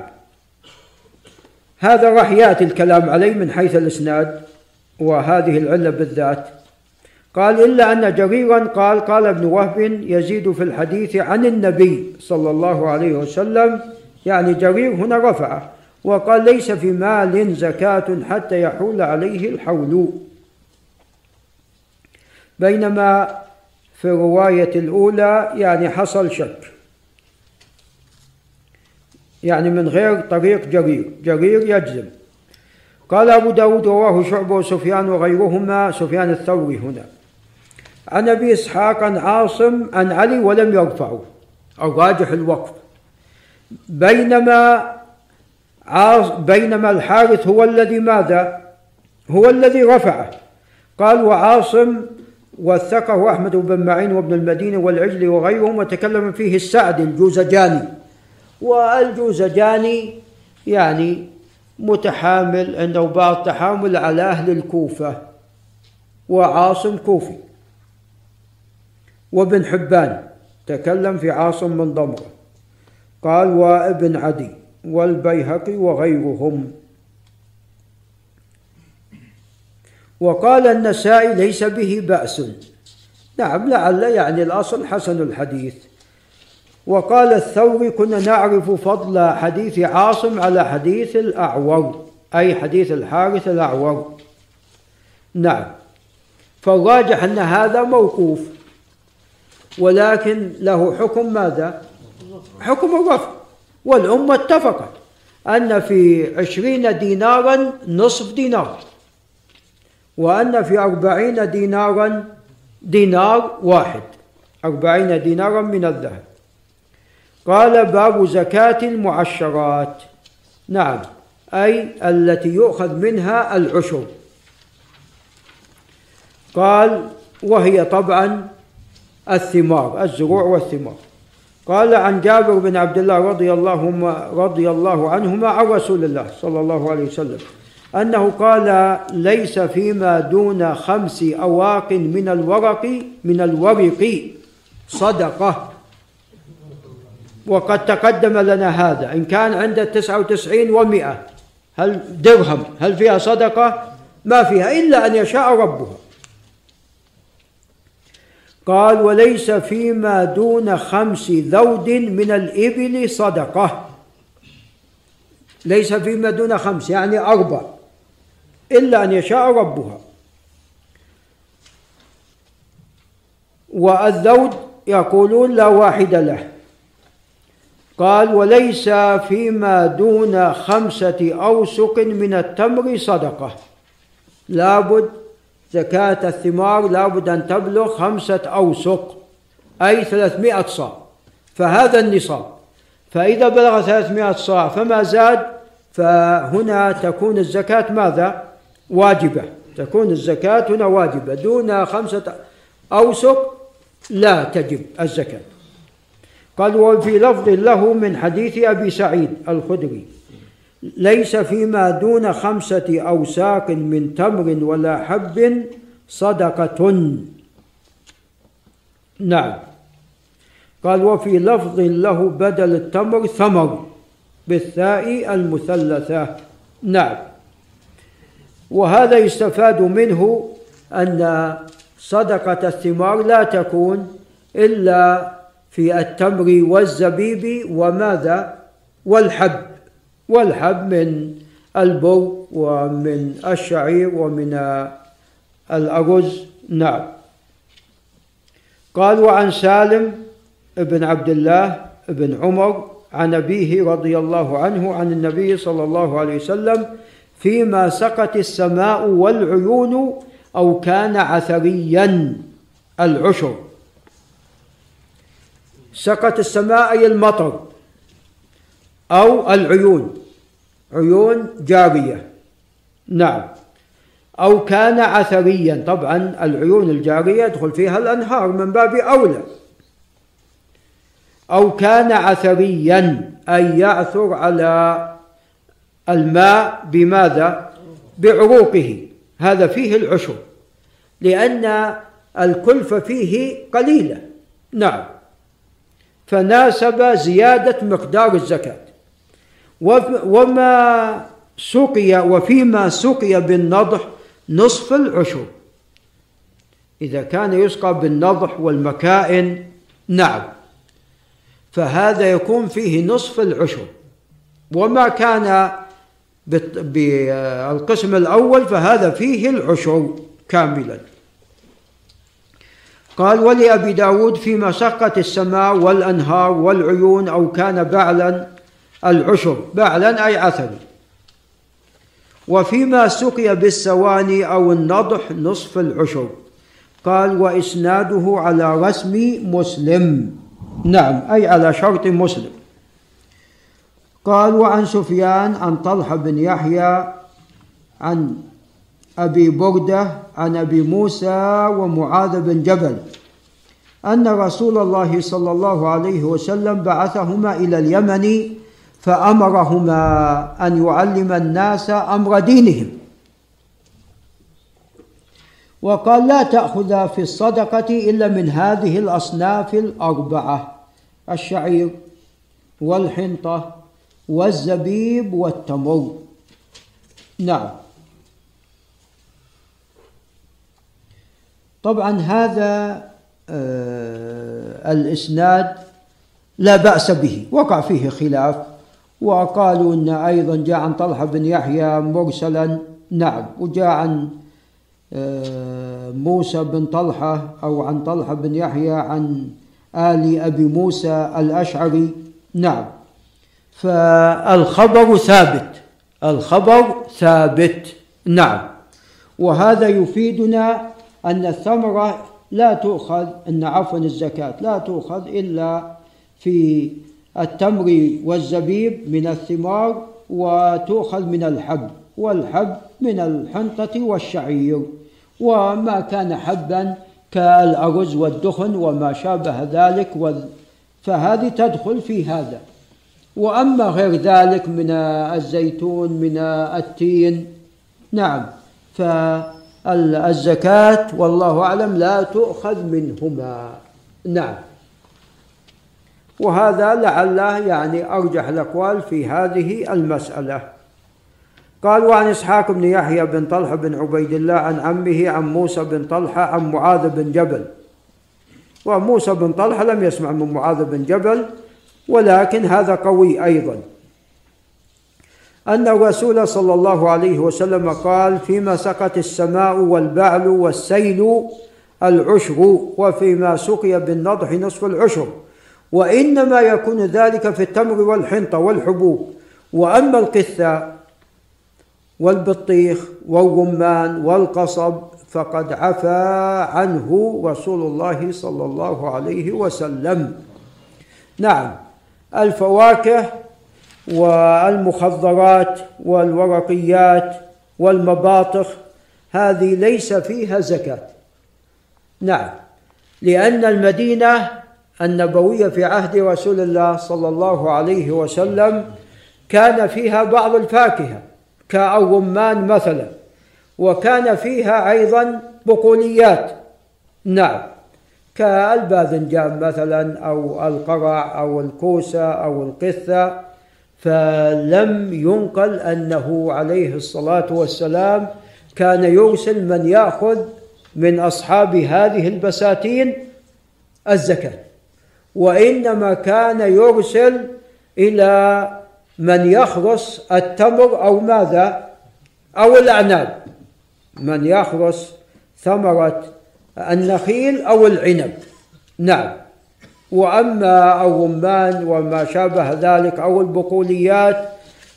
هذا راح يأتي الكلام عليه من حيث الإسناد وهذه العلة بالذات. قال إلا أن جريرا قال قال ابن وهب يزيد في الحديث عن النبي صلى الله عليه وسلم يعني جرير هنا رفعه وقال ليس في مال زكاة حتى يحول عليه الحول. بينما في الرواية الأولى يعني حصل شك. يعني من غير طريق جرير جرير يجزم. قال أبو داود رواه شعبة وسفيان وغيرهما سفيان الثوري هنا. عن أبي إسحاق عن عاصم عن علي ولم يرفعه الراجح الوقف. بينما عاص بينما الحارث هو الذي ماذا؟ هو الذي رفعه. قال وعاصم وثقه أحمد بن معين وابن المدينة والعجل وغيرهم وتكلم فيه السعدي الجوزجاني. والجوزجاني يعني متحامل عنده بعض تحامل على أهل الكوفة وعاصم كوفي وابن حبان. تكلم في عاصم من ضمرة. قال وابن عدي والبيهقي وغيرهم. وقال النسائي ليس به بأس. نعم لعل يعني الأصل حسن الحديث. وقال الثوري كنا نعرف فضل حديث عاصم على حديث الأعور أي حديث الحارث الأعور نعم فالراجح أن هذا موقوف. ولكن له حكم ماذا؟ حكم الرفع. والأمة اتفقت أن في عشرين دينارا نصف دينار. وأن في أربعين دينارا دينار واحد. أربعين دينارا من الذهب. قال باب زكاة المعشرات. نعم أي التي يؤخذ منها العشر. قال وهي طبعا الثمار الزروع والثمار. قال عن جابر بن عبد الله رضي الله رضي الله عنهما عن رسول الله صلى الله عليه وسلم. أنه قال ليس فيما دون خمس أواق من الورق من الورق. صدقة. وقد تقدم لنا هذا. إن كان عند التسعة وتسعين ومئة هل درهم؟ هل فيها صدقة؟ ما فيها إلا أن يشاء ربها قال وليس فيما دون خمس ذود من الإبل صدقة. ليس فيما دون خمس يعني أربع. إلا أن يشاء ربها. والذود يقولون لا واحد له. قال وليس فيما دون خمسة أوسق من التمر صدقة. لابد زكاة الثمار لابد أن تبلغ خمسة أوسق أي ثلاثمائة صاع. فهذا النصاب. فإذا بلغ ثلاثمائة صاع فما زاد؟ فهنا تكون الزكاة ماذا؟ واجبة. تكون الزكاة هنا واجبة. دون خمسة أوسق لا تجب الزكاة. قال وفي لفظ له من حديث أبي سعيد الخدري ليس فيما دون خمسة أوساق من تمر ولا حب صدقة. نعم. قال وفي لفظ له بدل التمر ثمر بالثاء المثلثة. نعم. وهذا يستفاد منه أن صدقة الثمار لا تكون إلا في التمر والزبيب وماذا؟ والحب. والحب من البر ومن الشعير ومن الأرز. نعم. قال وعن سالم بن عبد الله بن عمر عن أبيه رضي الله عنه عن النبي صلى الله عليه وسلم فيما سقت السماء والعيون أو كان عثريا العشر. سقت السماء أي المطر أو العيون. عيون جارية. نعم. أو كان عثريا. طبعا العيون الجارية يدخل فيها الأنهار من باب أولى. أو كان عثريا أي يعثر على الماء بماذا؟ بعروقه. هذا فيه العشر لأن الكلفة فيه قليلة. نعم. فناسب زيادة مقدار الزكاة. وما سقي وفيما سقي بالنضح نصف العشر إذا كان يسقى بالنضح والمكائن نعم. فهذا يكون فيه نصف العشر وما كان بالقسم الأول فهذا فيه العشر كاملا. قال ولأبي داود فيما سقت السماء والأنهار والعيون أو كان بعلا العشر. بعلا أي عثر. وفيما سقي بالسواني أو النضح نصف العشر. قال وإسناده على رسم مسلم. نعم أي على شرط مسلم. قال وعن سفيان عن طلحة بن يحيى عن أبي بردة عن أبي موسى ومعاذ بن جبل. أن رسول الله صلى الله عليه وسلم بعثهما إلى اليمن فأمرهما أن يعلم الناس أمر دينهم. وقال لا تأخذ في الصدقة إلا من هذه الأصناف الأربعة الشعير والحنطة والزبيب والتمر. نعم. طبعا هذا آه الإسناد لا بأس به وقع فيه خلاف وقالوا أن أيضا جاء عن طلحة بن يحيى مرسلا. نعم. وجاء عن آه موسى بن طلحة أو عن طلحة بن يحيى عن آل أبي موسى الأشعري. نعم. فالخبر ثابت. الخبر ثابت. نعم. وهذا يفيدنا أن الثمرة لا تؤخذ أن عفوا الزكاة لا تؤخذ إلا في التمر والزبيب من الثمار وتؤخذ من الحب والحب من الحنطة والشعير. وما كان حبا كالأرز والدخن وما شابه ذلك فهذه تدخل في هذا. وأما غير ذلك من الزيتون من التين. نعم. فالزكاة والله أعلم لا تؤخذ منهما. نعم. وهذا لعله يعني أرجح الأقوال في هذه المسألة. قال وعن إسحاق بن يحيى بن طلحة بن عبيد الله عن عمه عن موسى بن طلحة عن معاذ بن جبل. وموسى بن طلحة لم يسمع من معاذ بن جبل ولكن هذا قوي أيضا. أن الرسول صلى الله عليه وسلم قال فيما سقت السماء والبعل والسيل العشر وفيما سقي بالنضح نصف العشر وإنما يكون ذلك في التمر والحنطة والحبوب. وأما القثة والبطيخ والرمان والقصب فقد عفى عنه رسول الله صلى الله عليه وسلم. نعم. الفواكه والمخضرات والورقيات والمباطخ هذه ليس فيها زكاة. نعم لأن المدينة النبوية في عهد رسول الله صلى الله عليه وسلم كان فيها بعض الفاكهة كالرمان مثلا وكان فيها أيضا بقوليات. نعم. كالباذنجان مثلا أو القرع أو الكوسة أو القثة. فلم ينقل أنه عليه الصلاة والسلام كان يرسل من يأخذ من أصحاب هذه البساتين الزكاة. وإنما كان يرسل إلى من يخرس التمر أو ماذا؟ أو الأعناب. من يخرس ثمرة النخيل أو العنب. نعم. وأما الرمان وما شابه ذلك أو البقوليات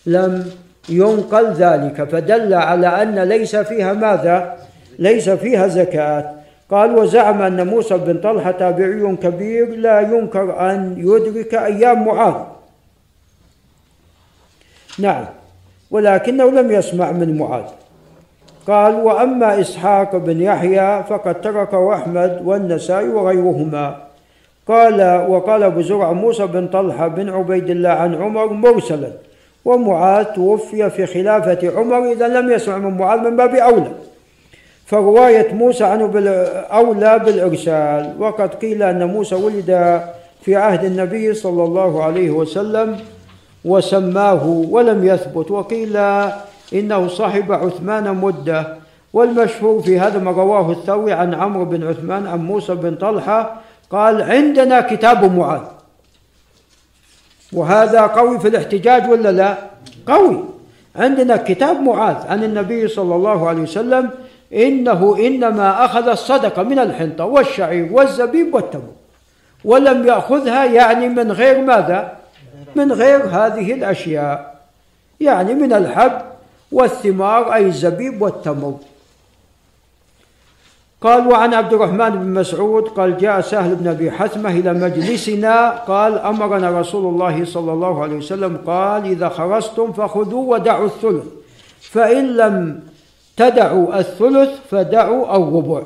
لم ينقل ذلك. فدل على أن ليس فيها ماذا؟ ليس فيها زكاة. قال وزعم أن موسى بن طلحة تابعي كبير لا ينكر أن يدرك أيام معاذ. نعم. ولكنه لم يسمع من معاذ. قال وأما إسحاق بن يحيى فقد تركه أحمد والنسائي وغيرهما. قال وقال أبو زرع موسى بن طلحة بن عبيد الله عن عمر مرسلا ومعاذ توفي في خلافة عمر إذا لم يسمع من معاذ من باب أولى. فرواية موسى عنه أولى بالإرسال. وقد قيل أن موسى ولد في عهد النبي صلى الله عليه وسلم وسماه ولم يثبت. وقيل إنه صاحب عثمان مدة. والمشهور في هذا ما رواه الثوري عن عمرو بن عثمان عن موسى بن طلحة قال عندنا كتاب معاذ. وهذا قوي في الاحتجاج ولا لا؟ قوي. عندنا كتاب معاذ عن النبي صلى الله عليه وسلم إنه إنما أخذ الصدقة من الحنطة والشعير والزبيب والتمر ولم يأخذها يعني من غير ماذا؟ من غير هذه الأشياء يعني من الحب والثمار أي الزبيب والتمر. قال وعن عبد الرحمن بن مسعود قال جاء سهل بن أبي حثمة إلى مجلسنا قال أمرنا رسول الله صلى الله عليه وسلم قال إذا خرجتم فخذوا ودعوا الثلث فإن لم تدعوا الثلث فدعوا الربع.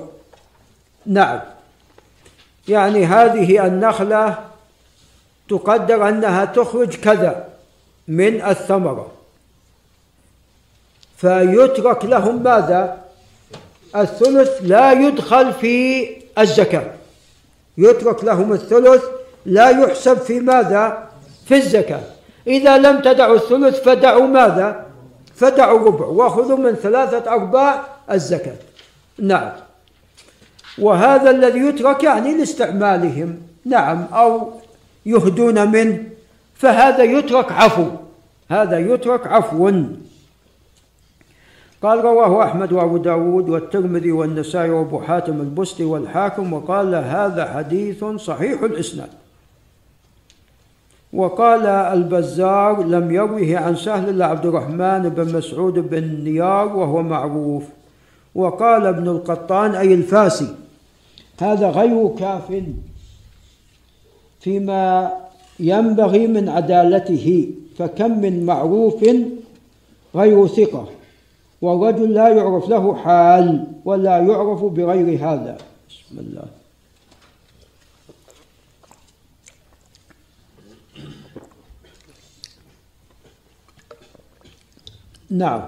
نعم. يعني هذه النخلة تقدر أنها تخرج كذا من الثمرة. فيترك لهم ماذا؟ الثلث لا يدخل في الزكاة. يترك لهم الثلث لا يحسب في ماذا؟ في الزكاة. إذا لم تدعوا الثلث فدعوا ماذا؟ فدعوا ربع وخذوا من ثلاثة أرباع الزكاة. نعم. وهذا الذي يترك يعني لاستعمالهم. نعم. أو يهدون منه فهذا يترك عفو. هذا يترك عفو. قال رواه أحمد وأبو داود والترمذي والنسائي وأبو حاتم البستي والحاكم وقال هذا حديث صحيح الإسناد. وقال البزار لم يروه عن سهل إلا عبد الرحمن بن مسعود بن نيار وهو معروف. وقال ابن القطان أي الفاسي هذا غير كاف فيما ينبغي من عدالته فكم من معروف غير ثقة. والرجل لا يعرف له حال ولا يعرف بغير هذا. بسم الله. نعم.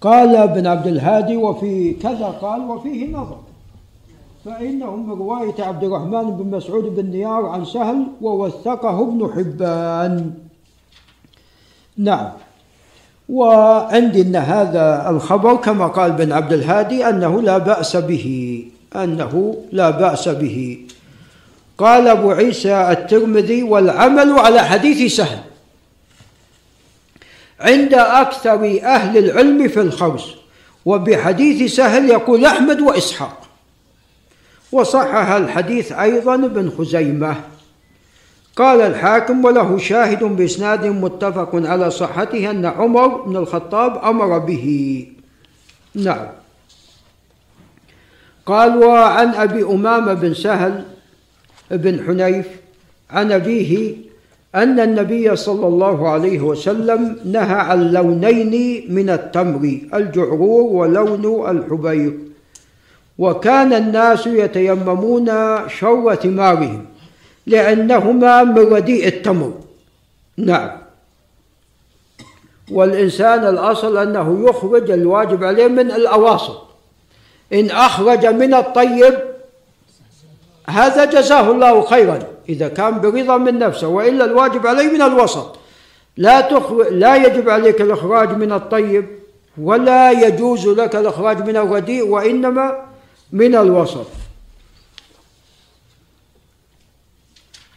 قال ابن عبد الهادي وفي كذا قال وفيه نظر. فإنه من رواية عبد الرحمن بن مسعود بن نيار عن سهل ووثقه ابن حبان. نعم. وعندي أن هذا الخبر كما قال بن عبد الهادي أنه لا بأس به أنه لا بأس به. قال أبو عيسى الترمذي والعمل على حديث سهل. عند أكثر أهل العلم في الخرس وبحديث سهل يقول أحمد وإسحاق. وصحح الحديث أيضا ابن خزيمة. قال الحاكم وله شاهد بإسناد متفق على صحته أن عمر بن الخطاب أمر به. نعم. قال وعن أبي أمامة بن سهل بن حنيف عن أبيه أن النبي صلى الله عليه وسلم نهى عن لونين من التمر الجعرور ولون الحبير وكان الناس يتيممون شر ثمارهم لأنهما من رديء التمر. نعم. والإنسان الأصل أنه يخرج الواجب عليه من الأواسط إن أخرج من الطيب هذا جزاه الله خيرا إذا كان برضا من نفسه وإلا الواجب عليه من الوسط. لا تخرج لا يجب عليك الإخراج من الطيب ولا يجوز لك الإخراج من الرديء وإنما من الوسط.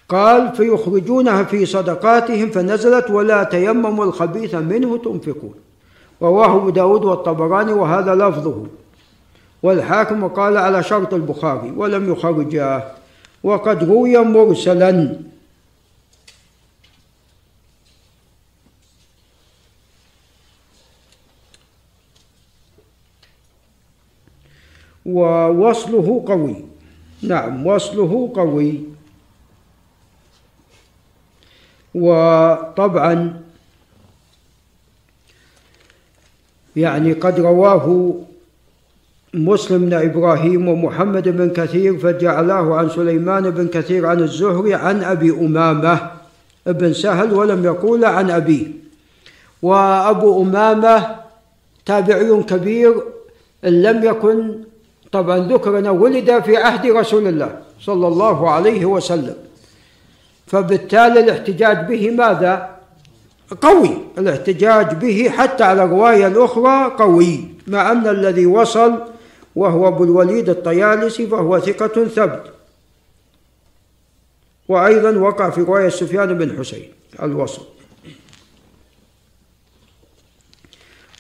قال فيخرجونها في صدقاتهم فنزلت ولا تيمموا الخبيث منه تنفقون. رواه أبو داود والطبراني وهذا لفظه. والحاكم وقال على شرط البخاري ولم يخرجاه وقد روي مرسلا. ووصله قوي. نعم وصله قوي. وطبعا يعني قد رواه مسلم بن إبراهيم ومحمد بن كثير فجعلاه عن سليمان بن كثير عن الزهري عن أبي أمامة بن سهل ولم يقول عن أبيه. وأبو أمامة تابعي كبير إن لم يكن طبعا ذكر انه ولد في عهد رسول الله صلى الله عليه وسلم. فبالتالي الاحتجاج به ماذا؟ قوي. الاحتجاج به حتى على الرواية الأخرى قوي مع أن الذي وصل وهو أبو الوليد الطيالسي فهو ثقة ثبت. وأيضا وقع في رواية سفيان بن حسين الوصل.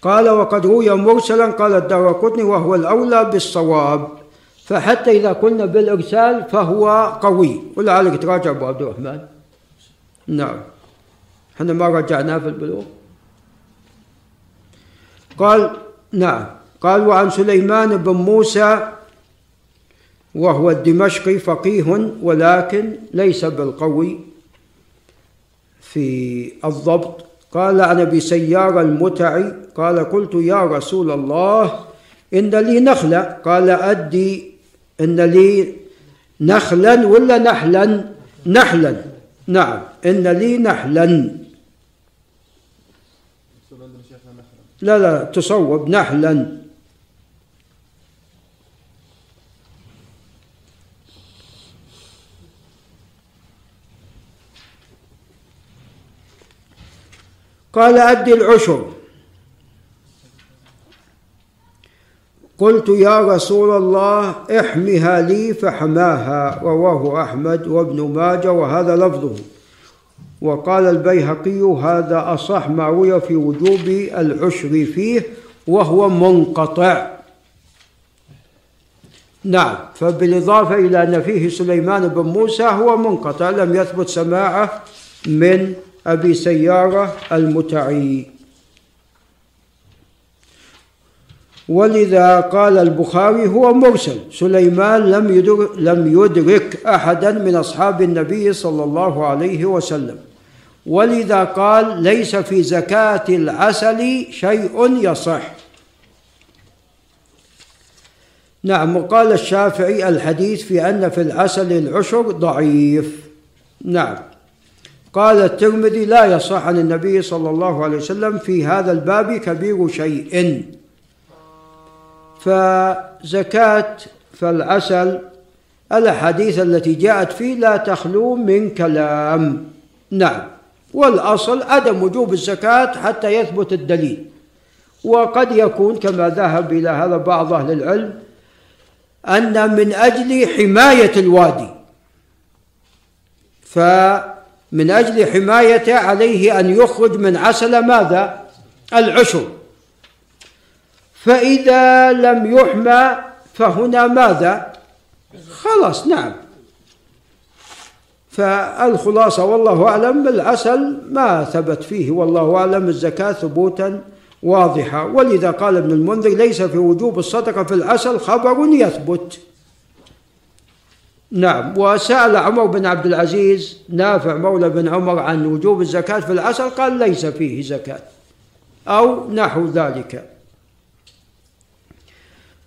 قال وقد روي مرسلا قال الدارقطني وهو الأولى بالصواب. فحتى إذا قلنا بالإرسال فهو قوي. ولعلك تراجع أبو عبد الرحمن. نعم. إحنا ما رجعناه في البلوغ. قال نعم. قال وعن سليمان بن موسى وهو الدمشقي فقيه ولكن ليس بالقوي في الضبط. قال عن أبي سيار المتعي. قال قلت يا رسول الله إن لي نخلة. قال أدي إن لي نخلا ولا نحلا؟ نحلا. نعم. إن لي نحلا. لا لا تصوب. نحلا. قال أدي العشر. قلت يا رسول الله احمها لي فحماها رواه أحمد وابن ماجه وهذا لفظه. وقال البيهقي هذا أصح ما روي في وجوب العشر فيه وهو منقطع. نعم فبالإضافة إلى أن فيه سليمان بن موسى هو منقطع لم يثبت سماعه من أبي سيارة المتعي. ولذا قال البخاري هو مرسل. سليمان لم يدرك, لم يدرك أحدا من أصحاب النبي صلى الله عليه وسلم. ولذا قال ليس في زكاة العسل شيء يصح. نعم وقال الشافعي الحديث في أن في العسل العشر ضعيف. نعم. قال الترمذي لا يصح عن النبي صلى الله عليه وسلم في هذا الباب كبير شيء. فزكاة فالعسل الأحاديث التي جاءت فيه لا تخلو من كلام. نعم. والأصل عدم وجوب الزكاة حتى يثبت الدليل. وقد يكون كما ذهب إلى هذا بعض أهل العلم أن من أجل حماية الوادي فمن أجل حمايته عليه أن يخرج من عسل ماذا؟ العشر. فإذا لم يحمى فهنا ماذا؟ خلاص نعم. فالخلاصة والله أعلم العسل ما ثبت فيه والله أعلم الزكاة ثبوتا واضحا ولذا قال ابن المنذر ليس في وجوب الصدقة في العسل خبر يثبت. نعم. وسأل عمر بن عبد العزيز نافع مولى بن عمر عن وجوب الزكاة في العسل قال ليس فيه زكاة أو نحو ذلك.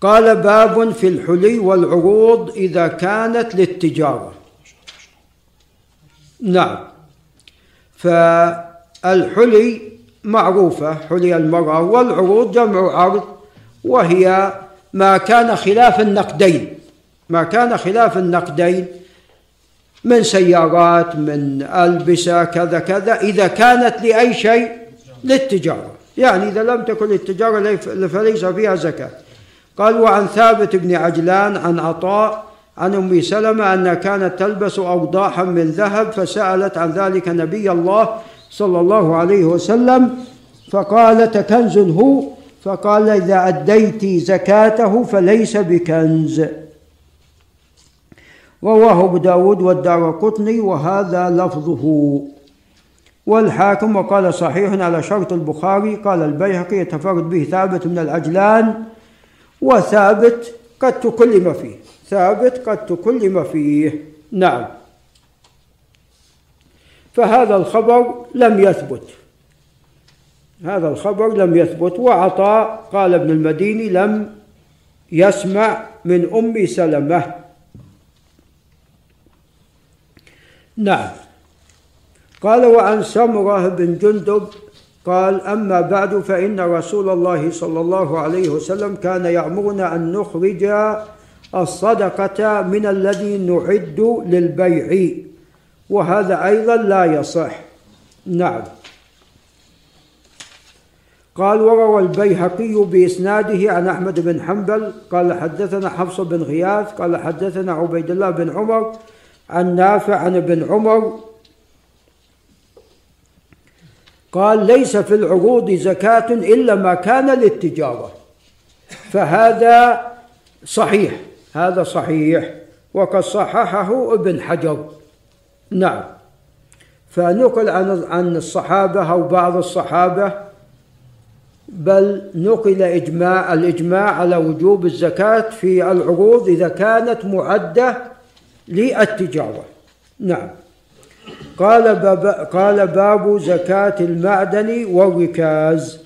قال باب في الحلي والعروض إذا كانت للتجارة. نعم. فالحلي معروفة حلي المرأة والعروض جمع عرض وهي ما كان خلاف النقدين. ما كان خلاف النقدين من سيارات من ألبسة كذا كذا إذا كانت لأي شيء للتجارة. يعني إذا لم تكن للتجارة فليس فيها زكاة. قال وعن ثابت بن عجلان عن عطاء عن أم سلمة انها كانت تلبس أوضاحا من ذهب فسألت عن ذلك نبي الله صلى الله عليه وسلم فقالت كنز هو؟ فقال إذا أديت زكاته فليس بكنز. رواه أبو داود والدار قطني وهذا لفظه. والحاكم وقال صحيح على شرط البخاري قال البيهقي يتفرد به ثابت من العجلان وثابت قد تكلم فيه. ثابت قد تكلم فيه. نعم. فهذا الخبر لم يثبت. هذا الخبر لم يثبت وعطاء قال ابن المديني لم يسمع من أم سلمة. نعم. قال وعن سمرة بن جندب قال أما بعد فإن رسول الله صلى الله عليه وسلم كان يأمرنا أن نخرج الصدقة من الذي نعد للبيع. وهذا أيضا لا يصح. نعم. قال وروى البيهقي بإسناده عن أحمد بن حنبل قال حدثنا حفص بن غياث قال حدثنا عبيد الله بن عمر عن نافع عن ابن عمر قال ليس في العروض زكاة إلا ما كان للتجارة. فهذا صحيح هذا صحيح. وقد صححه ابن حجر. نعم. فنقل عن عن الصحابة أو بعض الصحابة بل نقل إجماع الإجماع على وجوب الزكاة في العروض إذا كانت معدة للتجارة. نعم. قال باب, قال باب زكاة المعدن والركاز.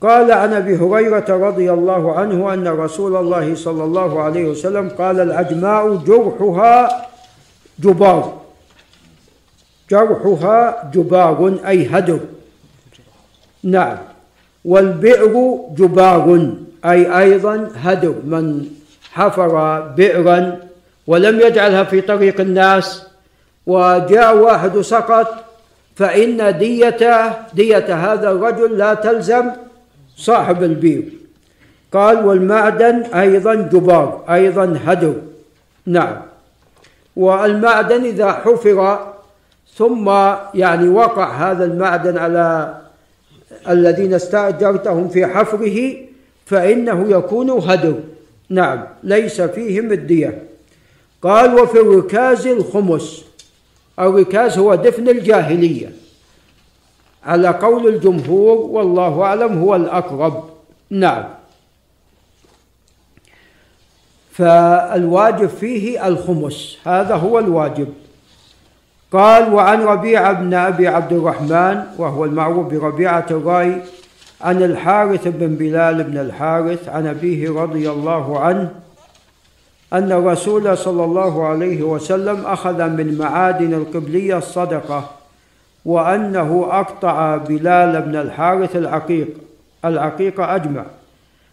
قال عن أبي هريرة رضي الله عنه أن رسول الله صلى الله عليه وسلم قال العجماء جرحها جبار. جرحها جبار أي هدر. نعم. والبئر جبار أي أيضا هدر. من حفر بئرا ولم يجعلها في طريق الناس وجاء واحد سقط فإن دية دية هذا الرجل لا تلزم صاحب البير قال والمعدن أيضا جبار أيضا هدر نعم. والمعدن إذا حفر ثم يعني وقع هذا المعدن على الذين استأجرتهم في حفره فإنه يكون هدر نعم. ليس فيهم الدية. قال وفي الركاز الخمس. الركاز هو دفن الجاهلية. على قول الجمهور والله أعلم هو الأقرب. نعم. فالواجب فيه الخمس. هذا هو الواجب. قال وعن ربيعة بن أبي عبد الرحمن وهو المعروف بربيعة الرأي عن الحارث بن بلال بن الحارث عن أبيه رضي الله عنه أن الرسول صلى الله عليه وسلم أخذ من معادن القبلية الصدقة وأنه أقطع بلال بن الحارث العقيق العقيق أجمع.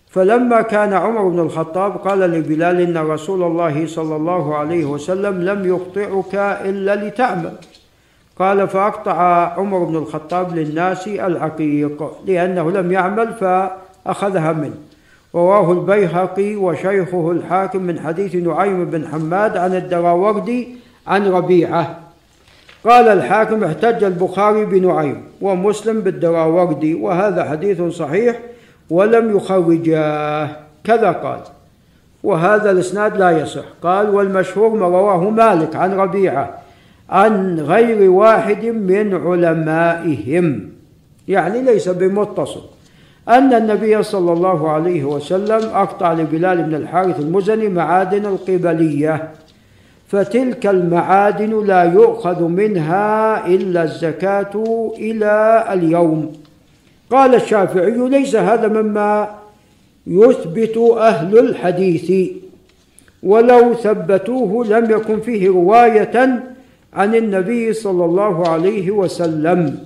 فلما كان عمر بن الخطاب قال لبلال إن رسول الله صلى الله عليه وسلم لم يقطعك إلا لتعمل. قال فأقطع عمر بن الخطاب للناس العقيق لأنه لم يعمل فأخذها منه. رواه البيهقي وشيخه الحاكم من حديث نعيم بن حماد عن الدراوردي عن ربيعة. قال الحاكم احتج البخاري بنعيم ومسلم بالدراوردي وهذا حديث صحيح ولم يخرجاه كذا قال. وهذا الإسناد لا يصح. قال والمشهور ما رواه مالك عن ربيعة عن غير واحد من علمائهم يعني ليس بمتصل. أن النبي صلى الله عليه وسلم أقطع لبلال بن الحارث المزني معادن القبلية فتلك المعادن لا يؤخذ منها إلا الزكاة إلى اليوم. قال الشافعي ليس هذا مما يثبت أهل الحديث ولو ثبتوه لم يكن فيه رواية عن النبي صلى الله عليه وسلم.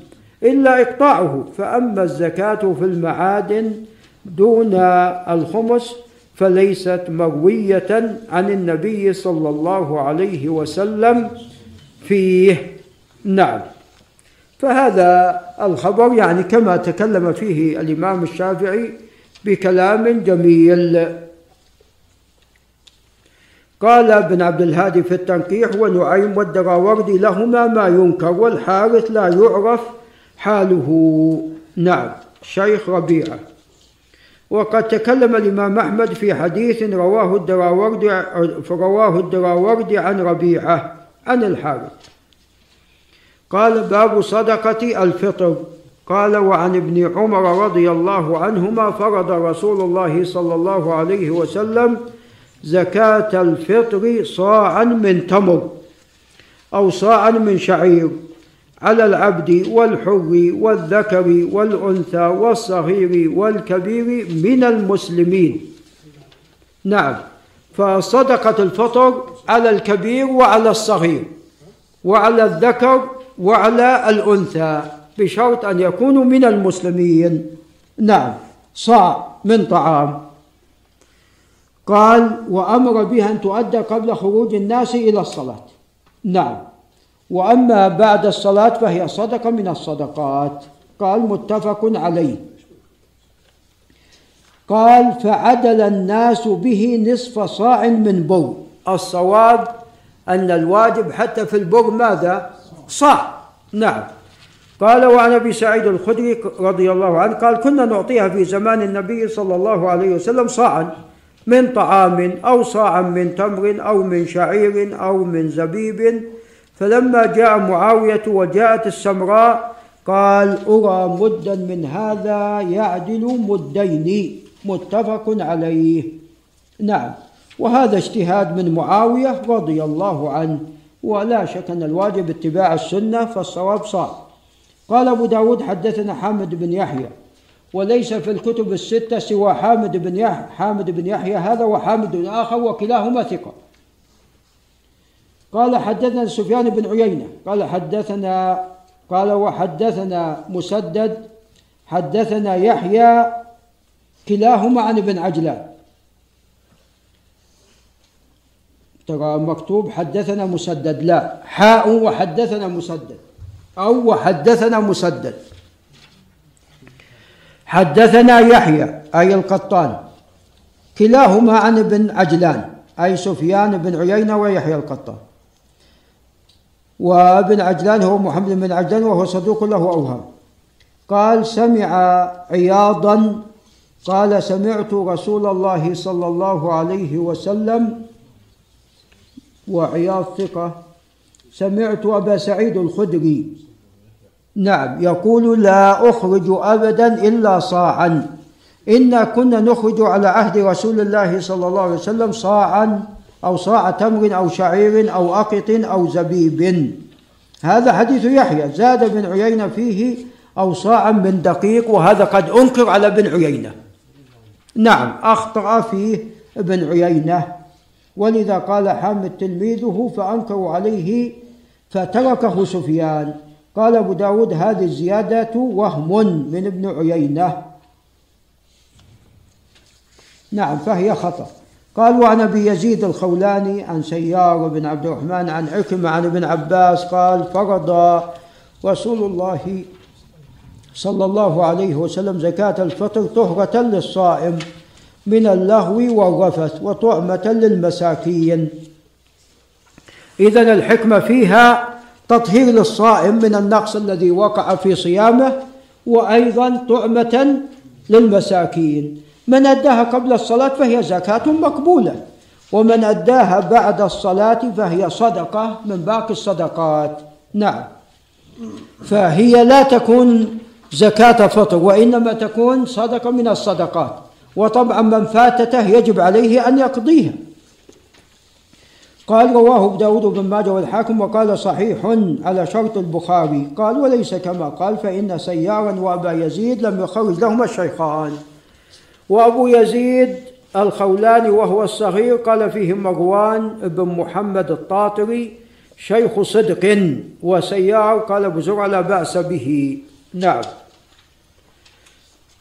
إلا إقطاعه. فأما الزكاة في المعادن دون الخمس فليست مروية عن النبي صلى الله عليه وسلم فيه. نعم. فهذا الخبر يعني كما تكلم فيه الإمام الشافعي بكلام جميل. قال ابن عبد الهادي في التنقيح ونعيم والدراوردي لهما ما ينكر والحارث لا يعرف حاله. نعم. شيخ ربيعة وقد تكلم الإمام أحمد في حديث رواه الدراوردي رواه الدراوردي عن ربيعة عن الحارث. قال باب صدقة الفطر. قال وعن ابن عمر رضي الله عنهما فرض رسول الله صلى الله عليه وسلم زكاة الفطر صاعا من تمر أو صاعا من شعير. على العبد والحر والذكر والأنثى والصغير والكبير من المسلمين. نعم. فصدقة الفطر على الكبير وعلى الصغير وعلى الذكر وعلى الأنثى بشرط أن يكونوا من المسلمين. نعم. صاع من طعام. قال وأمر بها أن تؤدى قبل خروج الناس إلى الصلاة. نعم. وأما بعد الصلاة فهي صدقة من الصدقات. قال متفق عليه. قال فعدل الناس به نصف صاع من بر الصواب أن الواجب حتى في البر ماذا؟ صاع. نعم. قال وعن أبي سعيد الخدري رضي الله عنه قال كنا نعطيها في زمان النبي صلى الله عليه وسلم صاعا من طعام أو صاعا من تمر أو من شعير أو من زبيب فلما جاء معاوية وجاءت السمراء قال أرى مدا من هذا يعدل مدين متفق عليه. نعم وهذا اجتهاد من معاوية رضي الله عنه ولا شك أن الواجب اتباع السنة فالصواب صار قال أبو داود حدثنا حامد بن يحيى وليس في الكتب الستة سوى حامد بن يحيى حامد بن يحيى هذا وحامد آخر وكلاهما ثقة. قال حدثنا سفيان بن عيينة قال حدثنا قال وحدثنا مسدد حدثنا يحيى كلاهما عن ابن عجلان. ترى مكتوب حدثنا مسدد لا حاء وحدثنا مسدد أو وحدثنا مسدد. حدثنا يحيى أي القطان كلاهما عن ابن عجلان أي سفيان بن عيينة ويحيى القطان. وابن عجلان هو محمد بن عجلان وهو صدوق له أوهام قال سمع عياضا قال سمعت رسول الله صلى الله عليه وسلم وعياض ثقة سمعت أبا سعيد الخدري. نعم يقول لا أخرج أبدا إلا صاعا. إنا كنا نخرج على عهد رسول الله صلى الله عليه وسلم صاعا. أو صاع تمر أو شعير أو أقط أو زبيب. هذا حديث يحيى. زاد بن عيينة فيه أو صاعا من دقيق وهذا قد أنكر على بن عيينة. نعم أخطأ فيه ابن عيينة. ولذا قال حامد تلميذه فأنكروا عليه فتركه سفيان. قال أبو داود هذه الزيادة وهم من ابن عيينة. نعم فهي خطأ. قال وعن أبي يزيد الخولاني عن سيار بن عبد الرحمن عن عكرمة عن ابن عباس قال فرض رسول الله صلى الله عليه وسلم زكاة الفطر طهرة للصائم من اللهو والرفث وطعمة للمساكين. إذا الحكمة فيها تطهير للصائم من النقص الذي وقع في صيامه وأيضا طعمة للمساكين. من أداها قبل الصلاة فهي زكاة مقبولة ومن أداها بعد الصلاة فهي صدقة من باقي الصدقات. نعم. فهي لا تكون زكاة فطر وإنما تكون صدقة من الصدقات. وطبعا من فاتته يجب عليه أن يقضيها. قال رواه أبو داود بن ماجه والحاكم وقال صحيح على شرط البخاري. قال وليس كما قال فإن سيارا وأبا يزيد لم يخرج لهما الشيخان. وأبو يزيد الخولاني وهو الصغير قال فيه مروان بن محمد الطاطري شيخ صدق وسيار قال ابو زرع لا بأس به نعم.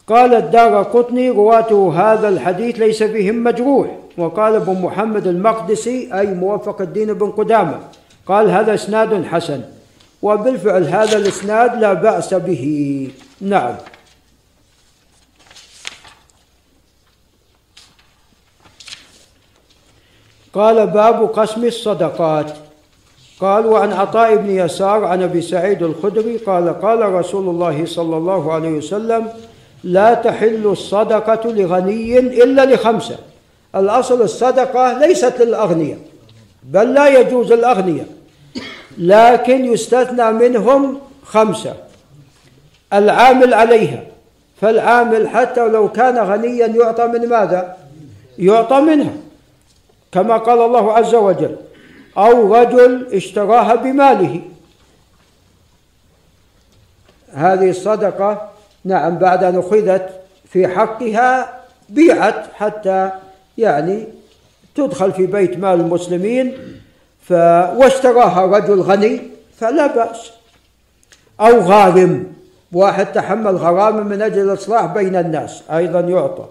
قال الدار قطني رواته هذا الحديث ليس فيهم مجروح وقال ابو محمد المقدسي أي موفق الدين بن قدامة قال هذا إسناد حسن وبالفعل هذا الإسناد لا بأس به نعم. قال باب قسم الصدقات. قال وعن عطاء بن يسار عن أبي سعيد الخدري قال قال رسول الله صلى الله عليه وسلم لا تحل الصدقة لغني إلا لخمسة. الأصل الصدقة ليست للأغنياء بل لا يجوز الأغنياء لكن يستثنى منهم خمسة. العامل عليها فالعامل حتى لو كان غنيا يعطى من ماذا؟ يعطى منها. كما قال الله عز وجل أو رجل اشتراها بماله. هذه الصدقة نعم بعد أن أخذت في حقها بيعت حتى يعني تدخل في بيت مال المسلمين ف... واشتراها رجل غني فلا بأس. أو غارم واحد تحمل غرامة من أجل الإصلاح بين الناس أيضا يعطى.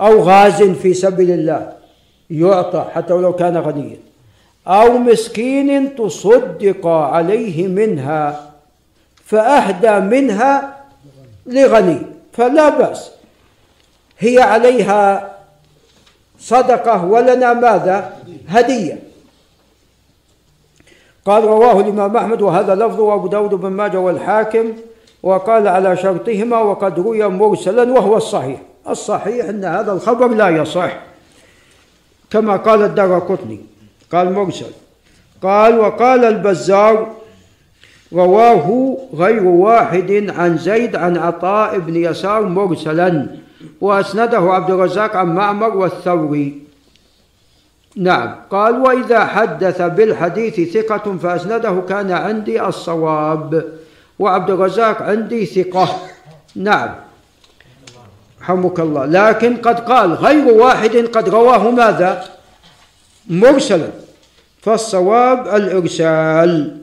أو غاز في سبيل الله. يعطى حتى ولو كان غنيا. أو مسكين تصدق عليه منها فأهدى منها لغني. فلا بأس. هي عليها صدقة ولنا ماذا؟ هدية. قال رواه الإمام أحمد وهذا لفظه وأبو داود بن ماجه والحاكم وقال على شرطهما وقد روي مرسلا وهو الصحيح. الصحيح أن هذا الخبر لا يصح. كما قال الدار قطني قال مرسل قال وقال البزار رواه غير واحد عن زيد عن عطاء بن يسار مرسلا وأسنده عبد الرزاق عن معمر والثوري. نعم. قال وإذا حدث بالحديث ثقة فأسنده كان عندي الصواب وعبد الرزاق عندي ثقة. نعم. رحمك الله. لكن قد قال غير واحد قد رواه ماذا؟ مرسلا. فالصواب الإرسال.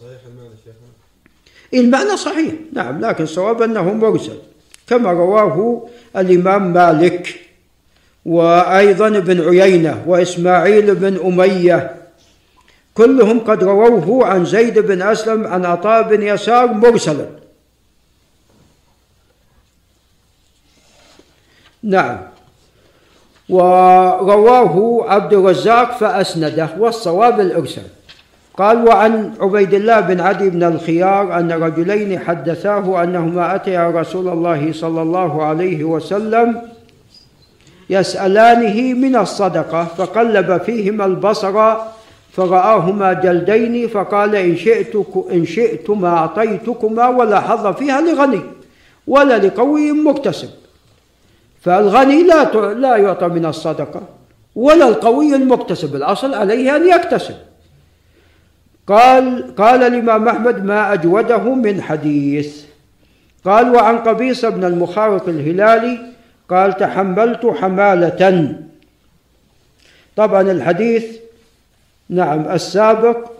صحيح المعنى شيخنا؟ المعنى صحيح. نعم لكن الصواب أنه مرسل. كما رواه الإمام مالك وأيضا ابن عيينة وإسماعيل بن أمية. كلهم قد رووه عن زيد بن أسلم عن عطاء بن يسار مرسلا. نعم. ورواه عبد الرزاق فأسنده والصواب الإرسال قال وعن عبيد الله بن عدي بن الخيار أن رجلين حدثاه أنهما أتيا رسول الله صلى الله عليه وسلم يسألانه من الصدقة فقلب فيهما البصر فرآهما جلدين فقال إن شئت إن شئتما أعطيتكما ولا حظ فيها لغني ولا لقوي مكتسب. فالغني لا لا يعطى من الصدقة ولا القوي المكتسب الأصل عليه أن يكتسب. قال قال الإمام أحمد ما أجوده من حديث. قال وعن قبيصة بن المخارق الهلالي قال تحملت حمالة. طبعا الحديث نعم السابق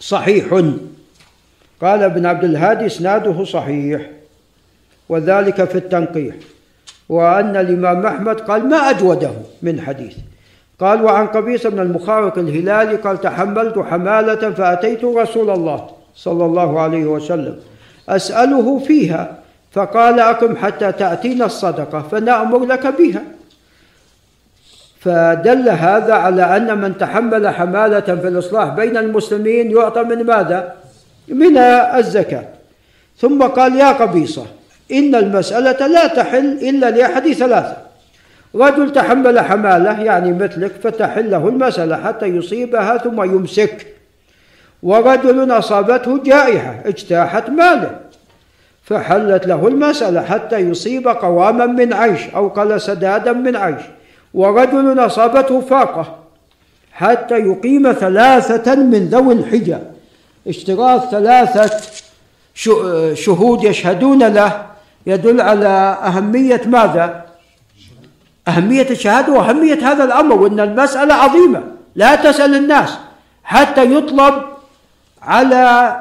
صحيح. قال ابن عبد الهادي إسناده صحيح وذلك في التنقيح. وأن الإمام أحمد قال ما أجوده من حديث. قال وعن قبيصة بن المخارق الهلالي قال تحملت حمالة فأتيت رسول الله صلى الله عليه وسلم أسأله فيها فقال أقم حتى تأتينا الصدقة فنأمر لك بها. فدل هذا على أن من تحمل حمالة في الإصلاح بين المسلمين يعطى من ماذا؟ من الزكاة. ثم قال يا قبيصة إن المسألة لا تحل إلا لأحد ثلاثة. رجل تحمل حمالة يعني مثلك فتحل له المسألة حتى يصيبها ثم يمسك. ورجل أصابته جائحة اجتاحت ماله فحلت له المسألة حتى يصيب قواما من عيش أو قال سدادا من عيش. ورجل أصابته فاقة حتى يقيم ثلاثة من ذوي الحجة. اشتراط ثلاثة شهود يشهدون له يدل على أهمية ماذا؟ أهمية الشهادة وأهمية هذا الأمر وأن المسألة عظيمة لا تسأل الناس حتى يطلب على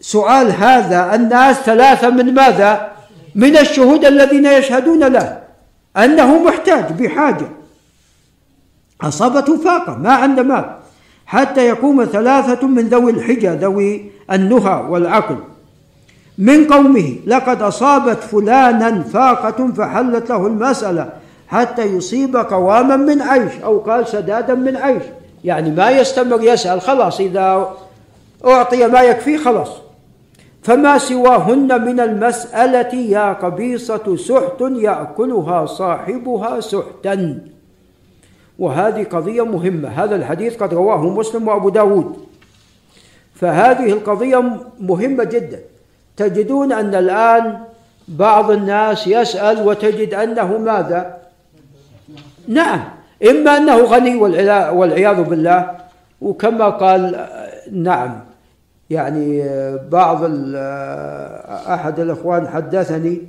سؤال هذا الناس ثلاثة من ماذا؟ من الشهود الذين يشهدون له أنه محتاج بحاجة أصابته فاقة ما عنده مال حتى يقوم ثلاثة من ذوي الحجة ذوي النهى والعقل من قومه لقد أصابت فلانا فاقة فحلت له المسألة حتى يصيب قواما من عيش أو قال سدادا من عيش. يعني ما يستمر يسأل خلاص إذا أعطي ما يكفي خلاص. فما سواهن من المسألة يا قبيصة سحت يأكلها صاحبها سحتا. وهذه قضية مهمة هذا الحديث قد رواه مسلم وأبو داود. فهذه القضية مهمة جدا. تجدون أن الآن بعض الناس يسأل وتجد أنه ماذا؟ نعم إما أنه غني والعياذ بالله وكما قال نعم يعني بعض أحد الإخوان حدثني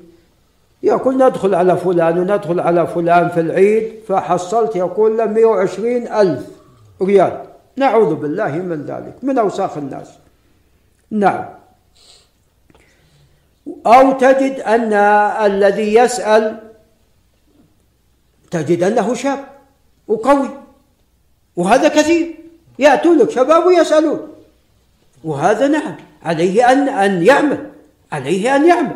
يقول ندخل على فلان وندخل على فلان في العيد فحصلت يقول له 120 ألف ريال. نعوذ بالله من ذلك من أوساخ الناس. نعم. أو تجد أن الذي يسأل تجد أنه شاب وقوي وهذا كثير يأتون لك شباب ويسألون. وهذا نعم عليه أن أن يعمل عليه أن يعمل.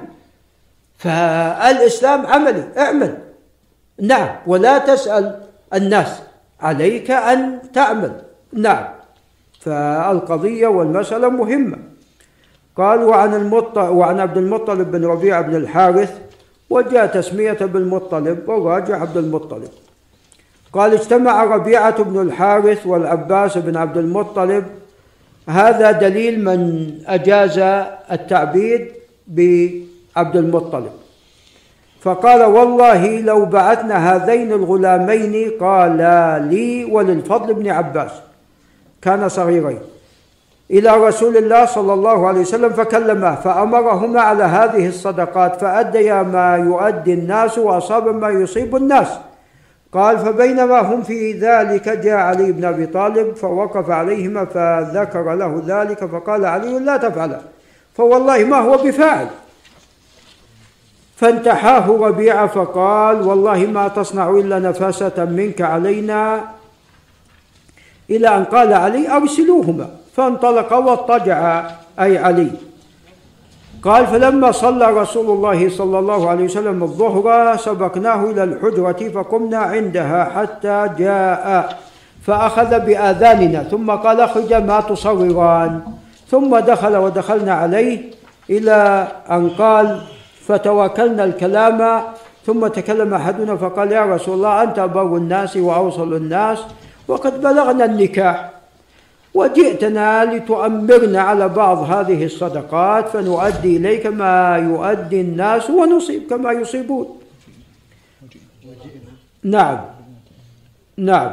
فالإسلام عملي اعمل. نعم ولا تسأل الناس عليك أن تعمل. نعم فالقضية والمسألة مهمة. قال وعن المط وعن عبد المطلب بن ربيعة بن الحارث وجاء تسمية بالمطلب وراجع عبد المطلب. قال اجتمع ربيعة بن الحارث والعباس بن عبد المطلب. هذا دليل من أجاز التعبيد بعبد المطلب. فقال والله لو بعثنا هذين الغلامين قال لي وللفضل بن عباس كان صغيرين. إلى رسول الله صلى الله عليه وسلم فكلماه فأمرهما على هذه الصدقات فأديا ما يؤدي الناس وأصاب ما يصيب الناس. قال فبينما هم في ذلك جاء علي بن أبي طالب فوقف عليهما فذكر له ذلك فقال علي لا تفعل فوالله ما هو بفاعل. فانتحاه ربيعة فقال والله ما تصنع إلا نفاسة منك علينا. إلى أن قال علي أرسلوهما. فانطلق واضطجع أي علي. قال فلما صلى رسول الله صلى الله عليه وسلم الظهر سبقناه إلى الحجرة فقمنا عندها حتى جاء فأخذ بآذاننا ثم قال أخرج ما تصوران. ثم دخل ودخلنا عليه إلى أن قال فتوكلنا الكلام. ثم تكلم أحدنا فقال يا رسول الله أنت أبر الناس وأوصل الناس وقد بلغنا النكاح. وجئتنا لتؤمرنا على بعض هذه الصدقات فنؤدي إليك ما يؤدي الناس ونصيب كما يصيبون. نعم. نعم.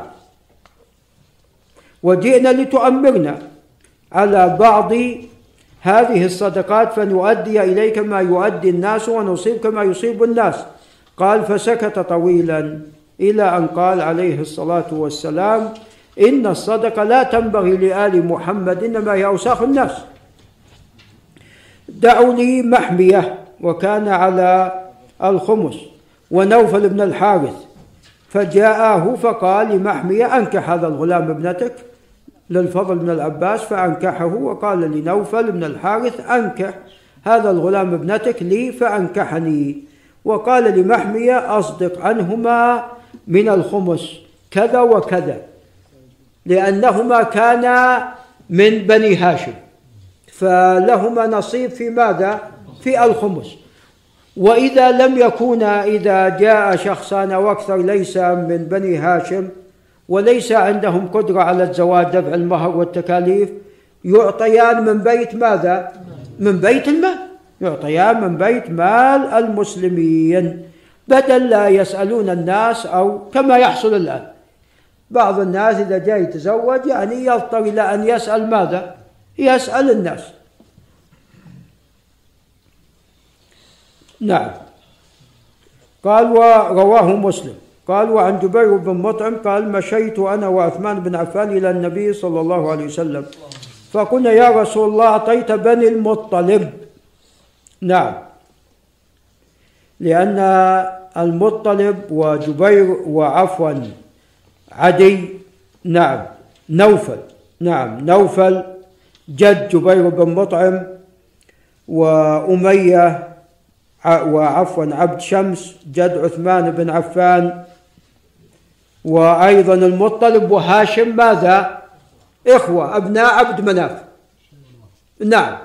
وجئنا لتؤمرنا على بعض هذه الصدقات فنؤدي إليك ما يؤدي الناس ونصيب كما يصيب الناس. قال فسكت طويلا إلى أن قال عليه الصلاة والسلام إن الصدقة لا تنبغي لآل محمد إنما هي أوساخ الناس. دعوا لي محمية وكان على الخمس ونوفل بن الحارث. فجاءه فقال لمحمية أنكح هذا الغلام ابنتك للفضل بن العباس. فأنكحه وقال لنوفل بن الحارث أنكح هذا الغلام ابنتك لي فأنكحني. وقال لمحمية أصدق عنهما من الخمس كذا وكذا. لأنهما كانا من بني هاشم. فلهما نصيب في ماذا؟ في الخمس. وإذا لم يكونا إذا جاء شخصان أو أكثر ليس من بني هاشم وليس عندهم قدرة على الزواج دفع المهر والتكاليف يعطيان من بيت ماذا؟ من بيت المال. يعطيان من بيت مال المسلمين. بدل لا يسألون الناس أو كما يحصل الآن. بعض الناس إذا جاء يتزوج يعني يضطر إلى أن يسأل ماذا؟ يسأل الناس. نعم. قال ورواه مسلم. قال وعن جبير بن مطعم قال مشيت أنا وعثمان بن عفان إلى النبي صلى الله عليه وسلم. فقلنا يا رسول الله أعطيت بني المطلب. نعم. لأن المطلب وجبير وعفوا. عدي نعم. نوفل نعم. نوفل جد جبير بن مطعم وأمية وعفوا عبد شمس جد عثمان بن عفان وأيضا المطلب وهاشم ماذا؟ إخوة أبناء عبد مناف. نعم.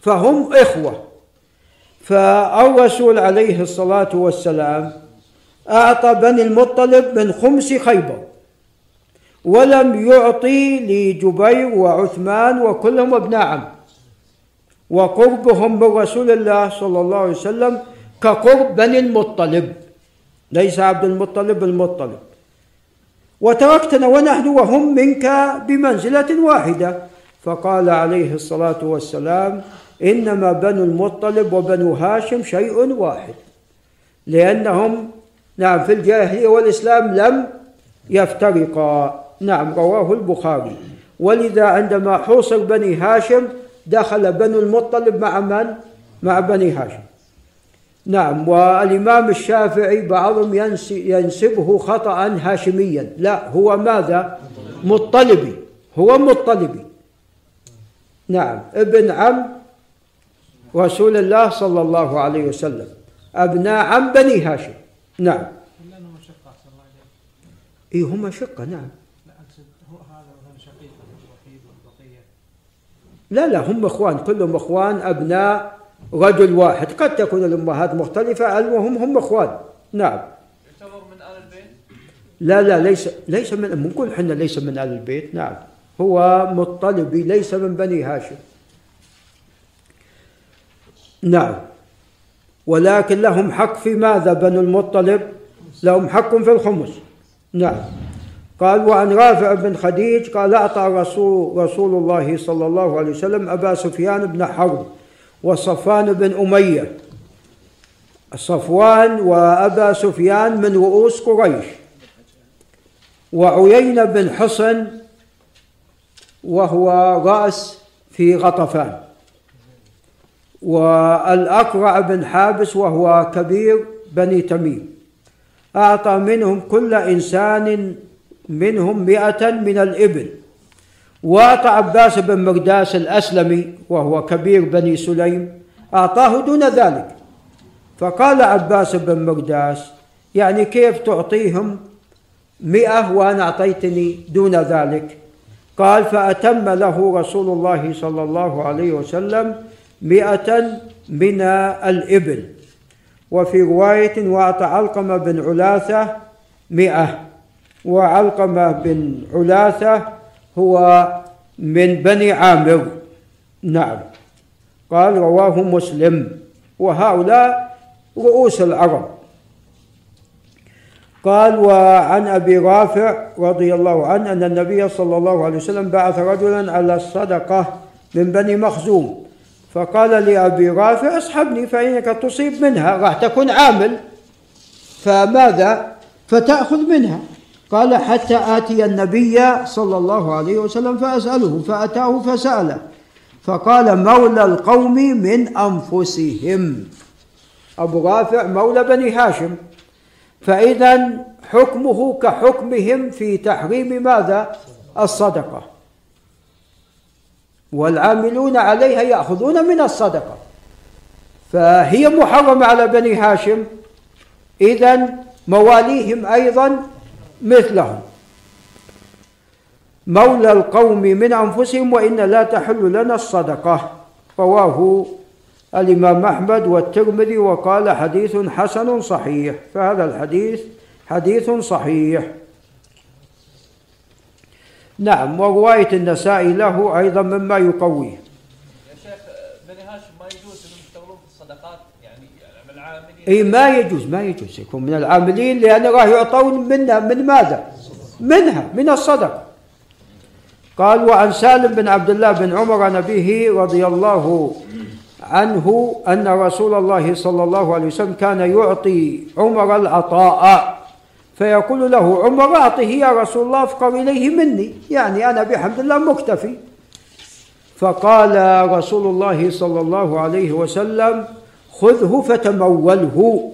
فهم إخوة. فالرسول عليه الصلاة والسلام أعطى بني المطلب من خمس خيبر ولم يعطي لجبير وعثمان وكلهم ابناء عم. وقربهم من رسول الله صلى الله عليه وسلم كقرب بني المطلب. ليس عبد المطلب المطلب. وتركتنا ونحن وهم منك بمنزلة واحدة. فقال عليه الصلاة والسلام إنما بنو المطلب وبنو هاشم شيء واحد لأنهم نعم في الجاهلية والإسلام لم يفترقا. نعم رواه البخاري. ولذا عندما حوصر بني هاشم دخل بنو المطلب مع من؟ مع بني هاشم. نعم والإمام الشافعي بعضهم ينسبه خطأ هاشميا. لا هو ماذا؟ مطلبي. هو مطلبي. نعم ابن عم رسول الله صلى الله عليه وسلم. أبناء عم بني هاشم. نعم. لأنهم شقة أحسن الله إليك إيه هم شقة نعم. لا أقصد هو هذا مثلا شقيق الوحيد والبقية لا لا هم إخوان كلهم إخوان أبناء رجل واحد. قد تكون الأمهات مختلفة المهم هم إخوان. نعم. يعتبر من آل البيت؟ لا لا ليس ليس من بنقول إحنا ليس من آل البيت نعم. هو مطلبي ليس من بني هاشم. نعم. ولكن لهم حق في ماذا بنو المطلب؟ لهم حق في الخمس. نعم. قال وعن رافع بن خديج قال أعطى رسول, رسول الله صلى الله عليه وسلم أبا سفيان بن حرب وصفان بن أمية. صفوان وأبا سفيان من رؤوس قريش. وعيينة بن حصن وهو رأس في غطفان. والأقرع بن حابس وهو كبير بني تميم. أعطى منهم كل إنسان منهم مئة من الإبل. وأعطى عباس بن مرداس الأسلمي وهو كبير بني سليم أعطاه دون ذلك. فقال عباس بن مرداس يعني كيف تعطيهم مئة وأنا أعطيتني دون ذلك؟ قال فأتم له رسول الله صلى الله عليه وسلم مئة من الإبل. وفي رواية وأعطى علقمة بن علاثة مئة. وعلقمة بن علاثة هو من بني عامر. نعم. قال رواه مسلم. وهؤلاء رؤوس العرب. قال وعن أبي رافع رضي الله عنه أن النبي صلى الله عليه وسلم بعث رجلا على الصدقة من بني مخزوم. فقال لابي رافع اصحبني فإنك تصيب منها راح تكون عامل. فماذا؟ فتأخذ منها. قال حتى آتي النبي صلى الله عليه وسلم فأسأله فأتاه فسأله. فقال مولى القوم من أنفسهم. أبو رافع مولى بني هاشم. فإذا حكمه كحكمهم في تحريم ماذا؟ الصدقة. والعاملون عليها يأخذون من الصدقة. فهي محرمة على بني هاشم. إذا مواليهم أيضا مثلهم. مولى القوم من أنفسهم وإن لا تحل لنا الصدقة. رواه الإمام أحمد والترمذي وقال حديث حسن صحيح. فهذا الحديث حديث صحيح. نعم ورواية النسائي له أيضا مما يقويه يا شيخ بني هاشم ما يجوز انهم يشتغلون الصدقات يعني من العاملين اي ما يجوز ما يجوز يكون من العاملين لأن راح يعطون منها من ماذا؟ منها من الصدقة. قال وعن سالم بن عبد الله بن عمر عن أبيه رضي الله عنه أن رسول الله صلى الله عليه وسلم كان يعطي عمر العطاء فيقول له عمر اعطه يا رسول الله افقر إليه مني. يعني أنا بحمد الله مكتفي. فقال رسول الله صلى الله عليه وسلم خذه فتموله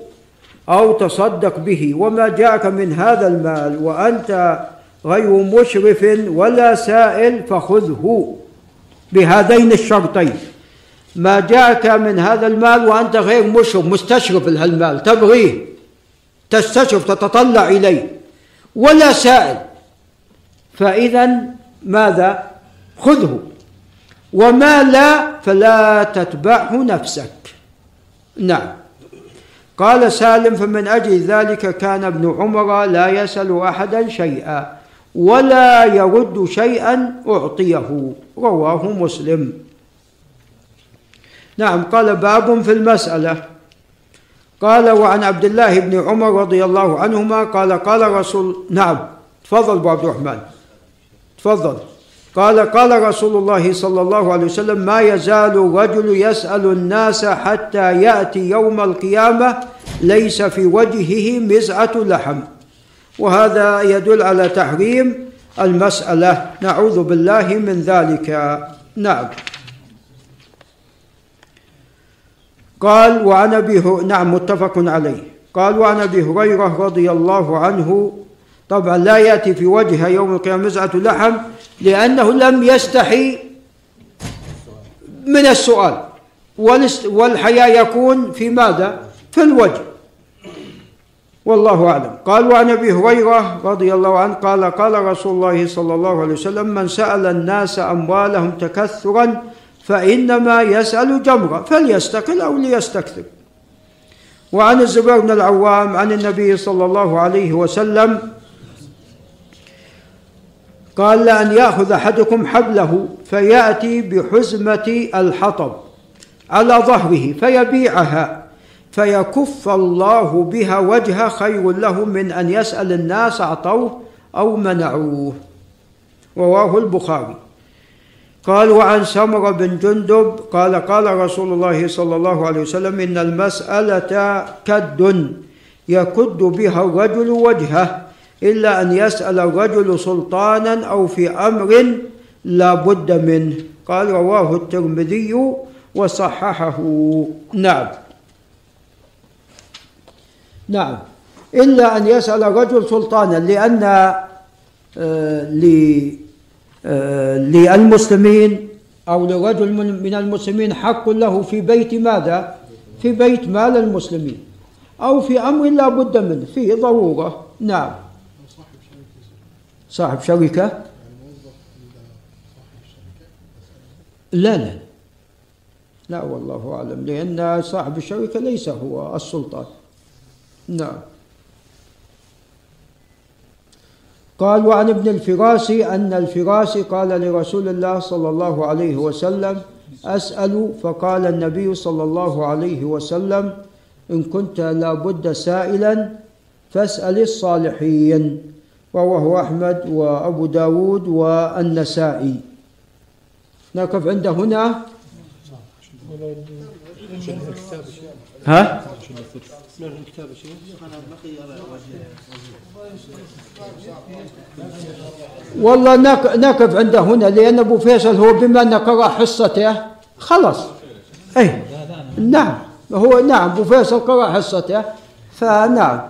أو تصدق به وما جاءك من هذا المال وأنت غير مشرف ولا سائل فخذه بهذين الشرطين. ما جاءك من هذا المال وأنت غير مشرف مستشرف لهالمال تبغيه. تستشرف تتطلع إليه. ولا سائل. فإذا ماذا؟ خذه. وما لا فلا تتبعه نفسك. نعم. قال سالم فمن أجل ذلك كان ابن عمر لا يسأل أحدا شيئا ولا يرد شيئا أعطيه. رواه مسلم. نعم قال باب في المسألة. قال وعن عبد الله بن عمر رضي الله عنهما قال قال رسول نعم. تفضل أبو عبد الرحمن. تفضل. قال قال رسول الله صلى الله عليه وسلم ما يزال الرجل يسأل الناس حتى يأتي يوم القيامة ليس في وجهه مزعة لحم. وهذا يدل على تحريم المسألة. نعوذ بالله من ذلك. نعم. قال وعن ابي نعم متفق عليه. قال وعن ابي هريره رضي الله عنه. طبعا لا يأتي في وجهه يوم القيامة مزعة لحم لأنه لم يستحي من السؤال. والحياء يكون في ماذا؟ في الوجه. والله أعلم. قال وعن أبي هريرة رضي الله عنه قال قال رسول الله صلى الله عليه وسلم من سأل الناس أموالهم تكثرا فإنما يسأل جمرة فليستقل أو ليستكثر. وعن الزبير بن العوام عن النبي صلى الله عليه وسلم قال لأن يأخذ أحدكم حبله فيأتي بحزمة الحطب على ظهره فيبيعها فيكف الله بها وجهه خير له من أن يسأل الناس أعطوه أو منعوه. رواه البخاري. قال وعن سمر بن جندب قال قال رسول الله صلى الله عليه وسلم إن المسألة كد يكد بها الرجل وجهه إلا أن يسأل الرجل سلطانا أو في أمر لا بد منه. قال رواه الترمذي وصححه. نعم. نعم. إلا أن يسأل الرجل سلطانا لأن آه، للمسلمين أو لرجل من المسلمين حق له في بيت ماذا؟ في بيت مال المسلمين. أو في أمر لا بد منه فيه ضرورة. نعم. صاحب شركة؟ لا لا. لا والله أعلم لأن صاحب الشركة ليس هو السلطان. نعم. قال وعن ابن الفراسي أن الفراسي قال لرسول الله صلى الله عليه وسلم أسأل فقال النبي صلى الله عليه وسلم إن كنت لابد سائلا فاسأل الصالحين رواه أحمد وأبو داود والنسائي. نقف عند هنا. ها؟ والله نق- نقف عند هنا لأن أبو فيصل هو بما أنه قرأ حصته خلص أي نعم. هو نعم أبو فيصل قرأ حصته فنعم.